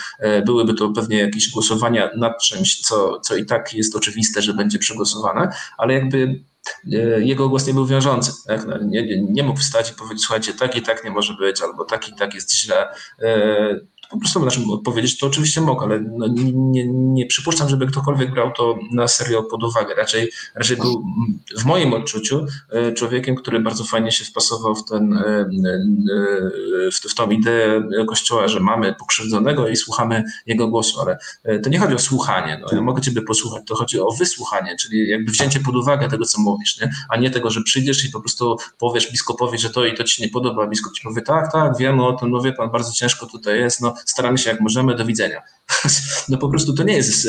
byłyby to pewnie jakieś głosowania nad czymś, co, co i tak jest oczywiste, że będzie przegłosowane, ale jakby E, jego głos nie był wiążący. Tak? No, nie, nie, mógł wstać i powiedzieć, słuchajcie, tak i tak nie może być, albo tak i tak jest źle. Po prostu naszym odpowiedzieć, to oczywiście mógł, ale no nie, nie, przypuszczam, żeby ktokolwiek brał to na serio pod uwagę. Raczej, raczej był w moim odczuciu e, człowiekiem, który bardzo fajnie się wpasował w, ten, e, e, w, w tą ideę Kościoła, że mamy pokrzywdzonego i słuchamy jego głosu, ale to nie chodzi o słuchanie. No, ja mogę ciebie posłuchać, to chodzi o wysłuchanie, czyli jakby wzięcie pod uwagę tego, co mówisz, nie? a nie tego, że przyjdziesz i po prostu powiesz biskupowi, że to i to ci nie podoba, biskup ci powie, tak, tak, wiemy o tym, no wie pan, bardzo ciężko tutaj jest, no staramy się jak możemy, do widzenia. No po prostu to nie jest,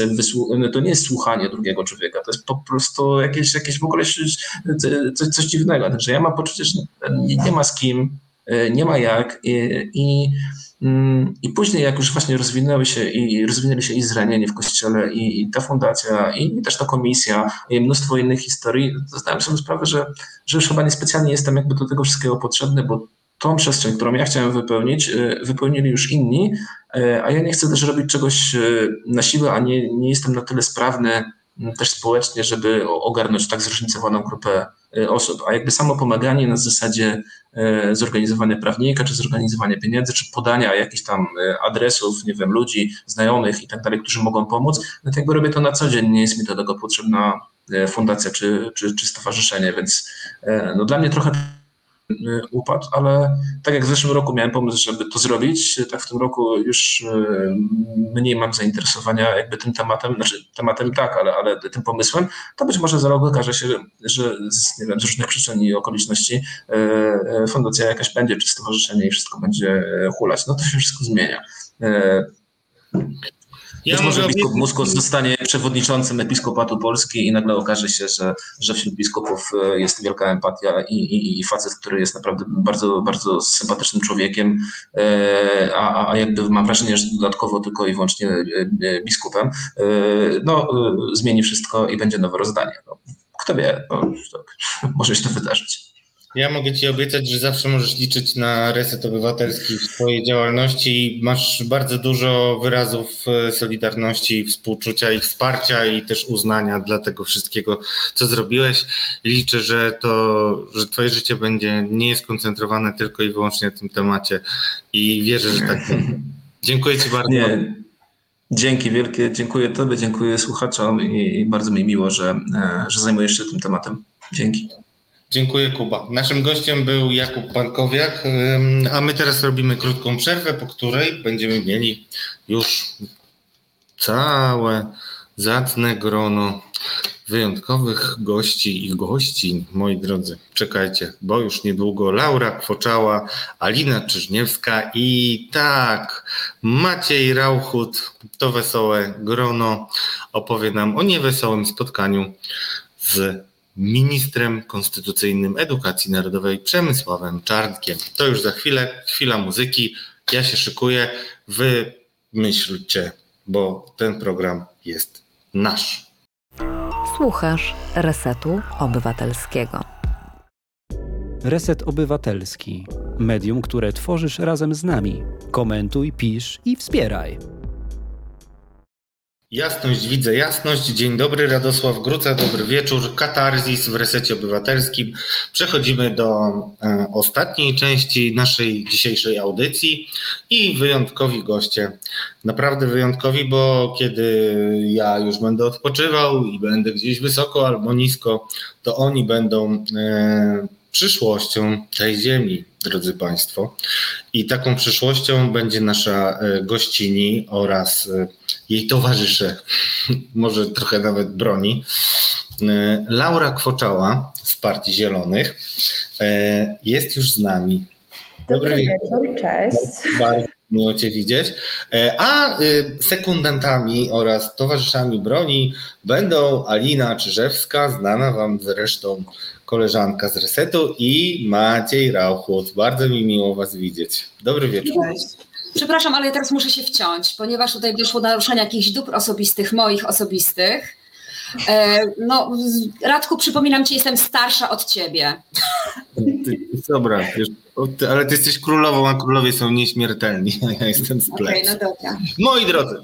to nie jest słuchanie drugiego człowieka, to jest po prostu jakieś, jakieś w ogóle coś, coś dziwnego. Także ja mam poczucie, że nie, nie ma z kim, nie ma jak i, i Mm, I później, jak już właśnie rozwinęły się i rozwinęli się i zranieni w kościele, i, i ta fundacja, i, i, też ta komisja, i mnóstwo innych historii, zdałem sobie sprawę, że, że już chyba niespecjalnie jestem jakby do tego wszystkiego potrzebny, bo tą przestrzeń, którą ja chciałem wypełnić, y, wypełnili już inni, y, a ja nie chcę też robić czegoś y, na siłę, a nie, nie jestem na tyle sprawny też społecznie, żeby ogarnąć tak zróżnicowaną grupę osób. A jakby samo pomaganie na zasadzie zorganizowania prawnika, czy zorganizowania pieniędzy, czy podania jakichś tam adresów, nie wiem, ludzi, znajomych i tak dalej, którzy mogą pomóc, no to jakby robię to na co dzień, nie jest mi do tego potrzebna fundacja czy, czy, czy stowarzyszenie, więc no dla mnie trochę upadł, ale tak jak w zeszłym roku miałem pomysł, żeby to zrobić, tak w tym roku już y, mniej mam zainteresowania jakby tym tematem, znaczy tematem tak, ale, ale tym pomysłem, to być może za rok okaże się, że z, nie wiem, z różnych przyczyn i okoliczności y, fundacja jakaś będzie, czy stowarzyszenie i wszystko będzie hulać. No to się wszystko zmienia. Ja Być może biskup Muskos zostanie przewodniczącym Episkopatu Polski i nagle okaże się, że, że wśród biskupów e, jest wielka empatia i, i, i facet, który jest naprawdę bardzo, bardzo sympatycznym człowiekiem, e, a, a jakby mam wrażenie, że dodatkowo tylko i wyłącznie e, biskupem, no zmieni wszystko i będzie nowe rozdanie. No, kto wie, no, może się to wydarzyć. Ja mogę Ci obiecać, że zawsze możesz liczyć na reset obywatelski w swojej działalności. Masz bardzo dużo wyrazów e, solidarności, współczucia i wsparcia i też uznania dla tego wszystkiego, co zrobiłeś. Liczę, że to, że Twoje życie będzie nie skoncentrowane tylko i wyłącznie na tym temacie i wierzę, że tak będzie. Dziękuję Ci bardzo. Nie. Dzięki wielkie, dziękuję Tobie, dziękuję słuchaczom i, i bardzo mi miło, że, e, że zajmujesz się tym tematem. Dzięki. Dziękuję Kuba. Naszym gościem był Jakub Pankowiak, a my teraz robimy krótką przerwę, po której będziemy mieli już całe zacne grono wyjątkowych gości i gości, moi drodzy. Czekajcie, bo już niedługo Laura Kwoczała, Alina Czyżniewska i tak, Maciej Rauchut, to wesołe grono, opowie nam o niewesołym spotkaniu z ministrem konstytucyjnym edukacji narodowej Przemysławem Czarnkiem. To już za chwilę, chwila muzyki. Ja się szykuję. Wy myślcie, bo ten program jest nasz. Słuchasz Resetu Obywatelskiego. Reset Obywatelski. Medium, które tworzysz razem z nami. Komentuj, pisz i wspieraj. Jasność, widzę jasność. Dzień dobry, Radosław Gruca, dobry wieczór. Katarzis w resecie obywatelskim. Przechodzimy do e, ostatniej części naszej dzisiejszej audycji i wyjątkowi goście. Naprawdę wyjątkowi, bo kiedy ja już będę odpoczywał i będę gdzieś wysoko albo nisko, to oni będą e, przyszłością tej ziemi, drodzy Państwo. I taką przyszłością będzie nasza e, gościni oraz jej towarzysze, może trochę nawet broni. E, Laura Kwoczała z Partii Zielonych jest już z nami. Dobry, Dobry wieczór, cześć. Bardzo miło Cię widzieć. A sekundantami oraz towarzyszami broni będą Alina Czyżewska, znana Wam zresztą koleżanka z Resetu i Maciej Rauchut. Bardzo mi miło Was widzieć. Dobry wieczór. Przepraszam, ale ja teraz muszę się wciąć, ponieważ tutaj doszło do naruszenia jakichś dóbr osobistych, moich osobistych. E, no, Radku, przypominam ci, jestem starsza od ciebie. Dobra, ale ty jesteś królową, a królowie są nieśmiertelni. Ja jestem z okay, no dobra. Moi drodzy,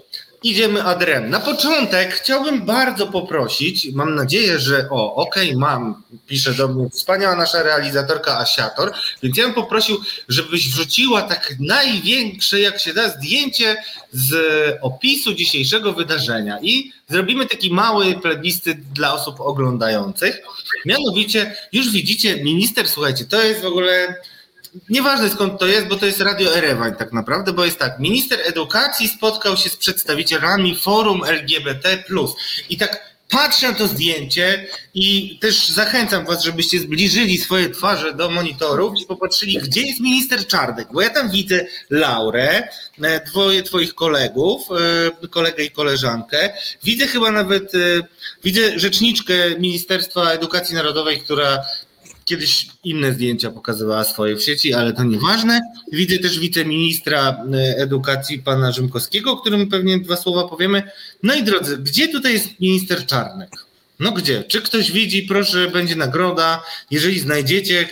Idziemy adrem. Na początek chciałbym bardzo poprosić, mam nadzieję, że o, okej, okay, mam, pisze do mnie wspaniała nasza realizatorka Asiator, więc ja bym poprosił, żebyś wrzuciła tak największe, jak się da, zdjęcie z opisu dzisiejszego wydarzenia i zrobimy taki mały plebiscyt dla osób oglądających. Mianowicie, już widzicie, minister, słuchajcie, to jest w ogóle nieważne skąd to jest, bo to jest Radio Erewań tak naprawdę, bo jest tak, minister edukacji spotkał się z przedstawicielami forum LGBT+. I tak patrzę na to zdjęcie i też zachęcam was, żebyście zbliżyli swoje twarze do monitorów i popatrzyli, gdzie jest minister Czarnek, bo ja tam widzę Laurę, e, dwoje twoich kolegów, e, kolegę i koleżankę. Widzę chyba nawet, e, widzę rzeczniczkę Ministerstwa Edukacji Narodowej, która kiedyś inne zdjęcia pokazywała swoje w sieci, ale to nieważne. Widzę też wiceministra edukacji pana Rzymkowskiego, o którym pewnie dwa słowa powiemy. No i drodzy, gdzie tutaj jest minister Czarnek? No gdzie? Czy ktoś widzi, proszę, będzie nagroda, jeżeli znajdziecie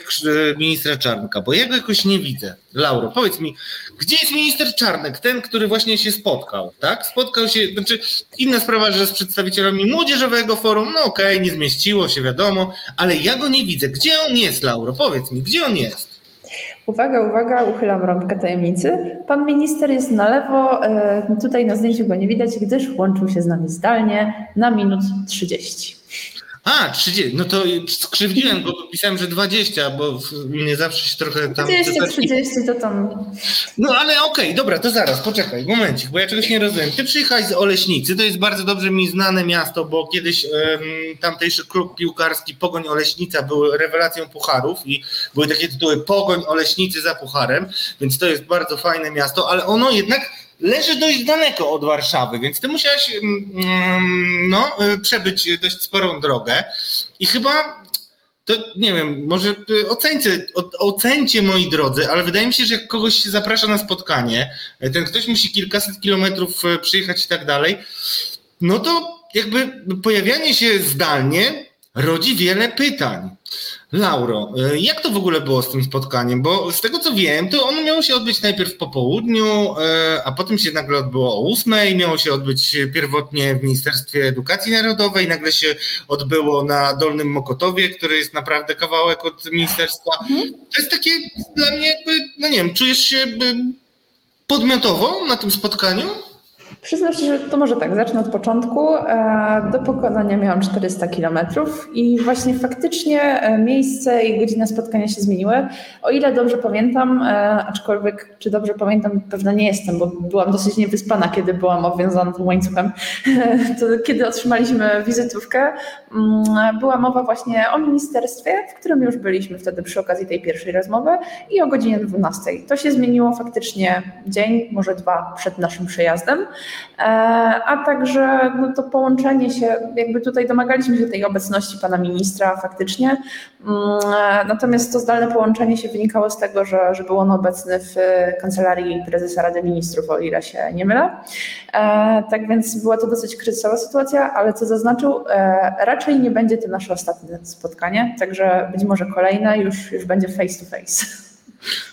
ministra Czarnka, bo ja go jakoś nie widzę. Lauro, powiedz mi, gdzie jest minister Czarnek, ten, który właśnie się spotkał, tak? Spotkał się, znaczy inna sprawa, że z przedstawicielami Młodzieżowego Forum, no okej, okay, nie zmieściło się, wiadomo, ale ja go nie widzę. Gdzie on jest, Lauro? Powiedz mi, gdzie on jest? Uwaga, uwaga, uchylam rąbkę tajemnicy. Pan minister jest na lewo, e, tutaj na zdjęciu go nie widać, gdyż łączył się z nami zdalnie na minut 30. A, 30. No to skrzywdziłem go, pisałem, że 20, bo mnie zawsze się trochę tam... 20, 30 to tam... No ale okej, okay, dobra, to zaraz, poczekaj, momencik, bo ja czegoś nie rozumiem. Ty przyjechałeś z Oleśnicy, to jest bardzo dobrze mi znane miasto, bo kiedyś um, tamtejszy klub piłkarski Pogoń Oleśnica był rewelacją pucharów i były takie tytuły Pogoń Oleśnicy za pucharem, więc to jest bardzo fajne miasto, ale ono jednak leży dość daleko od Warszawy, więc ty musiałeś mm, mm, no, y, przebyć dość sporą drogę i chyba to nie wiem, może y, ocencie, ocencie moi drodzy, ale wydaje mi się, że jak kogoś się zaprasza na spotkanie, ten ktoś musi kilkaset kilometrów przyjechać i tak dalej, no to jakby pojawianie się zdalnie rodzi wiele pytań. Lauro, e, jak to w ogóle było z tym spotkaniem? Bo z tego co wiem, to ono miało się odbyć najpierw po południu, e, a potem się nagle odbyło o ósmej, miało się odbyć pierwotnie w Ministerstwie Edukacji Narodowej, nagle się odbyło na Dolnym Mokotowie, który jest naprawdę kawałek od ministerstwa. Mhm. To jest takie dla mnie jakby, no nie wiem, czujesz się podmiotowo na tym spotkaniu? Przyznam się, że to może tak, zacznę od początku. E, do pokonania miałam 400 kilometrów i właśnie faktycznie e, miejsce i godzina spotkania się zmieniły. O ile dobrze pamiętam, e, aczkolwiek czy dobrze pamiętam, pewnie nie jestem, bo byłam dosyć niewyspana, kiedy byłam obwiązana tym łańcuchem. To kiedy otrzymaliśmy wizytówkę, mm, była mowa właśnie o ministerstwie, w którym już byliśmy wtedy przy okazji tej pierwszej rozmowy i o godzinie 12. To się zmieniło faktycznie dzień, może dwa przed naszym przyjazdem. E, a także no, to połączenie się, jakby tutaj domagaliśmy się tej obecności pana ministra faktycznie, mm, e, natomiast to zdalne połączenie się wynikało z tego, że, że był on obecny w kancelarii prezesa Rady Ministrów, o ile się nie mylę. E, tak więc była to dosyć kryzysowa sytuacja, ale co zaznaczył, raczej nie będzie to nasze ostatnie spotkanie, także być może kolejne już, już będzie face to face.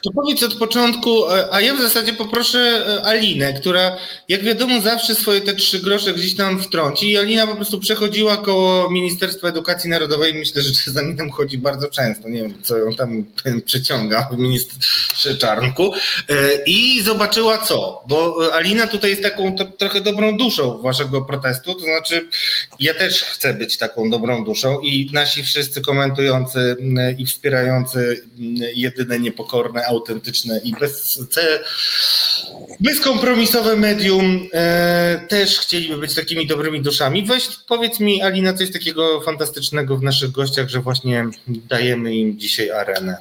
To powiedz od początku, e, a ja w zasadzie poproszę e, Alinę, która jak wiadomo zawsze swoje te trzy grosze gdzieś tam wtrąci. I Alina po prostu przechodziła koło Ministerstwa Edukacji Narodowej. Myślę, że za nim tam chodzi bardzo często, nie wiem co ją tam przeciąga w ministrze Czarnku. E, i zobaczyła co, bo Alina tutaj jest taką to, trochę dobrą duszą waszego protestu, to znaczy ja też chcę być taką dobrą duszą i nasi wszyscy komentujący i wspierający jedyne niepokoje autentyczne i bez, bezkompromisowe medium e, też chcieliby być takimi dobrymi duszami. Weź powiedz mi, Alina, co jest takiego fantastycznego w naszych gościach, że właśnie dajemy im dzisiaj arenę.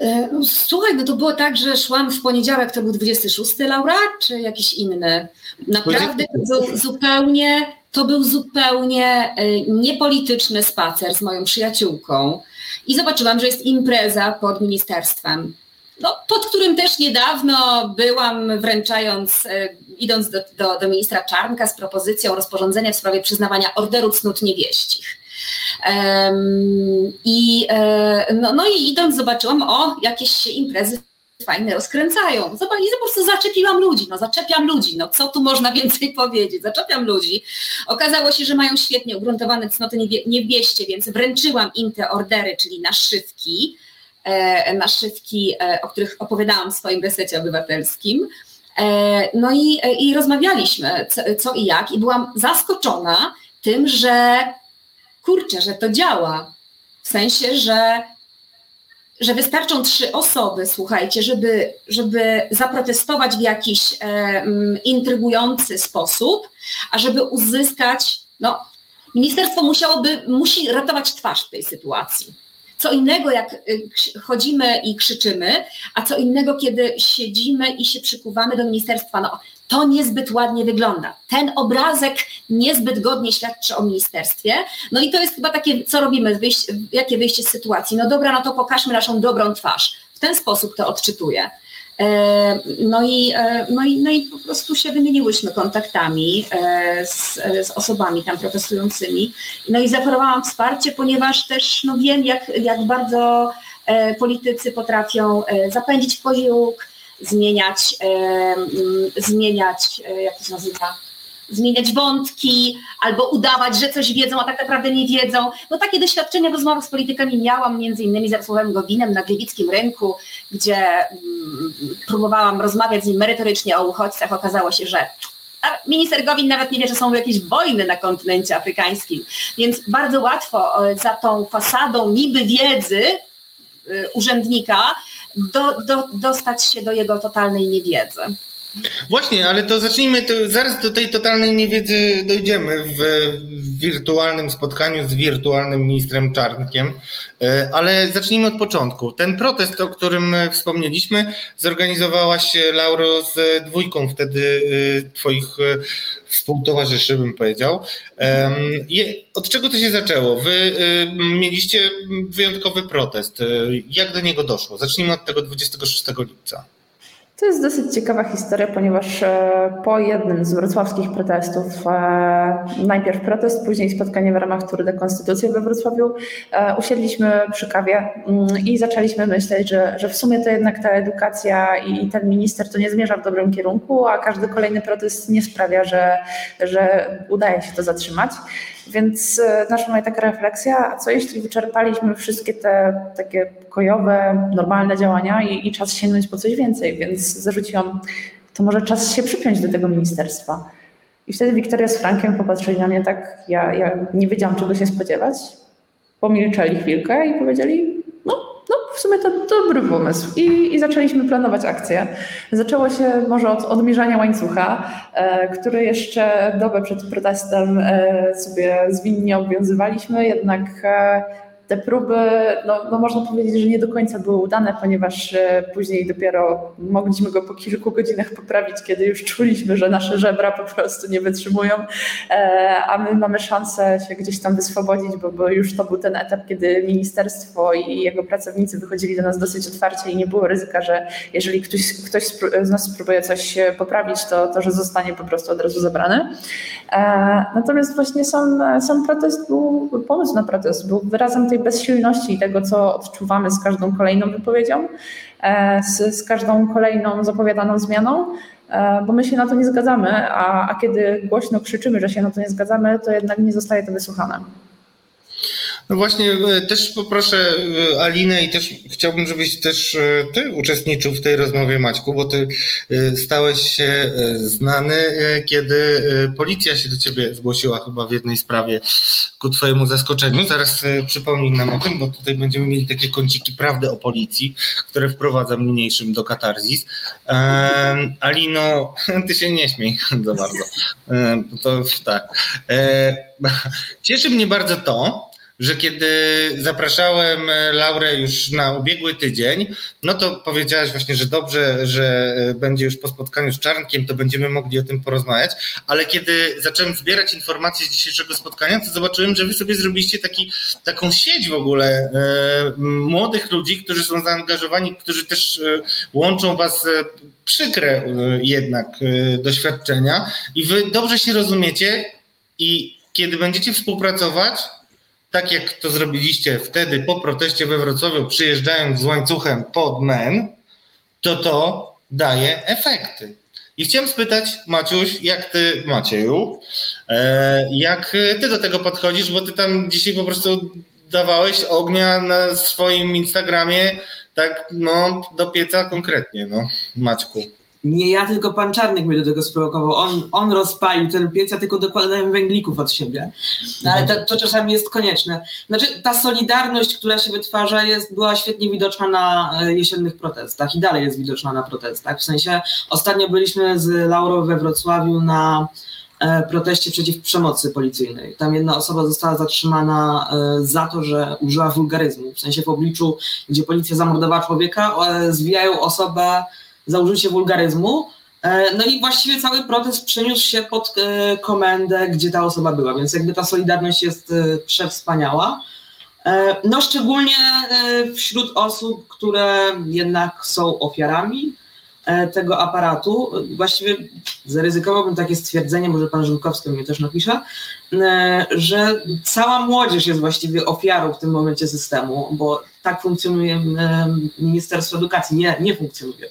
E, słuchaj, no to było tak, że szłam w poniedziałek, to był 26 Laura, czy jakiś inny? Naprawdę to był zupełnie, to był zupełnie e, niepolityczny spacer z moją przyjaciółką i zobaczyłam, że jest impreza pod ministerstwem. No, pod którym też niedawno byłam, wręczając, e, idąc do, do, do ministra Czarnka z propozycją rozporządzenia w sprawie przyznawania orderu cnót niewieścich. I, e, no, no i idąc zobaczyłam, o, jakieś imprezy fajne rozkręcają. Zobacz, po prostu zaczepiłam ludzi, no zaczepiam ludzi, no co tu można więcej powiedzieć, zaczepiam ludzi. Okazało się, że mają świetnie ugruntowane cnoty niewieście, więc wręczyłam im te ordery, czyli naszywki, e, naszywki, e, o których opowiadałam w swoim resecie obywatelskim. E, no i, e, i rozmawialiśmy co, co i jak i byłam zaskoczona tym, że kurczę, że to działa. W sensie, że że wystarczą trzy osoby, słuchajcie, żeby, żeby zaprotestować w jakiś e, intrygujący sposób, a żeby uzyskać No, ministerstwo musiałoby, musi ratować twarz w tej sytuacji. Co innego, jak y, chodzimy i krzyczymy, a co innego, kiedy siedzimy i się przykuwamy do ministerstwa. No, to niezbyt ładnie wygląda. Ten obrazek niezbyt godnie świadczy o ministerstwie. No i to jest chyba takie, co robimy, jakie wyjście z sytuacji. No dobra, no to pokażmy naszą dobrą twarz. W ten sposób to odczytuję. E, no i, e, no, i, no i po prostu się wymieniłyśmy kontaktami e, z, z osobami tam protestującymi. No i zaoferowałam wsparcie, ponieważ też no wiem, jak, jak bardzo politycy potrafią zapędzić pozióg, zmieniać, zmieniać, jak to się nazywa, zmieniać wątki albo udawać, że coś wiedzą, a tak naprawdę nie wiedzą. No takie doświadczenia w rozmowach z politykami miałam między innymi z Jarosławem Gowinem na gliwickim rynku, gdzie mm, próbowałam rozmawiać z nim merytorycznie o uchodźcach. Okazało się, że minister Gowin nawet nie wie, że są jakieś wojny na kontynencie afrykańskim, więc bardzo łatwo e, za tą fasadą niby wiedzy e, urzędnika do, do, dostać się do jego totalnej niewiedzy. Właśnie, ale to zacznijmy, to zaraz do tej totalnej niewiedzy dojdziemy w wirtualnym spotkaniu z wirtualnym ministrem Czarnkiem, e, ale zacznijmy od początku. Ten protest, o którym wspomnieliśmy, zorganizowałaś Lauro z dwójką wtedy e, twoich e, współtowarzyszy, bym powiedział. Od czego to się zaczęło? Wy mieliście wyjątkowy protest. Jak do niego doszło? Zacznijmy od tego 26 lipca. To jest dosyć ciekawa historia, ponieważ e, po jednym z wrocławskich protestów, e, najpierw protest, później spotkanie w ramach Tury de Konstytucji we Wrocławiu, e, usiedliśmy przy kawie mm, i zaczęliśmy myśleć, że, że w sumie to jednak ta edukacja i ten minister to nie zmierza w dobrym kierunku, a każdy kolejny protest nie sprawia, że, że udaje się to zatrzymać. Więc naszła mnie taka refleksja, a co jeśli wyczerpaliśmy wszystkie te takie pokojowe, normalne działania i, i czas sięgnąć po coś więcej, więc zarzuciłam, to może czas się przypiąć do tego ministerstwa. I wtedy Wiktoria z Frankiem popatrzyli na mnie tak, ja, ja nie wiedziałam czego się spodziewać, pomilczeli chwilkę i powiedzieli, sumie to dobry pomysł. I, I zaczęliśmy planować akcję. Zaczęło się może od odmierzania łańcucha, e, który jeszcze dobę przed protestem e, sobie zwinnie obowiązywaliśmy, jednak e, te próby, no, no, można powiedzieć, że nie do końca były udane, ponieważ e, później dopiero mogliśmy go po kilku godzinach poprawić, kiedy już czuliśmy, że nasze żebra po prostu nie wytrzymują, e, a my mamy szansę się gdzieś tam wyswobodzić, bo, bo już to był ten etap, kiedy ministerstwo i jego pracownicy wychodzili do nas dosyć otwarcie i nie było ryzyka, że jeżeli ktoś, ktoś z nas spróbuje coś poprawić, to, to że zostanie po prostu od razu zabrany. E, natomiast właśnie sam, sam protest był, pomysł na protest był wyrazem tej tej bezsilności i tego, co odczuwamy z każdą kolejną wypowiedzią, e, z, z każdą kolejną zapowiadaną zmianą, e, bo my się na to nie zgadzamy, a, a kiedy głośno krzyczymy, że się na to nie zgadzamy, to jednak nie zostaje to wysłuchane. No właśnie, e, też poproszę e, Alinę i też chciałbym, żebyś też e, ty uczestniczył w tej rozmowie, Maćku, bo ty stałeś się znany, kiedy policja się do ciebie zgłosiła chyba w jednej sprawie ku twojemu zaskoczeniu. Zaraz przypomnij nam o tym, bo tutaj będziemy mieli takie kąciki prawdy o policji, które wprowadzam niniejszym do katarzis. Alino, ty się nie śmiej za bardzo. To tak. Cieszy mnie bardzo to, że kiedy zapraszałem e, Laurę już na ubiegły tydzień, no to powiedziałaś właśnie, że dobrze, że e, będzie już po spotkaniu z Czarnkiem, to będziemy mogli o tym porozmawiać, ale kiedy zacząłem zbierać informacje z dzisiejszego spotkania, to zobaczyłem, że wy sobie zrobiliście taki, taką sieć w ogóle e, młodych ludzi, którzy są zaangażowani, którzy też e, łączą was e, przykre e, jednak doświadczenia. I wy dobrze się rozumiecie i kiedy będziecie współpracować, tak jak to zrobiliście wtedy po proteście we Wrocławiu, przyjeżdżając z łańcuchem pod MEN, to to daje efekty. I chciałem spytać, Maciuś, jak ty, Macieju, e, jak ty do tego podchodzisz, bo ty tam dzisiaj po prostu dawałeś ognia na swoim Instagramie, tak, no, do pieca konkretnie, no, Maćku. Nie ja, tylko pan Czarnek mnie do tego sprowokował. On, on rozpalił ten piec, ja tylko dokładałem węglików od siebie. No, ale to, to, czasami jest konieczne. Znaczy, ta solidarność, która się wytwarza, jest, była świetnie widoczna na e, jesiennych protestach i dalej jest widoczna na protestach. W sensie, ostatnio byliśmy z Laurą we Wrocławiu na proteście przeciw przemocy policyjnej. Tam jedna osoba została zatrzymana za to, że użyła wulgaryzmu, w sensie w obliczu, gdzie policja zamordowała człowieka, zwijają osobę za użycie wulgaryzmu, no i właściwie cały protest przeniósł się pod komendę, gdzie ta osoba była, więc jakby ta solidarność jest przewspaniała. E, no szczególnie e, wśród osób, które jednak są ofiarami e, tego aparatu. Właściwie zaryzykowałbym takie stwierdzenie, może pan Żółkowski mnie też napisze, że cała młodzież jest właściwie ofiarą w tym momencie systemu, bo tak funkcjonuje Ministerstwo Edukacji, nie, nie funkcjonuje.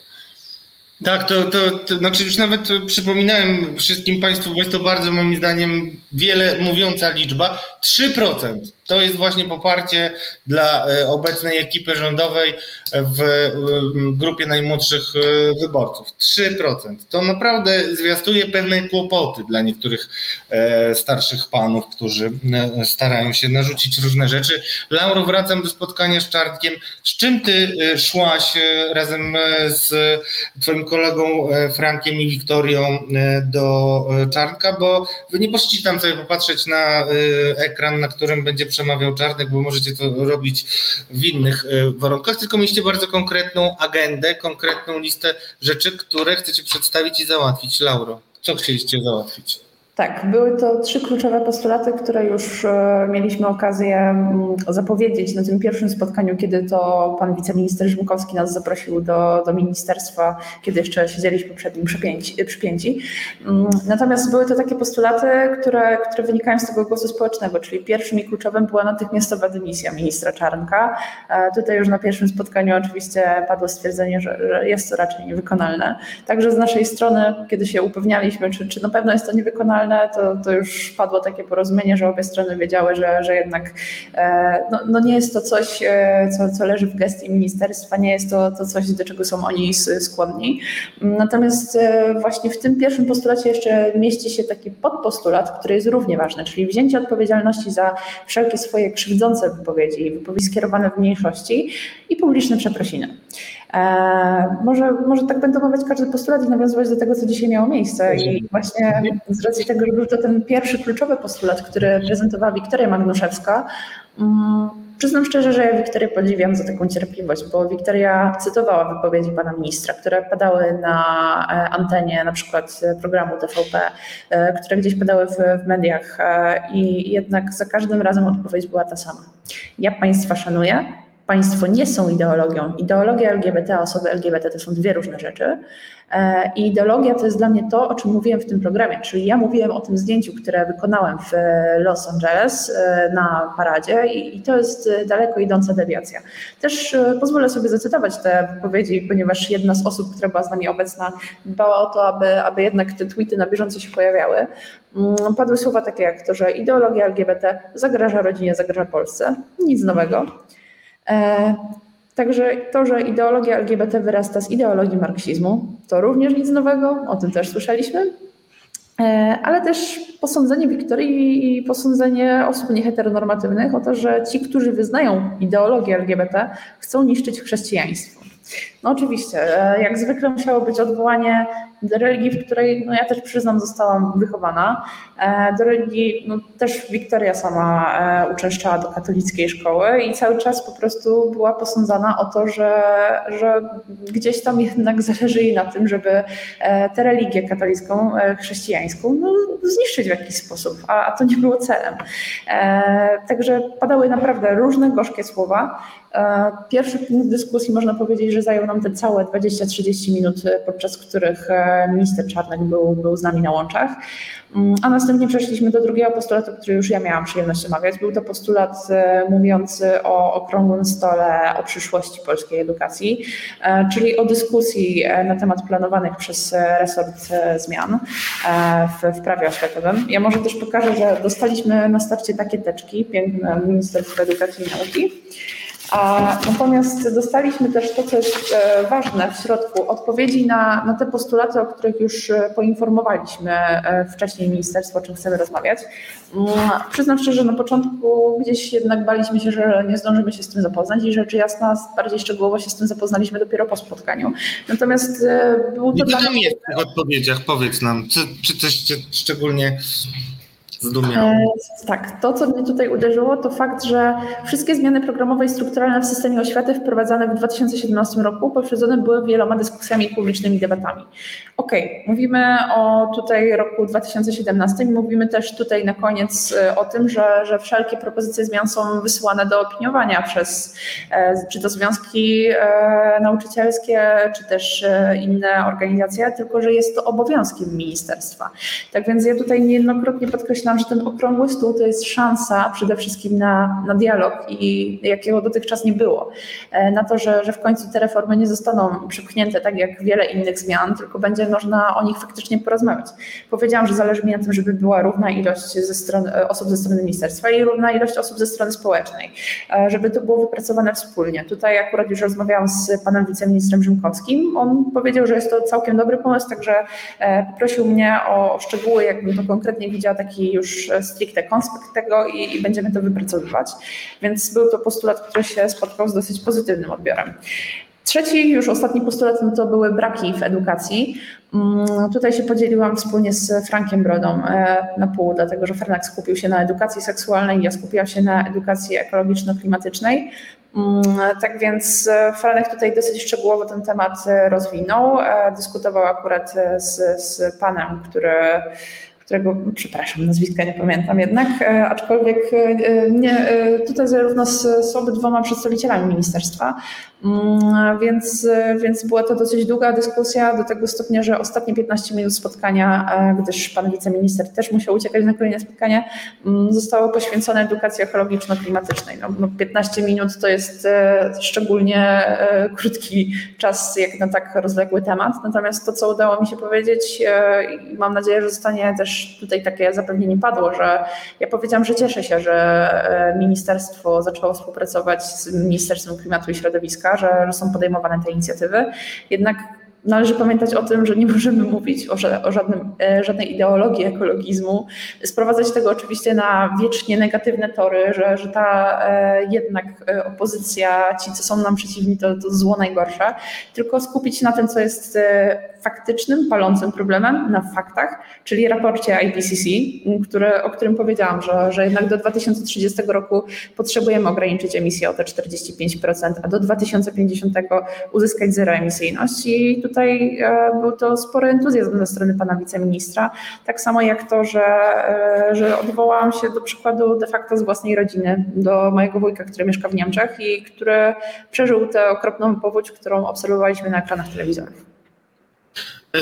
Tak, to, to, to znaczy już nawet przypominałem wszystkim Państwu, bo jest to bardzo moim zdaniem wiele mówiąca liczba. 3% to jest właśnie poparcie dla e, obecnej ekipy rządowej w grupie najmłodszych e, wyborców. 3%. To naprawdę zwiastuje pewne kłopoty dla niektórych e, starszych panów, którzy starają się narzucić różne rzeczy. Lauro, wracam do spotkania z Czartkiem. Z czym ty szłaś razem z twoim kolegą Frankiem i Wiktorią do Czartka, bo wy nie poszliście tam sobie popatrzeć na ekran, na którym będzie przemawiał Czarnek, bo możecie to robić w innych e, warunkach, tylko mieliście bardzo konkretną agendę, konkretną listę rzeczy, które chcecie przedstawić i załatwić. Lauro, co chcieliście załatwić? Tak, były to trzy kluczowe postulaty, które już e, mieliśmy okazję mm, zapowiedzieć na tym pierwszym spotkaniu, kiedy to pan wiceminister Rzymkowski nas zaprosił do, do ministerstwa, kiedy jeszcze siedzieliśmy przed nim przypięci. Mm, natomiast były to takie postulaty, które, które wynikają z tego głosu społecznego, czyli pierwszym i kluczowym była natychmiastowa dymisja ministra Czarnka. E, tutaj już na pierwszym spotkaniu oczywiście padło stwierdzenie, że, że jest to raczej niewykonalne. Także z naszej strony, kiedy się upewnialiśmy, czy, czy na pewno jest to niewykonalne, to, to już padło takie porozumienie, że obie strony wiedziały, że, że jednak e, no, no nie jest to coś, e, co, co leży w gestii ministerstwa, nie jest to, to coś, do czego są oni skłonni. Natomiast e, właśnie w tym pierwszym postulacie jeszcze mieści się taki podpostulat, który jest równie ważny, czyli wzięcie odpowiedzialności za wszelkie swoje krzywdzące wypowiedzi, wypowiedzi skierowane w mniejszości i publiczne przeprosiny. E, może, może tak będę omawiać każdy postulat i nawiązywać do tego, co dzisiaj miało miejsce. I właśnie z racji tego, że był to ten pierwszy kluczowy postulat, który prezentowała Wiktoria Magnuszewska, um, Przyznam szczerze, że ja Wiktorię podziwiam za taką cierpliwość, bo Wiktoria cytowała wypowiedzi pana ministra, które padały na e, antenie na przykład programu TVP, e, które gdzieś padały w mediach i jednak za każdym razem odpowiedź była ta sama. Ja państwa szanuję, Państwo nie są ideologią. Ideologia LGBT, osoby LGBT to są dwie różne rzeczy. E, I ideologia to jest dla mnie to, o czym mówiłem w tym programie, czyli ja mówiłem o tym zdjęciu, które wykonałem w Los Angeles e, na paradzie i to jest daleko idąca dewiacja. Też e, pozwolę sobie zacytować te wypowiedzi, ponieważ jedna z osób, która była z nami obecna, dbała o to, aby, aby jednak te tweety na bieżąco się pojawiały. Mm, padły słowa takie jak to, że ideologia LGBT zagraża rodzinie, zagraża Polsce. Nic nowego. E, także to, że ideologia LGBT wyrasta z ideologii marksizmu, to również nic nowego, o tym też słyszeliśmy. E, ale też posądzenie Wiktorii i posądzenie osób nieheteronormatywnych o to, że ci, którzy wyznają ideologię LGBT, chcą niszczyć chrześcijaństwo. No oczywiście, e, jak zwykle musiało być odwołanie do religii, w której no ja też przyznam zostałam wychowana. E, do religii no, też Wiktoria sama e, uczęszczała do katolickiej szkoły i cały czas po prostu była posądzana o to, że, że gdzieś tam jednak zależy jej na tym, żeby tę religię katolicką, chrześcijańską no, zniszczyć w jakiś sposób, a, a to nie było celem. Także padały naprawdę różne gorzkie słowa. Pierwszy punkt dyskusji można powiedzieć, że zajął nam te całe 20-30 minut, podczas których minister Czarnek był, był z nami na łączach. Mm, a następnie przeszliśmy do drugiego postulatu, który już ja miałam przyjemność omawiać. Był to postulat e, mówiący o okrągłym stole o przyszłości polskiej edukacji, e, czyli o dyskusji e, na temat planowanych przez resort zmian w, w prawie oświatowym. Ja może też pokażę, że dostaliśmy na starcie takie teczki, piękne Ministerstwo Edukacji i Nauki. Natomiast dostaliśmy też to, co jest e, ważne w środku, odpowiedzi na, na te postulaty, o których już e, poinformowaliśmy e, wcześniej ministerstwo, o czym chcemy rozmawiać. Mm, przyznam szczerze, na początku gdzieś jednak baliśmy się, że nie zdążymy się z tym zapoznać i rzecz jasna, bardziej szczegółowo się z tym zapoznaliśmy dopiero po spotkaniu. Natomiast był to... Co tam jest w odpowiedziach? Powiedz nam, czy, czy coś szczególnie zdumiało? E, tak, to co mnie tutaj uderzyło to fakt, że wszystkie zmiany programowe i strukturalne w systemie oświaty wprowadzane w 2017 roku poprzedzone były wieloma dyskusjami i publicznymi debatami. Okej, okay, mówimy o tutaj roku 2017, mówimy też tutaj na koniec e, o tym, że, że wszelkie propozycje zmian są wysyłane do opiniowania przez e, czy to związki nauczycielskie, czy też inne organizacje, tylko że jest to obowiązkiem ministerstwa. Tak więc ja tutaj niejednokrotnie podkreślam, że ten okrągły stół to jest szansa przede wszystkim na, na dialog i jakiego dotychczas nie było. E, na to, że, że w końcu te reformy nie zostaną przypchnięte tak jak wiele innych zmian, tylko będzie można o nich faktycznie porozmawiać. Powiedziałam, że zależy mi na tym, żeby była równa ilość ze strony, e, osób ze strony ministerstwa i równa ilość osób ze strony społecznej, e, żeby to było wypracowane wspólnie. Tutaj akurat już rozmawiałam z panem wiceministrem Rzymkowskim. On powiedział, że jest to całkiem dobry pomysł, także poprosił mnie o szczegóły, jakbym to konkretnie widziała taki już już stricte konspekt tego i, i będziemy to wypracowywać. Więc był to postulat, który się spotkał z dosyć pozytywnym odbiorem. Trzeci, już ostatni postulat, no to były braki w edukacji. Mm, tutaj się podzieliłam wspólnie z Frankiem Brodą e, na pół, dlatego że Franek skupił się na edukacji seksualnej, ja skupiłam się na edukacji ekologiczno-klimatycznej. Mm, tak więc e, Franek tutaj dosyć szczegółowo ten temat e, rozwinął. Dyskutował akurat z, z panem, który którego, przepraszam, nazwiska nie pamiętam jednak, e, aczkolwiek e, nie, e, tutaj zarówno z, z obydwoma przedstawicielami ministerstwa, mm, więc, więc była to dosyć długa dyskusja do tego stopnia, że ostatnie 15 minut spotkania, gdyż pan wiceminister też musiał uciekać na kolejne spotkanie, mm, zostało poświęcone edukacji ekologiczno-klimatycznej. No, no 15 minut to jest szczególnie krótki czas jak na tak rozległy temat, natomiast to, co udało mi się powiedzieć i mam nadzieję, że zostanie też tutaj takie zapewnienie padło, że ja powiedziałam, że cieszę się, że e, ministerstwo zaczęło współpracować z Ministerstwem Klimatu i Środowiska, że są podejmowane te inicjatywy. Jednak należy pamiętać o tym, że nie możemy mówić o, o żadnym, e, żadnej ideologii ekologizmu, sprowadzać tego oczywiście na wiecznie negatywne tory, że, że ta e, jednak opozycja, ci co są nam przeciwni to, to zło najgorsze, tylko skupić się na tym, co jest faktycznym, palącym problemem na faktach, czyli raporcie IPCC, które, o którym powiedziałam, że, że jednak do 2030 roku potrzebujemy ograniczyć emisję o te 45%, a do 2050 uzyskać zeroemisyjność. I tutaj e, był to spory entuzjazm ze strony pana wiceministra, tak samo jak to, że, e, że odwołałam się do przykładu de facto z własnej rodziny, do mojego wujka, który mieszka w Niemczech i który przeżył tę okropną powódź, którą obserwowaliśmy na ekranach telewizorów. E,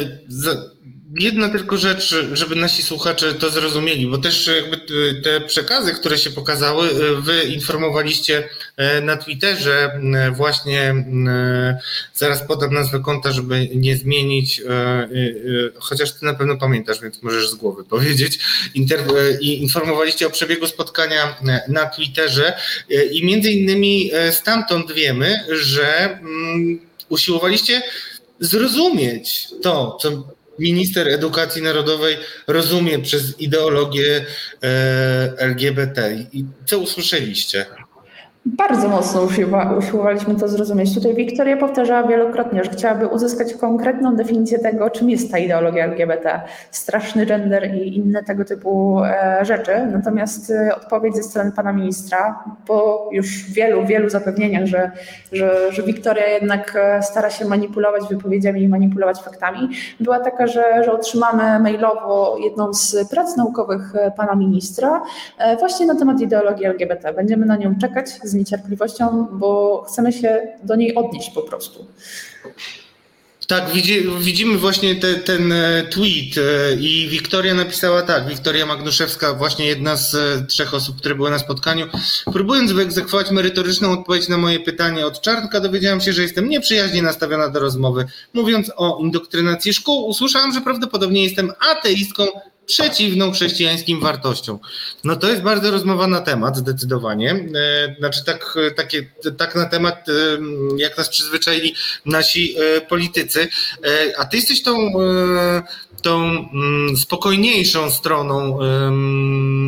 jedna tylko rzecz, żeby nasi słuchacze to zrozumieli, bo też jakby te przekazy, które się pokazały, e, wy informowaliście e, na Twitterze właśnie, zaraz podam nazwę konta, żeby nie zmienić, chociaż ty na pewno pamiętasz, więc możesz z głowy powiedzieć, i informowaliście o przebiegu spotkania na Twitterze i między innymi stamtąd wiemy, że usiłowaliście zrozumieć to, co minister edukacji narodowej rozumie przez ideologię e, LGBT. I co usłyszeliście? Bardzo mocno usiłowaliśmy to zrozumieć. Tutaj Wiktoria powtarzała wielokrotnie, że chciałaby uzyskać konkretną definicję tego, czym jest ta ideologia LGBT, straszny gender i inne tego typu e, rzeczy. Natomiast e, odpowiedź ze strony pana ministra, po już wielu, wielu zapewnieniach, że, że, że Wiktoria jednak e, stara się manipulować wypowiedziami i manipulować faktami, była taka, że, że otrzymamy mailowo jedną z prac naukowych pana ministra właśnie na temat ideologii LGBT. Będziemy na nią czekać z niecierpliwością, bo chcemy się do niej odnieść po prostu. Tak, widzimy właśnie te, ten e, tweet e, i Wiktoria napisała tak, Wiktoria Magnuszewska, właśnie jedna z e, trzech osób, które były na spotkaniu. Próbując wyegzekwować merytoryczną odpowiedź na moje pytanie od Czarnka, dowiedziałam się, że jestem nieprzyjaźnie nastawiona do rozmowy. Mówiąc o indoktrynacji szkół, usłyszałam, że prawdopodobnie jestem ateistką przeciwną chrześcijańskim wartościom. No to jest bardzo rozmowa na temat, zdecydowanie. E, znaczy tak, takie, tak na temat, e, jak nas przyzwyczaili nasi e, politycy. A ty jesteś tą, tą mm, spokojniejszą stroną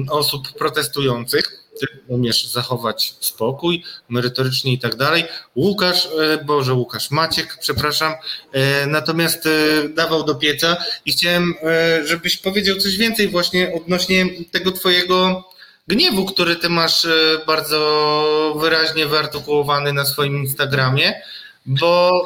osób protestujących umiesz zachować spokój, merytorycznie i tak dalej. Łukasz, e, Boże Łukasz, Maciek, przepraszam, e, natomiast e, dawał do pieca i chciałem, żebyś powiedział coś więcej właśnie odnośnie tego twojego gniewu, który ty masz bardzo wyraźnie wyartykułowany na swoim Instagramie, bo,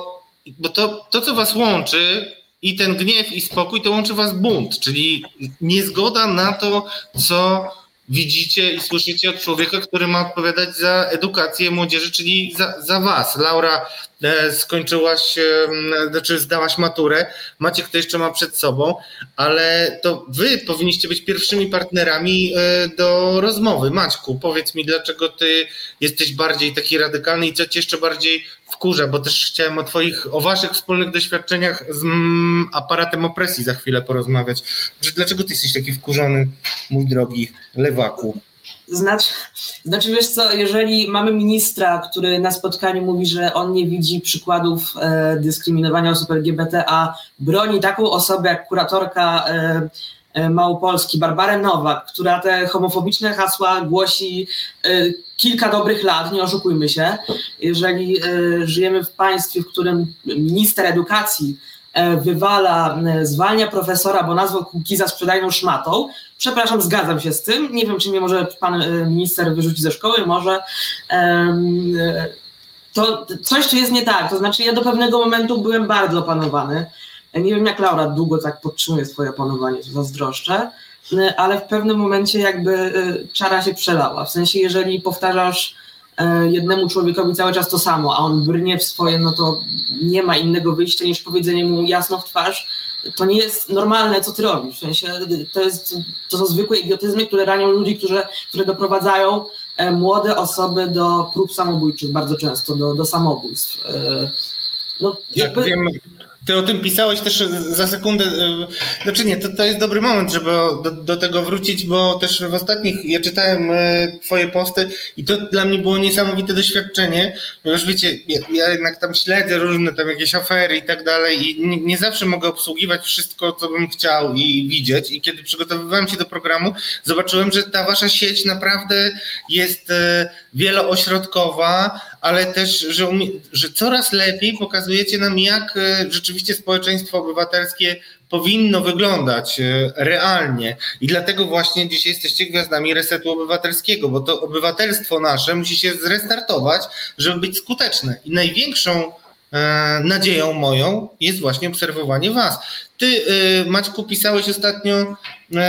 bo to, to, co was łączy, i ten gniew i spokój, to łączy was bunt, czyli niezgoda na to, co widzicie i słyszycie od człowieka, który ma odpowiadać za edukację młodzieży, czyli za, za was. Laura, e, skończyłaś, e, znaczy zdałaś maturę, Maciek to jeszcze ma przed sobą, ale to wy powinniście być pierwszymi partnerami e, do rozmowy. Maćku, powiedz mi, dlaczego ty jesteś bardziej taki radykalny i co cię jeszcze bardziej wkurza, bo też chciałem o twoich, o waszych wspólnych doświadczeniach z mm, aparatem opresji za chwilę porozmawiać. Dlaczego ty jesteś taki wkurzony, mój drogi lewaku? Znaczy, znaczy, wiesz co, jeżeli mamy ministra, który na spotkaniu mówi, że on nie widzi przykładów e, dyskryminowania osób LGBT, a broni taką osobę jak kuratorka e, e, Małopolski, Barbarę Nowak, która te homofobiczne hasła głosi e, kilka dobrych lat, nie oszukujmy się. Jeżeli e, żyjemy w państwie, w którym minister edukacji e, wywala, zwalnia profesora, bo nazwał Kukiza sprzedajną szmatą, Przepraszam, zgadzam się z tym. Nie wiem, czy mnie może pan e, minister wyrzuci ze szkoły, może. E, to coś tu jest nie tak. To znaczy, ja do pewnego momentu byłem bardzo opanowany. Nie wiem, jak Laura długo tak podtrzymuje swoje opanowanie, to zazdroszczę, e, ale w pewnym momencie jakby czara się przelała. W sensie, jeżeli powtarzasz jednemu człowiekowi cały czas to samo, a on brnie w swoje, no to nie ma innego wyjścia niż powiedzenie mu jasno w twarz, to nie jest normalne, co ty robisz. W sensie, to, jest, to są zwykłe idiotyzmy, które ranią ludzi, którzy, które doprowadzają e, młode osoby do prób samobójczych bardzo często, do, do samobójstw. E, no, jakby... wiem, ty o tym pisałeś też za sekundę. E, znaczy nie, to, to jest dobry moment, żeby do, do tego wrócić, bo też w ostatnich, ja czytałem e, twoje posty i to dla mnie było niesamowite doświadczenie, ponieważ wiecie, ja, ja jednak tam śledzę różne tam jakieś afery i tak dalej i nie, nie, zawsze mogę obsługiwać wszystko, co bym chciał i widzieć i kiedy przygotowywałem się do programu, zobaczyłem, że ta wasza sieć naprawdę jest wieloośrodkowa, ale też, że, umie, że coraz lepiej pokazujecie nam, jak rzeczywiście społeczeństwo obywatelskie powinno wyglądać e, realnie. I dlatego właśnie dzisiaj jesteście gwiazdami resetu obywatelskiego, bo to obywatelstwo nasze musi się zrestartować, żeby być skuteczne. I największą e, nadzieją moją jest właśnie obserwowanie Was. Ty, e, Maćku, pisałeś ostatnio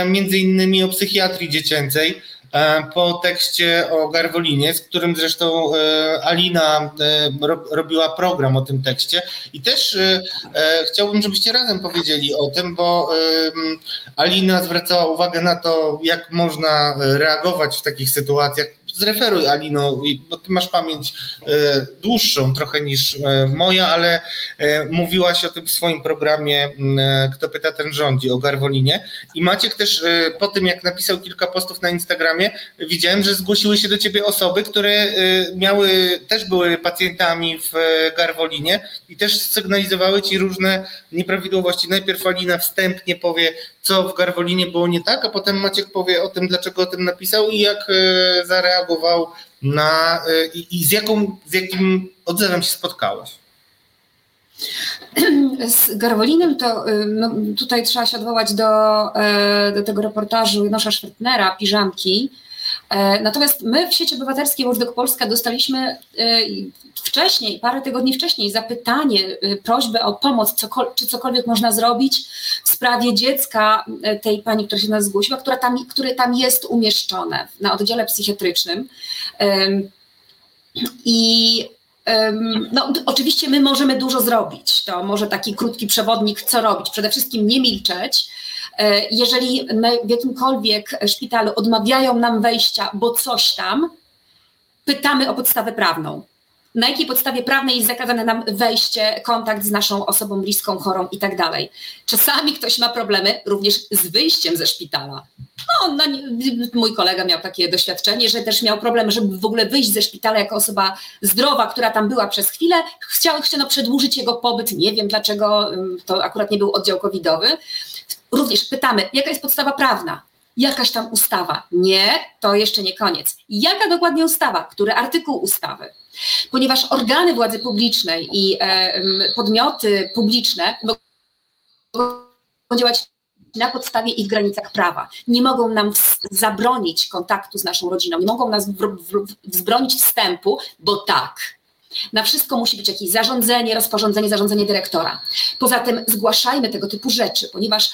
między innymi o psychiatrii dziecięcej. E, po tekście o Garwolinie, z którym zresztą e, Alina e, robiła program o tym tekście. I też chciałbym, żebyście razem powiedzieli o tym, bo Alina zwracała uwagę na to, jak można reagować w takich sytuacjach zreferuj Alino, bo ty masz pamięć e, dłuższą trochę niż e, moja, ale e, mówiłaś o tym w swoim programie Kto pyta, ten rządzi, o Garwolinie. I Maciek też po tym, jak napisał kilka postów na Instagramie, widziałem, że zgłosiły się do ciebie osoby, które miały, też były pacjentami w Garwolinie i też sygnalizowały ci różne nieprawidłowości. Najpierw Alina wstępnie powie, co w Garwolinie było nie tak, a potem Maciek powie o tym, dlaczego o tym napisał i jak zareagował zareagował na y, i, i z, jaką, z jakim odzewem się spotkałeś? Z Garwolinem to y, no, tutaj trzeba się odwołać do, y, do tego reportażu Nosza Szwetnera, Piżamki, E, natomiast my w sieci obywatelskiej Watchdog Polska dostaliśmy e, wcześniej, parę tygodni wcześniej, zapytanie, e, prośbę o pomoc, czy cokolwiek można zrobić w sprawie dziecka tej pani, która się nas zgłosiła, która tam, które tam jest umieszczone na oddziale psychiatrycznym. I no, oczywiście my możemy dużo zrobić. To może taki krótki przewodnik, co robić. Przede wszystkim nie milczeć, E, jeżeli w jakimkolwiek szpitalu odmawiają nam wejścia, bo coś tam, pytamy o podstawę prawną. na jakiej podstawie prawnej jest zakazane nam wejście, kontakt z naszą osobą bliską, chorą i tak dalej. Czasami ktoś ma problemy również z wyjściem ze szpitala. No, no, mój kolega miał takie doświadczenie, że też miał problem, żeby w ogóle wyjść ze szpitala jako osoba zdrowa, która tam była przez chwilę. Chciał, chciano przedłużyć jego pobyt, nie wiem dlaczego, to akurat nie był oddział covidowy. Również pytamy, jaka jest podstawa prawna? Jakaś tam ustawa. Nie, to jeszcze nie koniec. Jaka dokładnie ustawa? Który artykuł ustawy? Ponieważ organy władzy publicznej i e, podmioty publiczne mogą działać na podstawie i w granicach prawa. Nie mogą nam zabronić kontaktu z naszą rodziną, nie mogą nas wzbronić wstępu, bo tak. Na wszystko musi być jakieś zarządzenie, rozporządzenie, zarządzenie dyrektora. Poza tym zgłaszajmy tego typu rzeczy, ponieważ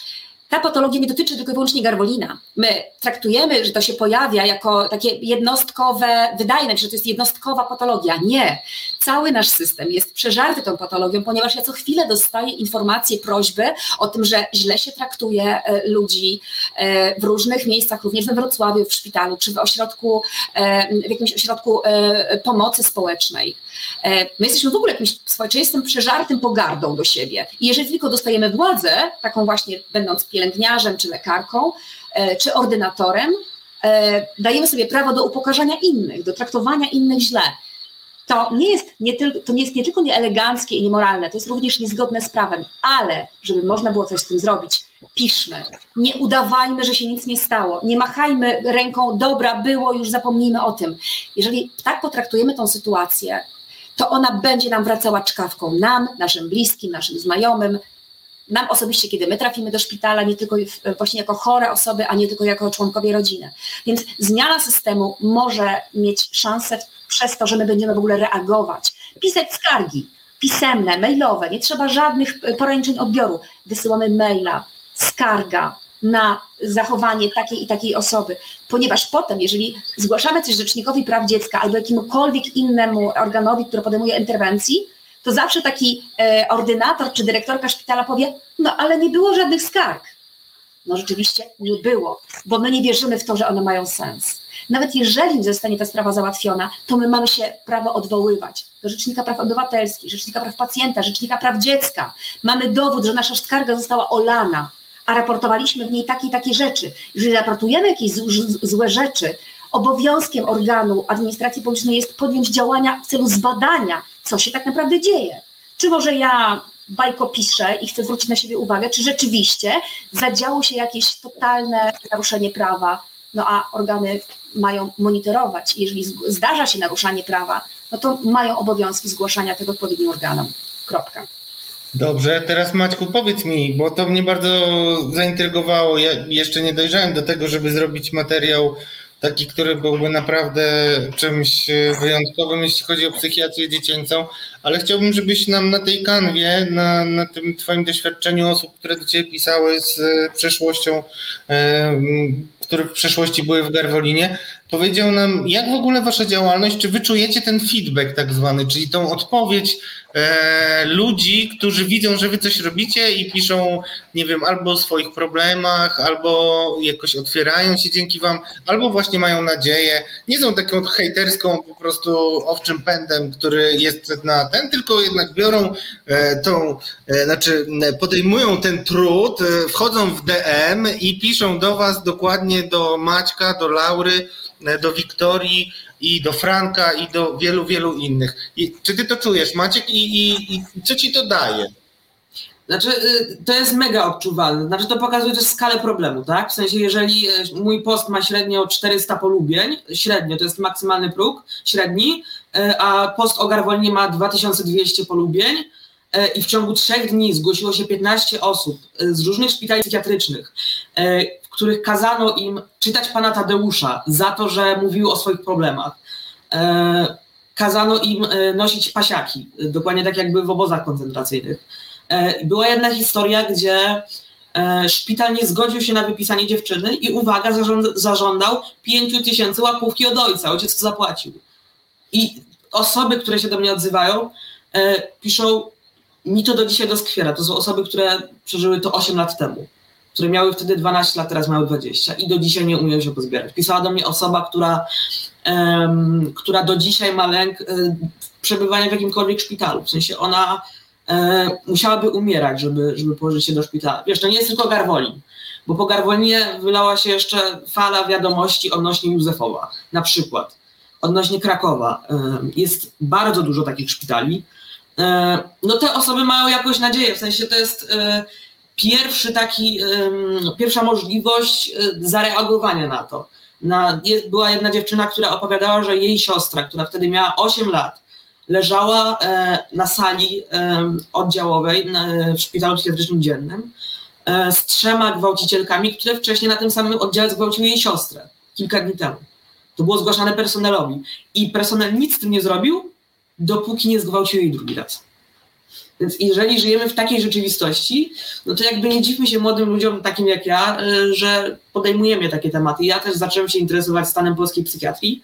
ta patologia nie dotyczy tylko i wyłącznie garwolina. My traktujemy, że to się pojawia jako takie jednostkowe, wydaje nam się, że to jest jednostkowa patologia. Nie. Cały nasz system jest przeżarty tą patologią, ponieważ ja co chwilę dostaję informacje, prośby o tym, że źle się traktuje e, ludzi e, w różnych miejscach, również we Wrocławiu, w szpitalu, czy w ośrodku, e, w jakimś ośrodku pomocy społecznej. My jesteśmy w ogóle jakimś społeczeństwem przeżartym pogardą do siebie. I jeżeli tylko dostajemy władzę, taką właśnie będąc pielęgniarzem, czy lekarką, e, czy ordynatorem, e, dajemy sobie prawo do upokarzania innych, do traktowania innych źle. To nie, jest nie tylko, to nie jest nie tylko nieeleganckie i niemoralne, to jest również niezgodne z prawem, ale żeby można było coś z tym zrobić, piszmy. Nie udawajmy, że się nic nie stało. Nie machajmy ręką, dobra, było, już zapomnijmy o tym. Jeżeli tak potraktujemy tą sytuację, to ona będzie nam wracała czkawką, nam, naszym bliskim, naszym znajomym, nam osobiście, kiedy my trafimy do szpitala, nie tylko właśnie jako chore osoby, a nie tylko jako członkowie rodziny. Więc zmiana systemu może mieć szansę przez to, że my będziemy w ogóle reagować, pisać skargi pisemne, mailowe, nie trzeba żadnych poręczeń odbioru. Wysyłamy maila, skarga, na zachowanie takiej i takiej osoby, ponieważ potem, jeżeli zgłaszamy coś Rzecznikowi Praw Dziecka albo jakimkolwiek innemu organowi, który podejmuje interwencji, to zawsze taki e, ordynator czy dyrektorka szpitala powie, no ale nie było żadnych skarg. No rzeczywiście nie było, bo my nie wierzymy w to, że one mają sens. Nawet jeżeli zostanie ta sprawa załatwiona, to my mamy się prawo odwoływać do Rzecznika Praw Obywatelskich, Rzecznika Praw Pacjenta, Rzecznika Praw Dziecka. Mamy dowód, że nasza skarga została olana, a raportowaliśmy w niej takie i takie rzeczy. Jeżeli raportujemy jakieś złe rzeczy, obowiązkiem organu administracji publicznej jest podjąć działania w celu zbadania, co się tak naprawdę dzieje. Czy może ja bajko piszę i chcę zwrócić na siebie uwagę, czy rzeczywiście zadziało się jakieś totalne naruszenie prawa, no a organy mają monitorować. Jeżeli zdarza się naruszanie prawa, no to mają obowiązki zgłaszania tego odpowiednim organom. Kropka. Dobrze, teraz Maćku powiedz mi, bo to mnie bardzo zaintrygowało. Ja jeszcze nie dojrzałem do tego, żeby zrobić materiał taki, który byłby naprawdę czymś wyjątkowym, jeśli chodzi o psychiatrię dziecięcą, ale chciałbym, żebyś nam na tej kanwie, na, na tym Twoim doświadczeniu osób, które do Ciebie pisały z przeszłością, które w przeszłości były w Garwolinie, powiedział nam, jak w ogóle Wasza działalność, czy Wy czujecie ten feedback tak zwany, czyli tą odpowiedź e, ludzi, którzy widzą, że wy coś robicie i piszą, nie wiem, albo o swoich problemach, albo jakoś otwierają się dzięki wam, albo właśnie mają nadzieję. Nie są taką hejterską po prostu owczym pędem, który jest na ten, tylko jednak biorą e, tą, e, znaczy podejmują ten trud, e, wchodzą w DM i piszą do was dokładnie do Maćka, do Laury, e, do Wiktorii, i do Franka, i do wielu, wielu innych. I, czy ty to czujesz, Maciek, i, i, i co ci to daje? Znaczy, y, to jest mega odczuwalne. Znaczy, to pokazuje też skalę problemu, tak? W sensie, jeżeli y, mój post ma średnio 400 polubień, średnio, to jest maksymalny próg, średni, y, a post o Garwolinie ma 2200 polubień i w ciągu trzech dni zgłosiło się 15 osób z różnych szpitali psychiatrycznych, których kazano im czytać pana Tadeusza za to, że mówił o swoich problemach. E, kazano im e, nosić pasiaki, dokładnie tak jakby w obozach koncentracyjnych. E, była jedna historia, gdzie szpital nie zgodził się na wypisanie dziewczyny i uwaga, zażądał 5 tysięcy łapówki od ojca. Ojciec to zapłacił. I osoby, które się do mnie odzywają, piszą, mi to do dzisiaj doskwiera. To są osoby, które przeżyły to 8 lat temu które miały wtedy 12 lat, teraz mają 20 i do dzisiaj nie umieją się pozbierać. Pisała do mnie osoba, która um, która do dzisiaj ma lęk um, przebywania w jakimkolwiek szpitalu. W sensie ona um, musiałaby umierać, żeby, żeby położyć się do szpitala. Wiesz, to nie jest tylko Garwolin, bo po Garwolinie wylała się jeszcze fala wiadomości odnośnie Józefowa, na przykład, odnośnie Krakowa. Jest bardzo dużo takich szpitali. No te osoby mają jakąś nadzieję, w sensie to jest pierwszy taki, pierwsza możliwość zareagowania na to na, jest, była jedna dziewczyna, która opowiadała, że jej siostra, która wtedy miała 8 lat, leżała e, na sali e, oddziałowej na, w szpitalu psychiatrycznym dziennym e, z trzema gwałcicielkami, które wcześniej na tym samym oddziale zgwałciły jej siostrę kilka dni temu. To było zgłaszane personelowi. I personel nic z tym nie zrobił, dopóki nie zgwałcił jej drugi raz. Więc jeżeli żyjemy w takiej rzeczywistości, no to jakby nie dziwmy się młodym ludziom takim jak ja, y, że podejmujemy takie tematy. Ja też zacząłem się interesować stanem polskiej psychiatrii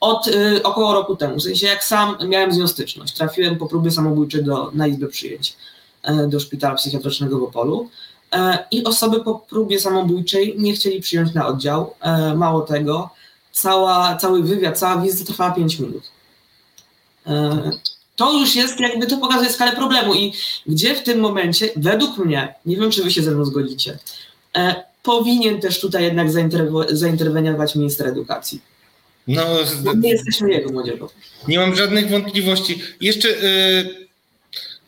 od y, około roku temu. W sensie jak sam miałem z nią styczność. Trafiłem po próbie samobójczej do, na izbę przyjęć e, do szpitala psychiatrycznego w Opolu e, i osoby po próbie samobójczej nie chcieli przyjąć na oddział. E, mało tego, cała, cały wywiad, cała wizyta trwała 5 minut to już jest, jakby to pokazuje skalę problemu i gdzie w tym momencie, według mnie, nie wiem, czy wy się ze mną zgodzicie, e, powinien też tutaj jednak zainterweniować minister edukacji. No, Bo my jesteśmy jego młodzieżą. Nie mam żadnych wątpliwości. Jeszcze, y,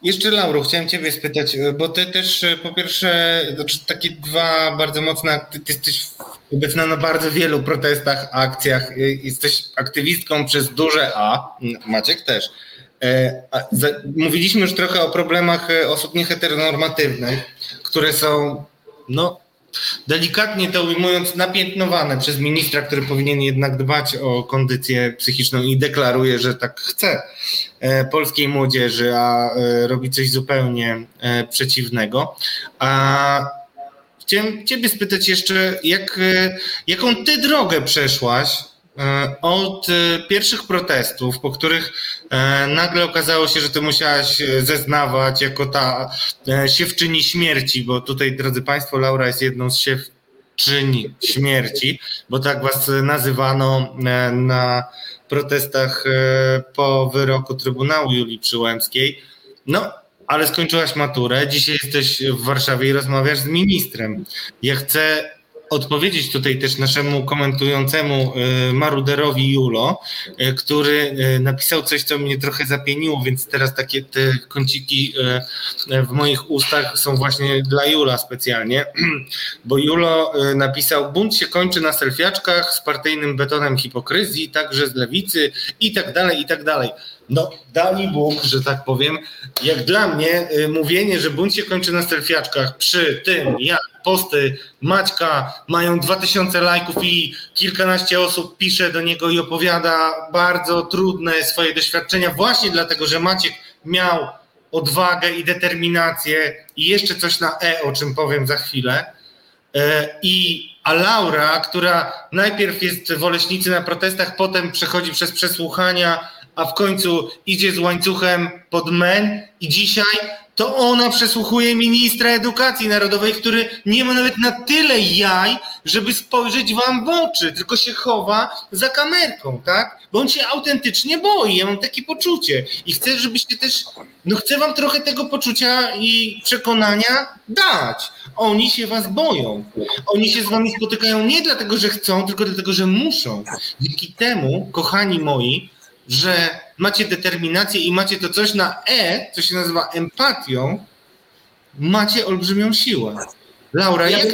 jeszcze Lauro, chciałem ciebie spytać, y, bo ty też y, po pierwsze, znaczy takie dwa bardzo mocne, ty, ty jesteś obecna na bardzo wielu protestach, akcjach, jesteś aktywistką przez duże A, Maciek też. E, mówiliśmy już trochę o problemach e, osób nieheteronormatywnych, które są, no, delikatnie to ujmując, napiętnowane przez ministra, który powinien jednak dbać o kondycję psychiczną i deklaruje, że tak chce e, polskiej młodzieży, a robi coś zupełnie przeciwnego. A chciałem Ciebie spytać jeszcze, jak, jaką Ty drogę przeszłaś od e, pierwszych protestów, po których e, nagle okazało się, że ty musiałaś zeznawać jako ta siewczyni śmierci, bo tutaj, drodzy Państwo, Laura jest jedną z siewczyni śmierci, bo tak was nazywano na protestach po wyroku Trybunału Julii Przyłębskiej. No, ale skończyłaś maturę, dzisiaj jesteś w Warszawie i rozmawiasz z ministrem. Ja chcę odpowiedzieć tutaj też naszemu komentującemu y, maruderowi Julo, y, który y, napisał coś, co mnie trochę zapieniło, więc teraz takie te kąciki w moich ustach są właśnie dla Jula specjalnie, bo Julo napisał bunt się kończy na selfiaczkach z partyjnym betonem hipokryzji, także z lewicy i tak dalej, i tak dalej. No, dali Bóg, że tak powiem. Jak dla mnie, y, mówienie, że bunt się kończy na selfiaczkach przy tym, jak posty Maćka mają 2000 lajków i kilkanaście osób pisze do niego i opowiada bardzo trudne swoje doświadczenia, właśnie dlatego, że Maciek miał odwagę i determinację i jeszcze coś na E, o czym powiem za chwilę. E, I a Laura, która najpierw jest w Oleśnicy na protestach, potem przechodzi przez przesłuchania, a w końcu idzie z łańcuchem pod men i dzisiaj to ona przesłuchuje ministra edukacji narodowej, który nie ma nawet na tyle jaj, żeby spojrzeć wam w oczy, tylko się chowa za kamerką, tak? Bo on się autentycznie boi, ja mam takie poczucie i chcę, żebyście też, no chcę wam trochę tego poczucia i przekonania dać. Oni się was boją. Oni się z wami spotykają nie dlatego, że chcą, tylko dlatego, że muszą. Dzięki temu, kochani moi, że macie determinację i macie to coś na E, co się nazywa empatią, macie olbrzymią siłę. Laura, jak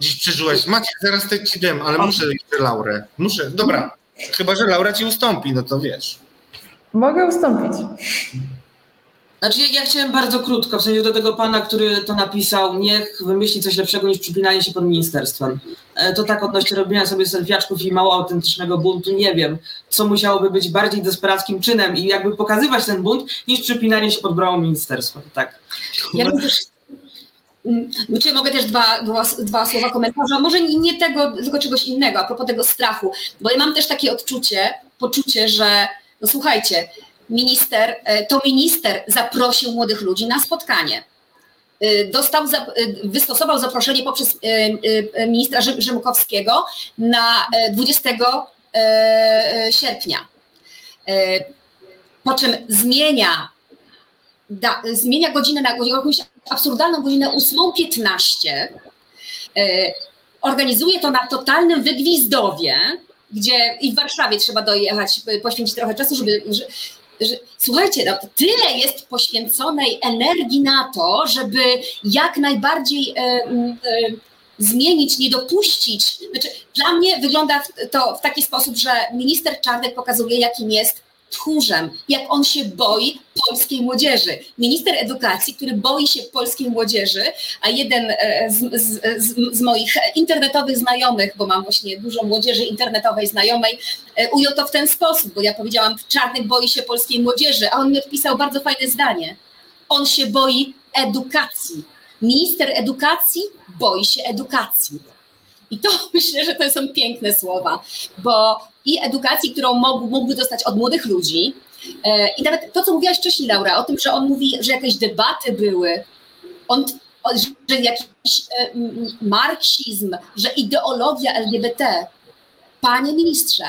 dziś przeżyłaś? Macie, zaraz te ci dam, ale muszę jeszcze Laurę. Muszę, dobra. Chyba, że Laura ci ustąpi, no to wiesz. Mogę ustąpić. Znaczy, ja, ja, chciałem bardzo krótko, w sensie do tego pana, który to napisał, niech wymyśli coś lepszego niż przypinanie się pod ministerstwem. E, to tak odnośnie robienia sobie selfiaczków i mało autentycznego buntu, nie wiem, co musiałoby być bardziej desperackim czynem i jakby pokazywać ten bunt, niż przypinanie się pod bramą ministerstwa. Tak. Ja bym też mm, czy mogę też dwa, dwa, dwa, słowa komentarza, może nie tego, tylko czegoś innego, a propos tego strachu, bo ja mam też takie odczucie, poczucie, że no słuchajcie, minister, e, to minister zaprosił młodych ludzi na spotkanie. E, dostał, e, wystosował zaproszenie poprzez ministra Rzymkowskiego na 20 sierpnia. Po czym zmienia, da, zmienia godzinę na jakąś absurdalną godzinę 8.15. Organizuje to na totalnym wygwizdowie, gdzie i w Warszawie trzeba dojechać, poświęcić trochę czasu, żeby, że, słuchajcie, no, tyle jest poświęconej energii na to, żeby jak najbardziej e, e, zmienić, nie dopuścić. Znaczy, dla mnie wygląda to w taki sposób, że minister Czarnek pokazuje, jakim jest tchórzem, jak on się boi polskiej młodzieży. Minister edukacji, który boi się polskiej młodzieży, a jeden e, z, z, z, moich internetowych znajomych, bo mam właśnie dużo młodzieży internetowej znajomej, e, ujął to w ten sposób, bo ja powiedziałam, Czarnek boi się polskiej młodzieży, a on mi odpisał bardzo fajne zdanie. On się boi edukacji. Minister edukacji boi się edukacji. I to myślę, że to są piękne słowa, bo i edukacji, którą mógł, mógłby dostać od młodych ludzi. E, I nawet to, co mówiłaś wcześniej, Laura, o tym, że on mówi, że jakieś debaty były, on, że jakiś e, marksizm, że ideologia LGBT. Panie ministrze,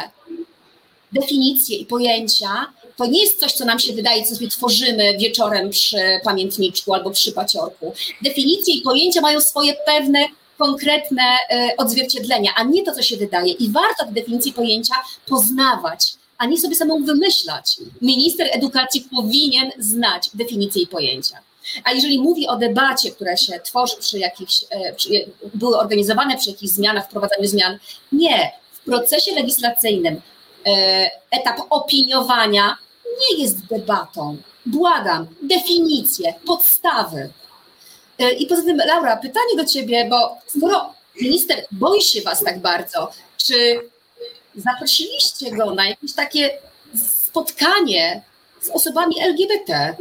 definicje i pojęcia to nie jest coś, co nam się wydaje, co sobie tworzymy wieczorem przy pamiętniczku albo przy paciorku. Definicje i pojęcia mają swoje pewne konkretne e, odzwierciedlenia, a nie to, co się wydaje. I warto te definicje pojęcia poznawać, a nie sobie samą wymyślać. Minister edukacji powinien znać definicje i pojęcia. A jeżeli mówi o debacie, która się tworzy przy jakichś, e, przy, były organizowane przy jakichś zmianach, wprowadzaniu zmian, nie. W procesie legislacyjnym e, etap opiniowania nie jest debatą. Błagam, definicje, podstawy. E, I poza tym, Laura, pytanie do ciebie, bo skoro minister boi się was tak bardzo, czy zaprosiliście go na jakieś takie spotkanie z osobami LGBT,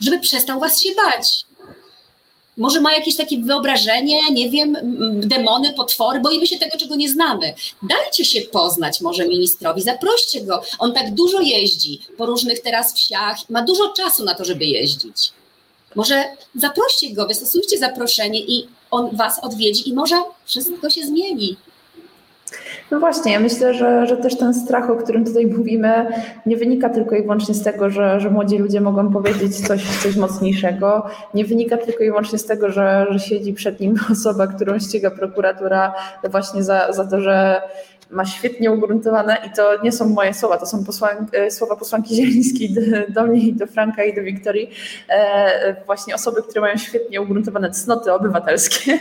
żeby przestał was się bać? Może ma jakieś takie wyobrażenie, nie wiem, demony, potwory, boimy się tego, czego nie znamy. Dajcie się poznać może ministrowi, zaproście go. On tak dużo jeździ po różnych teraz wsiach, ma dużo czasu na to, żeby jeździć. Może zaproście go, wystosujcie zaproszenie i on was odwiedzi i może wszystko się zmieni. No właśnie, ja myślę, że, że też ten strach, o którym tutaj mówimy, nie wynika tylko i wyłącznie z tego, że, że młodzi ludzie mogą powiedzieć coś, coś mocniejszego, nie wynika tylko i wyłącznie z tego, że, że siedzi przed nim osoba, którą ściga prokuratura właśnie za, za to, że ma świetnie ugruntowane i to nie są moje słowa, to są posłan, e, słowa posłanki Zielińskiej do, do, mnie i do Franka i do Wiktorii, e, właśnie osoby, które mają świetnie ugruntowane cnoty obywatelskie.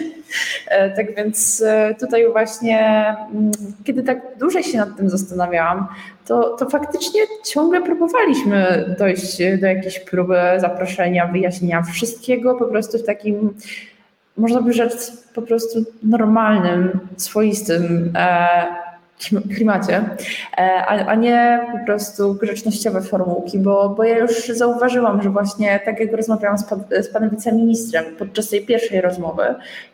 E, tak więc e, tutaj właśnie, mm, kiedy tak dłużej się nad tym zastanawiałam, to, to faktycznie ciągle próbowaliśmy dojść do jakiejś próby zaproszenia, wyjaśnienia wszystkiego po prostu w takim można by rzec po prostu normalnym, swoistym, e, klimacie, e, a, nie po prostu grzecznościowe formułki, bo, bo ja już zauważyłam, że właśnie tak jak rozmawiałam z, pan, z panem wiceministrem podczas tej pierwszej rozmowy,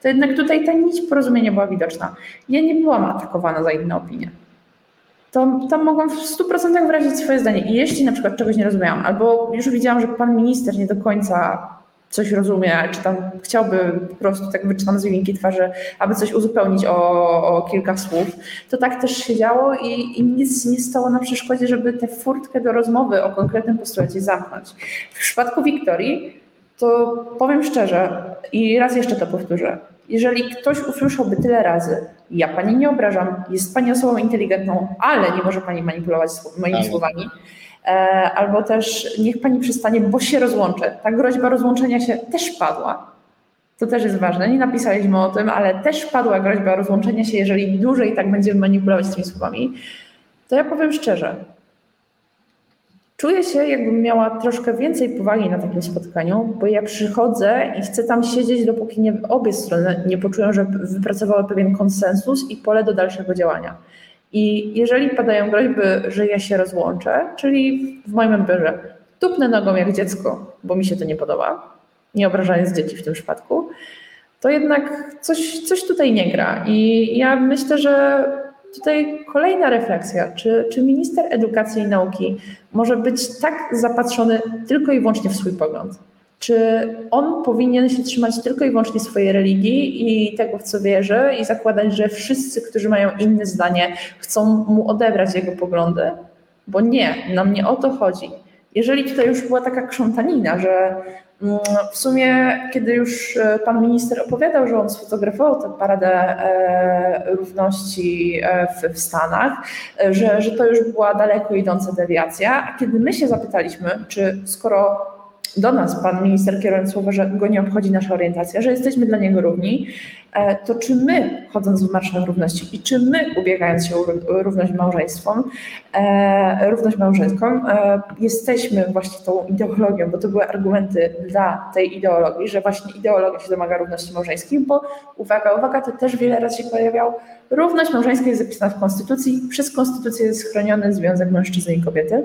to jednak tutaj ta nić porozumienia była widoczna. Ja nie byłam atakowana za inne opinie. To, tam mogłam w 100% wyrazić swoje zdanie. I jeśli na przykład czegoś nie rozumiałam, albo już widziałam, że pan minister nie do końca coś rozumie, czy tam chciałby po prostu, tak wyczytam z wyłinki twarzy, aby coś uzupełnić o, o, kilka słów, to tak też się działo i, i nic nie stało na przeszkodzie, żeby tę furtkę do rozmowy o konkretnym postulacie zamknąć. W przypadku Wiktorii, to powiem szczerze i raz jeszcze to powtórzę. Jeżeli ktoś usłyszałby tyle razy, ja pani nie obrażam, jest pani osobą inteligentną, ale nie może pani manipulować moimi słowami, E, albo też niech pani przestanie, bo się rozłączę. Ta groźba rozłączenia się też padła. To też jest ważne. Nie napisaliśmy o tym, ale też padła groźba rozłączenia się, jeżeli dłużej tak będziemy manipulować tymi słowami. To ja powiem szczerze, Czuję się, jakbym miała troszkę więcej powagi na takim spotkaniu, bo ja przychodzę i chcę tam siedzieć, dopóki nie, obie strony nie poczują, że wypracowały pewien konsensus i pole do dalszego działania. I jeżeli padają groźby, że ja się rozłączę, czyli w moim odbiorze tupnę nogą jak dziecko, bo mi się to nie podoba, nie obrażając dzieci w tym przypadku, to jednak coś, coś tutaj nie gra. I ja myślę, że tutaj kolejna refleksja, czy, czy minister edukacji i nauki może być tak zapatrzony tylko i wyłącznie w swój pogląd? Czy on powinien się trzymać tylko i wyłącznie swojej religii i tego, w co wierzy, i zakładać, że wszyscy, którzy mają inne zdanie, chcą mu odebrać jego poglądy? Bo nie, nam nie o to chodzi. Jeżeli tutaj już była taka krzątanina, że mm, w sumie, kiedy już e, pan minister opowiadał, że on sfotografował tę paradę e, równości e, w, Stanach, że, że to już była daleko idąca dewiacja, a kiedy my się zapytaliśmy, czy skoro do nas pan minister kierując słowa, że go nie obchodzi nasza orientacja, że jesteśmy dla niego równi, e, to czy my, chodząc w marszach równości i czy my, ubiegając się o równość małżeństwom, e, równość małżeńską, e, jesteśmy właśnie tą ideologią, bo to były argumenty dla tej ideologii, że właśnie ideologia się domaga równości małżeńskiej, bo uwaga, uwaga, to też wiele razy się pojawiał, równość małżeńska jest zapisana w Konstytucji, przez Konstytucję jest chroniony związek mężczyzny i kobiety,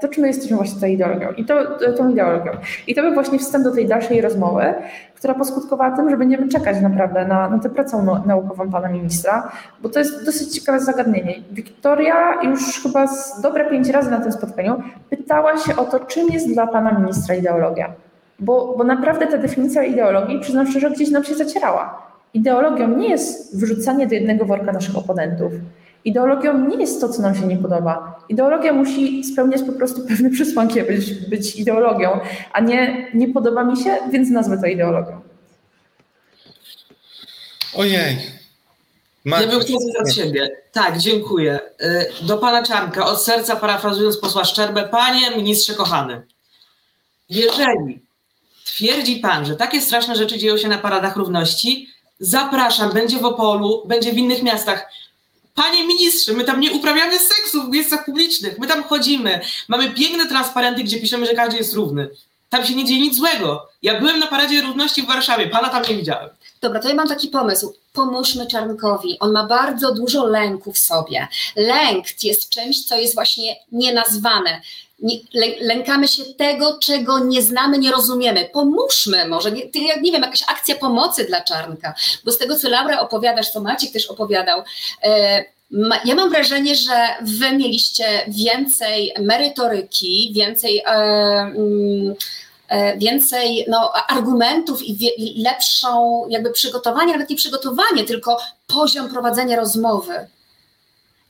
to czy my jesteśmy właśnie tą ideologią i to, tą ideologią. I to był właśnie wstęp do tej dalszej rozmowy, która poskutkowała tym, że będziemy czekać naprawdę na, na tę pracę naukową pana ministra, bo to jest dosyć ciekawe zagadnienie. Wiktoria już chyba z dobre pięć razy na tym spotkaniu pytała się o to, czym jest dla pana ministra ideologia. Bo, bo naprawdę ta definicja ideologii, przyznam szczerze, gdzieś nam się zacierała. Ideologią nie jest wrzucanie do jednego worka naszych oponentów. Ideologią nie jest to, co nam się nie podoba. Ideologia musi spełniać po prostu pewne przesłanki, być, być ideologią, a nie nie podoba mi się, więc nazwę to ideologią. Ojej. Ja bym chciał coś od siebie. Tak, dziękuję. Y, do pana Czarnka, od serca parafrazując posła Szczerbę, panie ministrze kochany, jeżeli twierdzi pan, że takie straszne rzeczy dzieją się na paradach równości, zapraszam, będzie w Opolu, będzie w innych miastach. Panie ministrze, my tam nie uprawiamy seksu w miejscach publicznych, my tam chodzimy, mamy piękne transparenty, gdzie piszemy, że każdy jest równy. Tam się nie dzieje nic złego. Ja byłem na Paradzie Równości w Warszawie, pana tam nie widziałem. Dobra, to ja mam taki pomysł. Pomóżmy Czarnkowi. On ma bardzo dużo lęku w sobie. Lęk jest czymś, co jest właśnie nienazwane. Nie, lękamy się tego, czego nie znamy, nie rozumiemy. Pomóżmy może, nie, nie wiem, jakaś akcja pomocy dla Czarnka, bo z tego, co Laura opowiadasz, co Maciek też opowiadał, e, ma, ja mam wrażenie, że wy mieliście więcej merytoryki, więcej e, mm, e, więcej no, argumentów i, wie, i lepszą jakby przygotowanie, nawet nie przygotowanie, tylko poziom prowadzenia rozmowy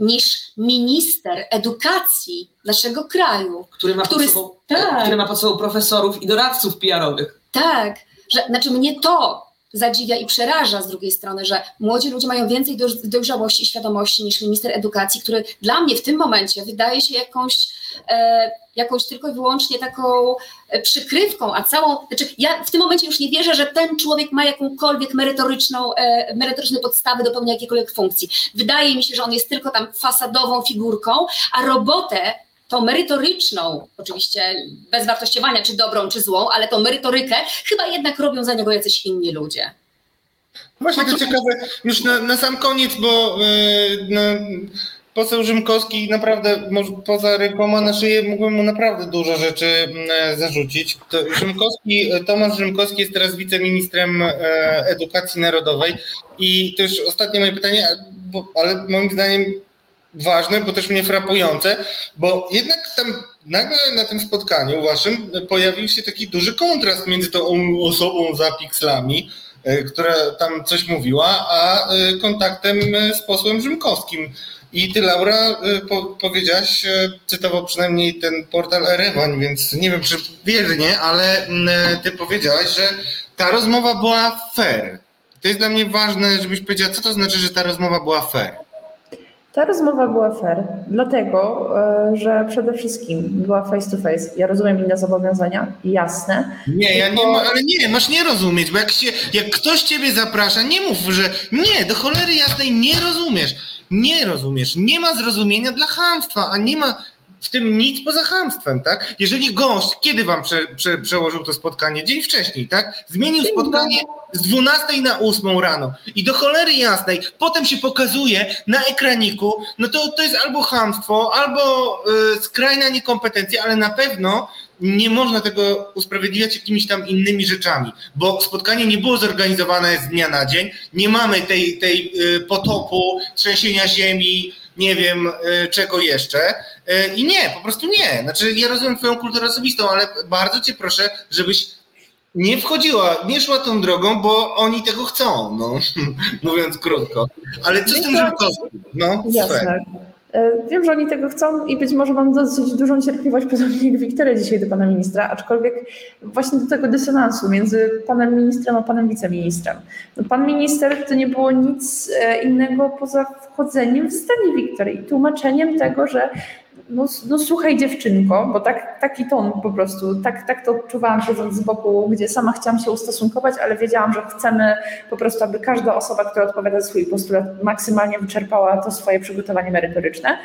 niż minister edukacji naszego kraju. Który ma, który, pod, sobą, tak, który ma pod sobą profesorów i doradców PR-owych. Tak, że, znaczy mnie to zadziwia i przeraża z drugiej strony, że młodzi ludzie mają więcej dojrzałości i świadomości niż minister edukacji, który dla mnie w tym momencie wydaje się jakąś, e, jakąś tylko i wyłącznie taką e, przykrywką, a całą, znaczy ja w tym momencie już nie wierzę, że ten człowiek ma jakąkolwiek merytoryczną, e, merytoryczne podstawy do pełnienia jakiejkolwiek funkcji. Wydaje mi się, że on jest tylko tam fasadową figurką, a robotę tą merytoryczną, oczywiście bez wartościowania, czy dobrą, czy złą, ale tą merytorykę chyba jednak robią za niego jacyś inni ludzie. Właśnie to ciekawe, już na, na sam koniec, bo yy, no, poseł Rzymkowski naprawdę, może poza rękoma na szyję mógłbym mu naprawdę dużo rzeczy yy, zarzucić. To Rzymkowski, Tomasz Rzymkowski jest teraz wiceministrem yy, edukacji narodowej i to już ostatnie moje pytanie, bo, ale moim zdaniem ważne, bo też mnie frapujące, bo jednak tam nagle na tym spotkaniu waszym pojawił się taki duży kontrast między tą osobą za pikslami, e, która tam coś mówiła, a e, kontaktem z posłem Rzymkowskim. I ty, Laura, e, po, powiedziałaś, cytował przynajmniej ten portal Erewan, więc nie wiem, czy wiernie, ale ty powiedziałaś, że ta rozmowa była fair. To jest dla mnie ważne, żebyś powiedziała, co to znaczy, że ta rozmowa była fair. Ta rozmowa była fair, dlatego, e, że przede wszystkim była face to face. Ja rozumiem inne zobowiązania, jasne. Nie, ja nie, ale nie, masz nie rozumieć, bo jak, się, jak ktoś ciebie zaprasza, nie mów, że nie, do cholery jasnej nie rozumiesz. Nie rozumiesz, nie ma zrozumienia dla chamstwa, a nie ma w tym nic poza chamstwem, tak? Jeżeli gość, kiedy wam prze, prze, przełożył to spotkanie? Dzień wcześniej, tak? Zmienił spotkanie z 12 na 8 rano i do cholery jasnej potem się pokazuje na ekraniku, no to to jest albo chamstwo, albo y, skrajna niekompetencja, ale na pewno nie można tego usprawiedliwiać jakimiś tam innymi rzeczami, bo spotkanie nie było zorganizowane z dnia na dzień, nie mamy tej, tej y, potopu, trzęsienia ziemi, nie wiem y, czego jeszcze. Y, I nie, po prostu nie. Znaczy, ja rozumiem Twoją kulturę osobistą, ale bardzo Cię proszę, żebyś nie wchodziła, nie szła tą drogą, bo oni tego chcą, no, mówiąc krótko. Ale co z tym Żółkowskim? No, Jasne. E, wiem, że oni tego chcą i być może mam dosyć dużą cierpliwość, podobnie jak Wiktoria dzisiaj do pana ministra, aczkolwiek właśnie do tego dysonansu między panem ministrem a panem wiceministrem. No, pan minister to nie było nic e, innego poza wchodzeniem w zdanie Wiktorii, tłumaczeniem tego, że no, no słuchaj dziewczynko, bo tak, taki ton po prostu, tak, tak to odczuwałam siedząc z boku, gdzie sama chciałam się ustosunkować, ale wiedziałam, że chcemy po prostu, aby każda osoba, która odpowiada za swój postulat maksymalnie wyczerpała to swoje przygotowanie merytoryczne,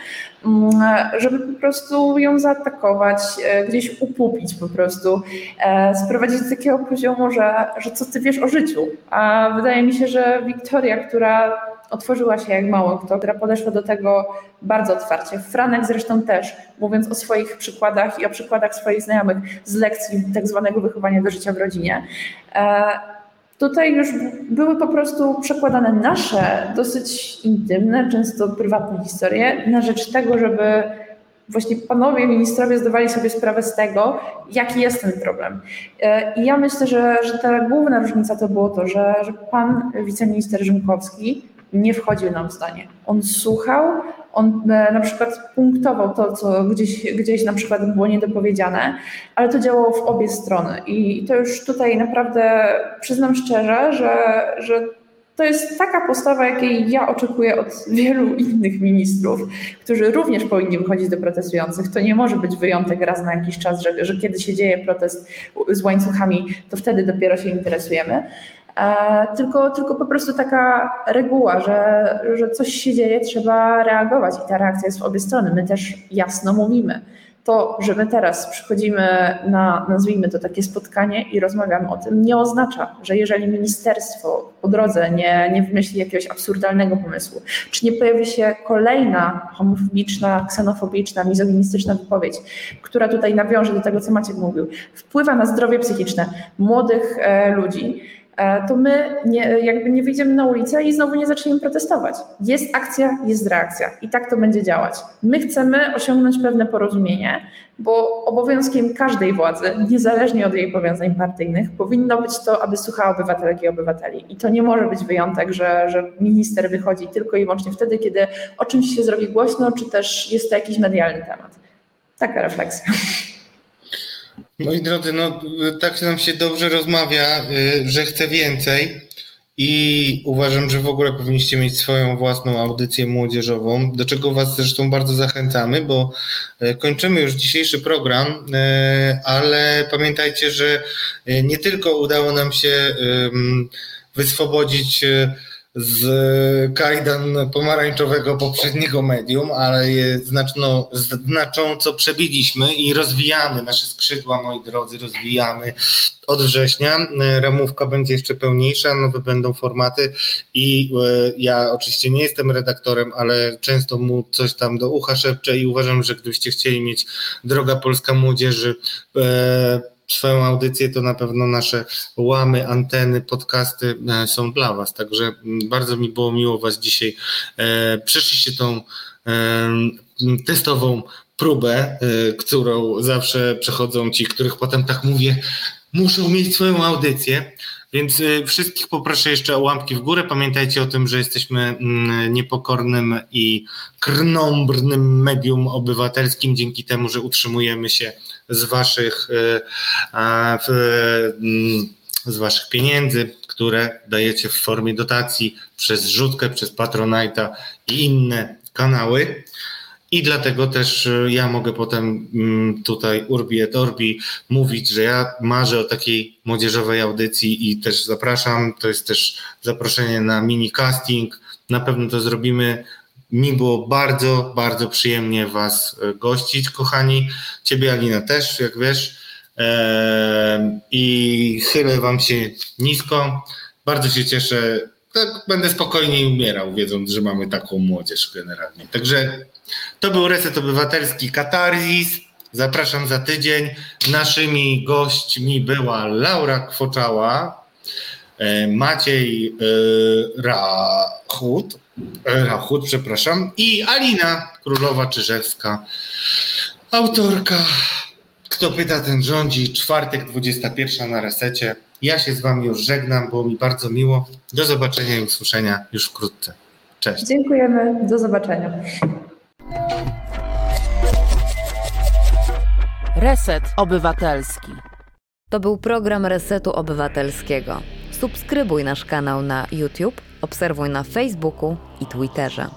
mm, żeby po prostu ją zaatakować, e, gdzieś upupić po prostu, e, sprowadzić do takiego poziomu, że, że co ty wiesz o życiu. A wydaje mi się, że Wiktoria, która otworzyła się jak mało kto, która podeszła do tego bardzo otwarcie. Franek zresztą też, mówiąc o swoich przykładach i o przykładach swoich znajomych z lekcji tak zwanego wychowania do życia w rodzinie. E, tutaj już były po prostu przekładane nasze, dosyć intymne, często prywatne historie na rzecz tego, żeby właśnie panowie ministrowie zdawali sobie sprawę z tego, jaki jest ten problem. E, I ja myślę, że, że ta główna różnica to było to, że, że pan wiceminister Rzymkowski nie wchodził nam w zdanie. On słuchał, on e, na przykład punktował to, co gdzieś, gdzieś na przykład było niedopowiedziane, ale to działało w obie strony. I to już tutaj naprawdę przyznam szczerze, że, że to jest taka postawa, jakiej ja oczekuję od wielu innych ministrów, którzy również powinni wychodzić do protestujących. To nie może być wyjątek raz na jakiś czas, że, że kiedy się dzieje protest z łańcuchami, to wtedy dopiero się interesujemy. E, tylko, tylko po prostu taka reguła, że, że coś się dzieje, trzeba reagować i ta reakcja jest w obie strony. My też jasno mówimy. To, że my teraz przychodzimy na, nazwijmy to takie spotkanie i rozmawiamy o tym, nie oznacza, że jeżeli ministerstwo po drodze nie, nie wymyśli jakiegoś absurdalnego pomysłu, czy nie pojawi się kolejna homofobiczna, ksenofobiczna, mizoginistyczna wypowiedź, która tutaj nawiąże do tego, co Maciek mówił, wpływa na zdrowie psychiczne młodych e, ludzi, to my nie, jakby nie wyjdziemy na ulicę i znowu nie zaczniemy protestować. Jest akcja, jest reakcja i tak to będzie działać. My chcemy osiągnąć pewne porozumienie, bo obowiązkiem każdej władzy, niezależnie od jej powiązań partyjnych, powinno być to, aby słuchała obywatelek i obywateli. I to nie może być wyjątek, że, że minister wychodzi tylko i wyłącznie wtedy, kiedy o czymś się zrobi głośno, czy też jest to jakiś medialny temat. Taka refleksja. Moi drodzy, no tak nam się dobrze rozmawia, y, że chcę więcej i uważam, że w ogóle powinniście mieć swoją własną audycję młodzieżową, do czego Was zresztą bardzo zachęcamy, bo y, kończymy już dzisiejszy program, y, ale pamiętajcie, że nie tylko udało nam się wyswobodzić z kajdan pomarańczowego poprzedniego medium, ale je znaczno, znacząco przebiliśmy i rozwijamy nasze skrzydła, moi drodzy, rozwijamy od września. Ramówka będzie jeszcze pełniejsza, nowe będą formaty i e, ja oczywiście nie jestem redaktorem, ale często mu coś tam do ucha szepczę i uważam, że gdybyście chcieli mieć Droga Polska Młodzieży e, swoją audycję, to na pewno nasze łamy, anteny, podcasty e, są dla Was. Także mm, bardzo mi było miło Was dzisiaj. E, przeszliście tą e, testową próbę, którą zawsze przechodzą ci, których potem tak mówię, muszą mieć swoją audycję. Więc wszystkich poproszę jeszcze o łapki w górę. Pamiętajcie o tym, że jesteśmy mm, niepokornym i krnąbrnym medium obywatelskim, dzięki temu, że utrzymujemy się z waszych, e, mm, z waszych pieniędzy, które dajecie w formie dotacji przez Rzutkę, przez Patronite'a i inne kanały. I dlatego też e, ja mogę potem mm, tutaj Urbi et Orbi mówić, że ja marzę o takiej młodzieżowej audycji i też zapraszam. To jest też zaproszenie na mini casting. Na pewno to zrobimy mi było bardzo, bardzo przyjemnie Was e, gościć, kochani. Ciebie, Alina, też, jak wiesz. I chylę Wam się nisko. Bardzo się cieszę. Tak będę spokojniej umierał, wiedząc, że mamy taką młodzież generalnie. Także to był Reset Obywatelski Katarzis. Zapraszam za tydzień. Naszymi gośćmi była Laura Kwoczała, e, Maciej e, Rachut, e, Rachut, przepraszam, i Alina Królowa Czyżewska, autorka. Kto pyta, ten rządzi. Czwartek, 21 na resecie. Ja się z Wami już żegnam, było mi bardzo miło. Do zobaczenia i usłyszenia już wkrótce. Cześć. Dziękujemy, do zobaczenia. Reset Obywatelski. To był program Resetu Obywatelskiego. Subskrybuj nasz kanał na YouTube, obserwuj na Facebooku i Twitterze.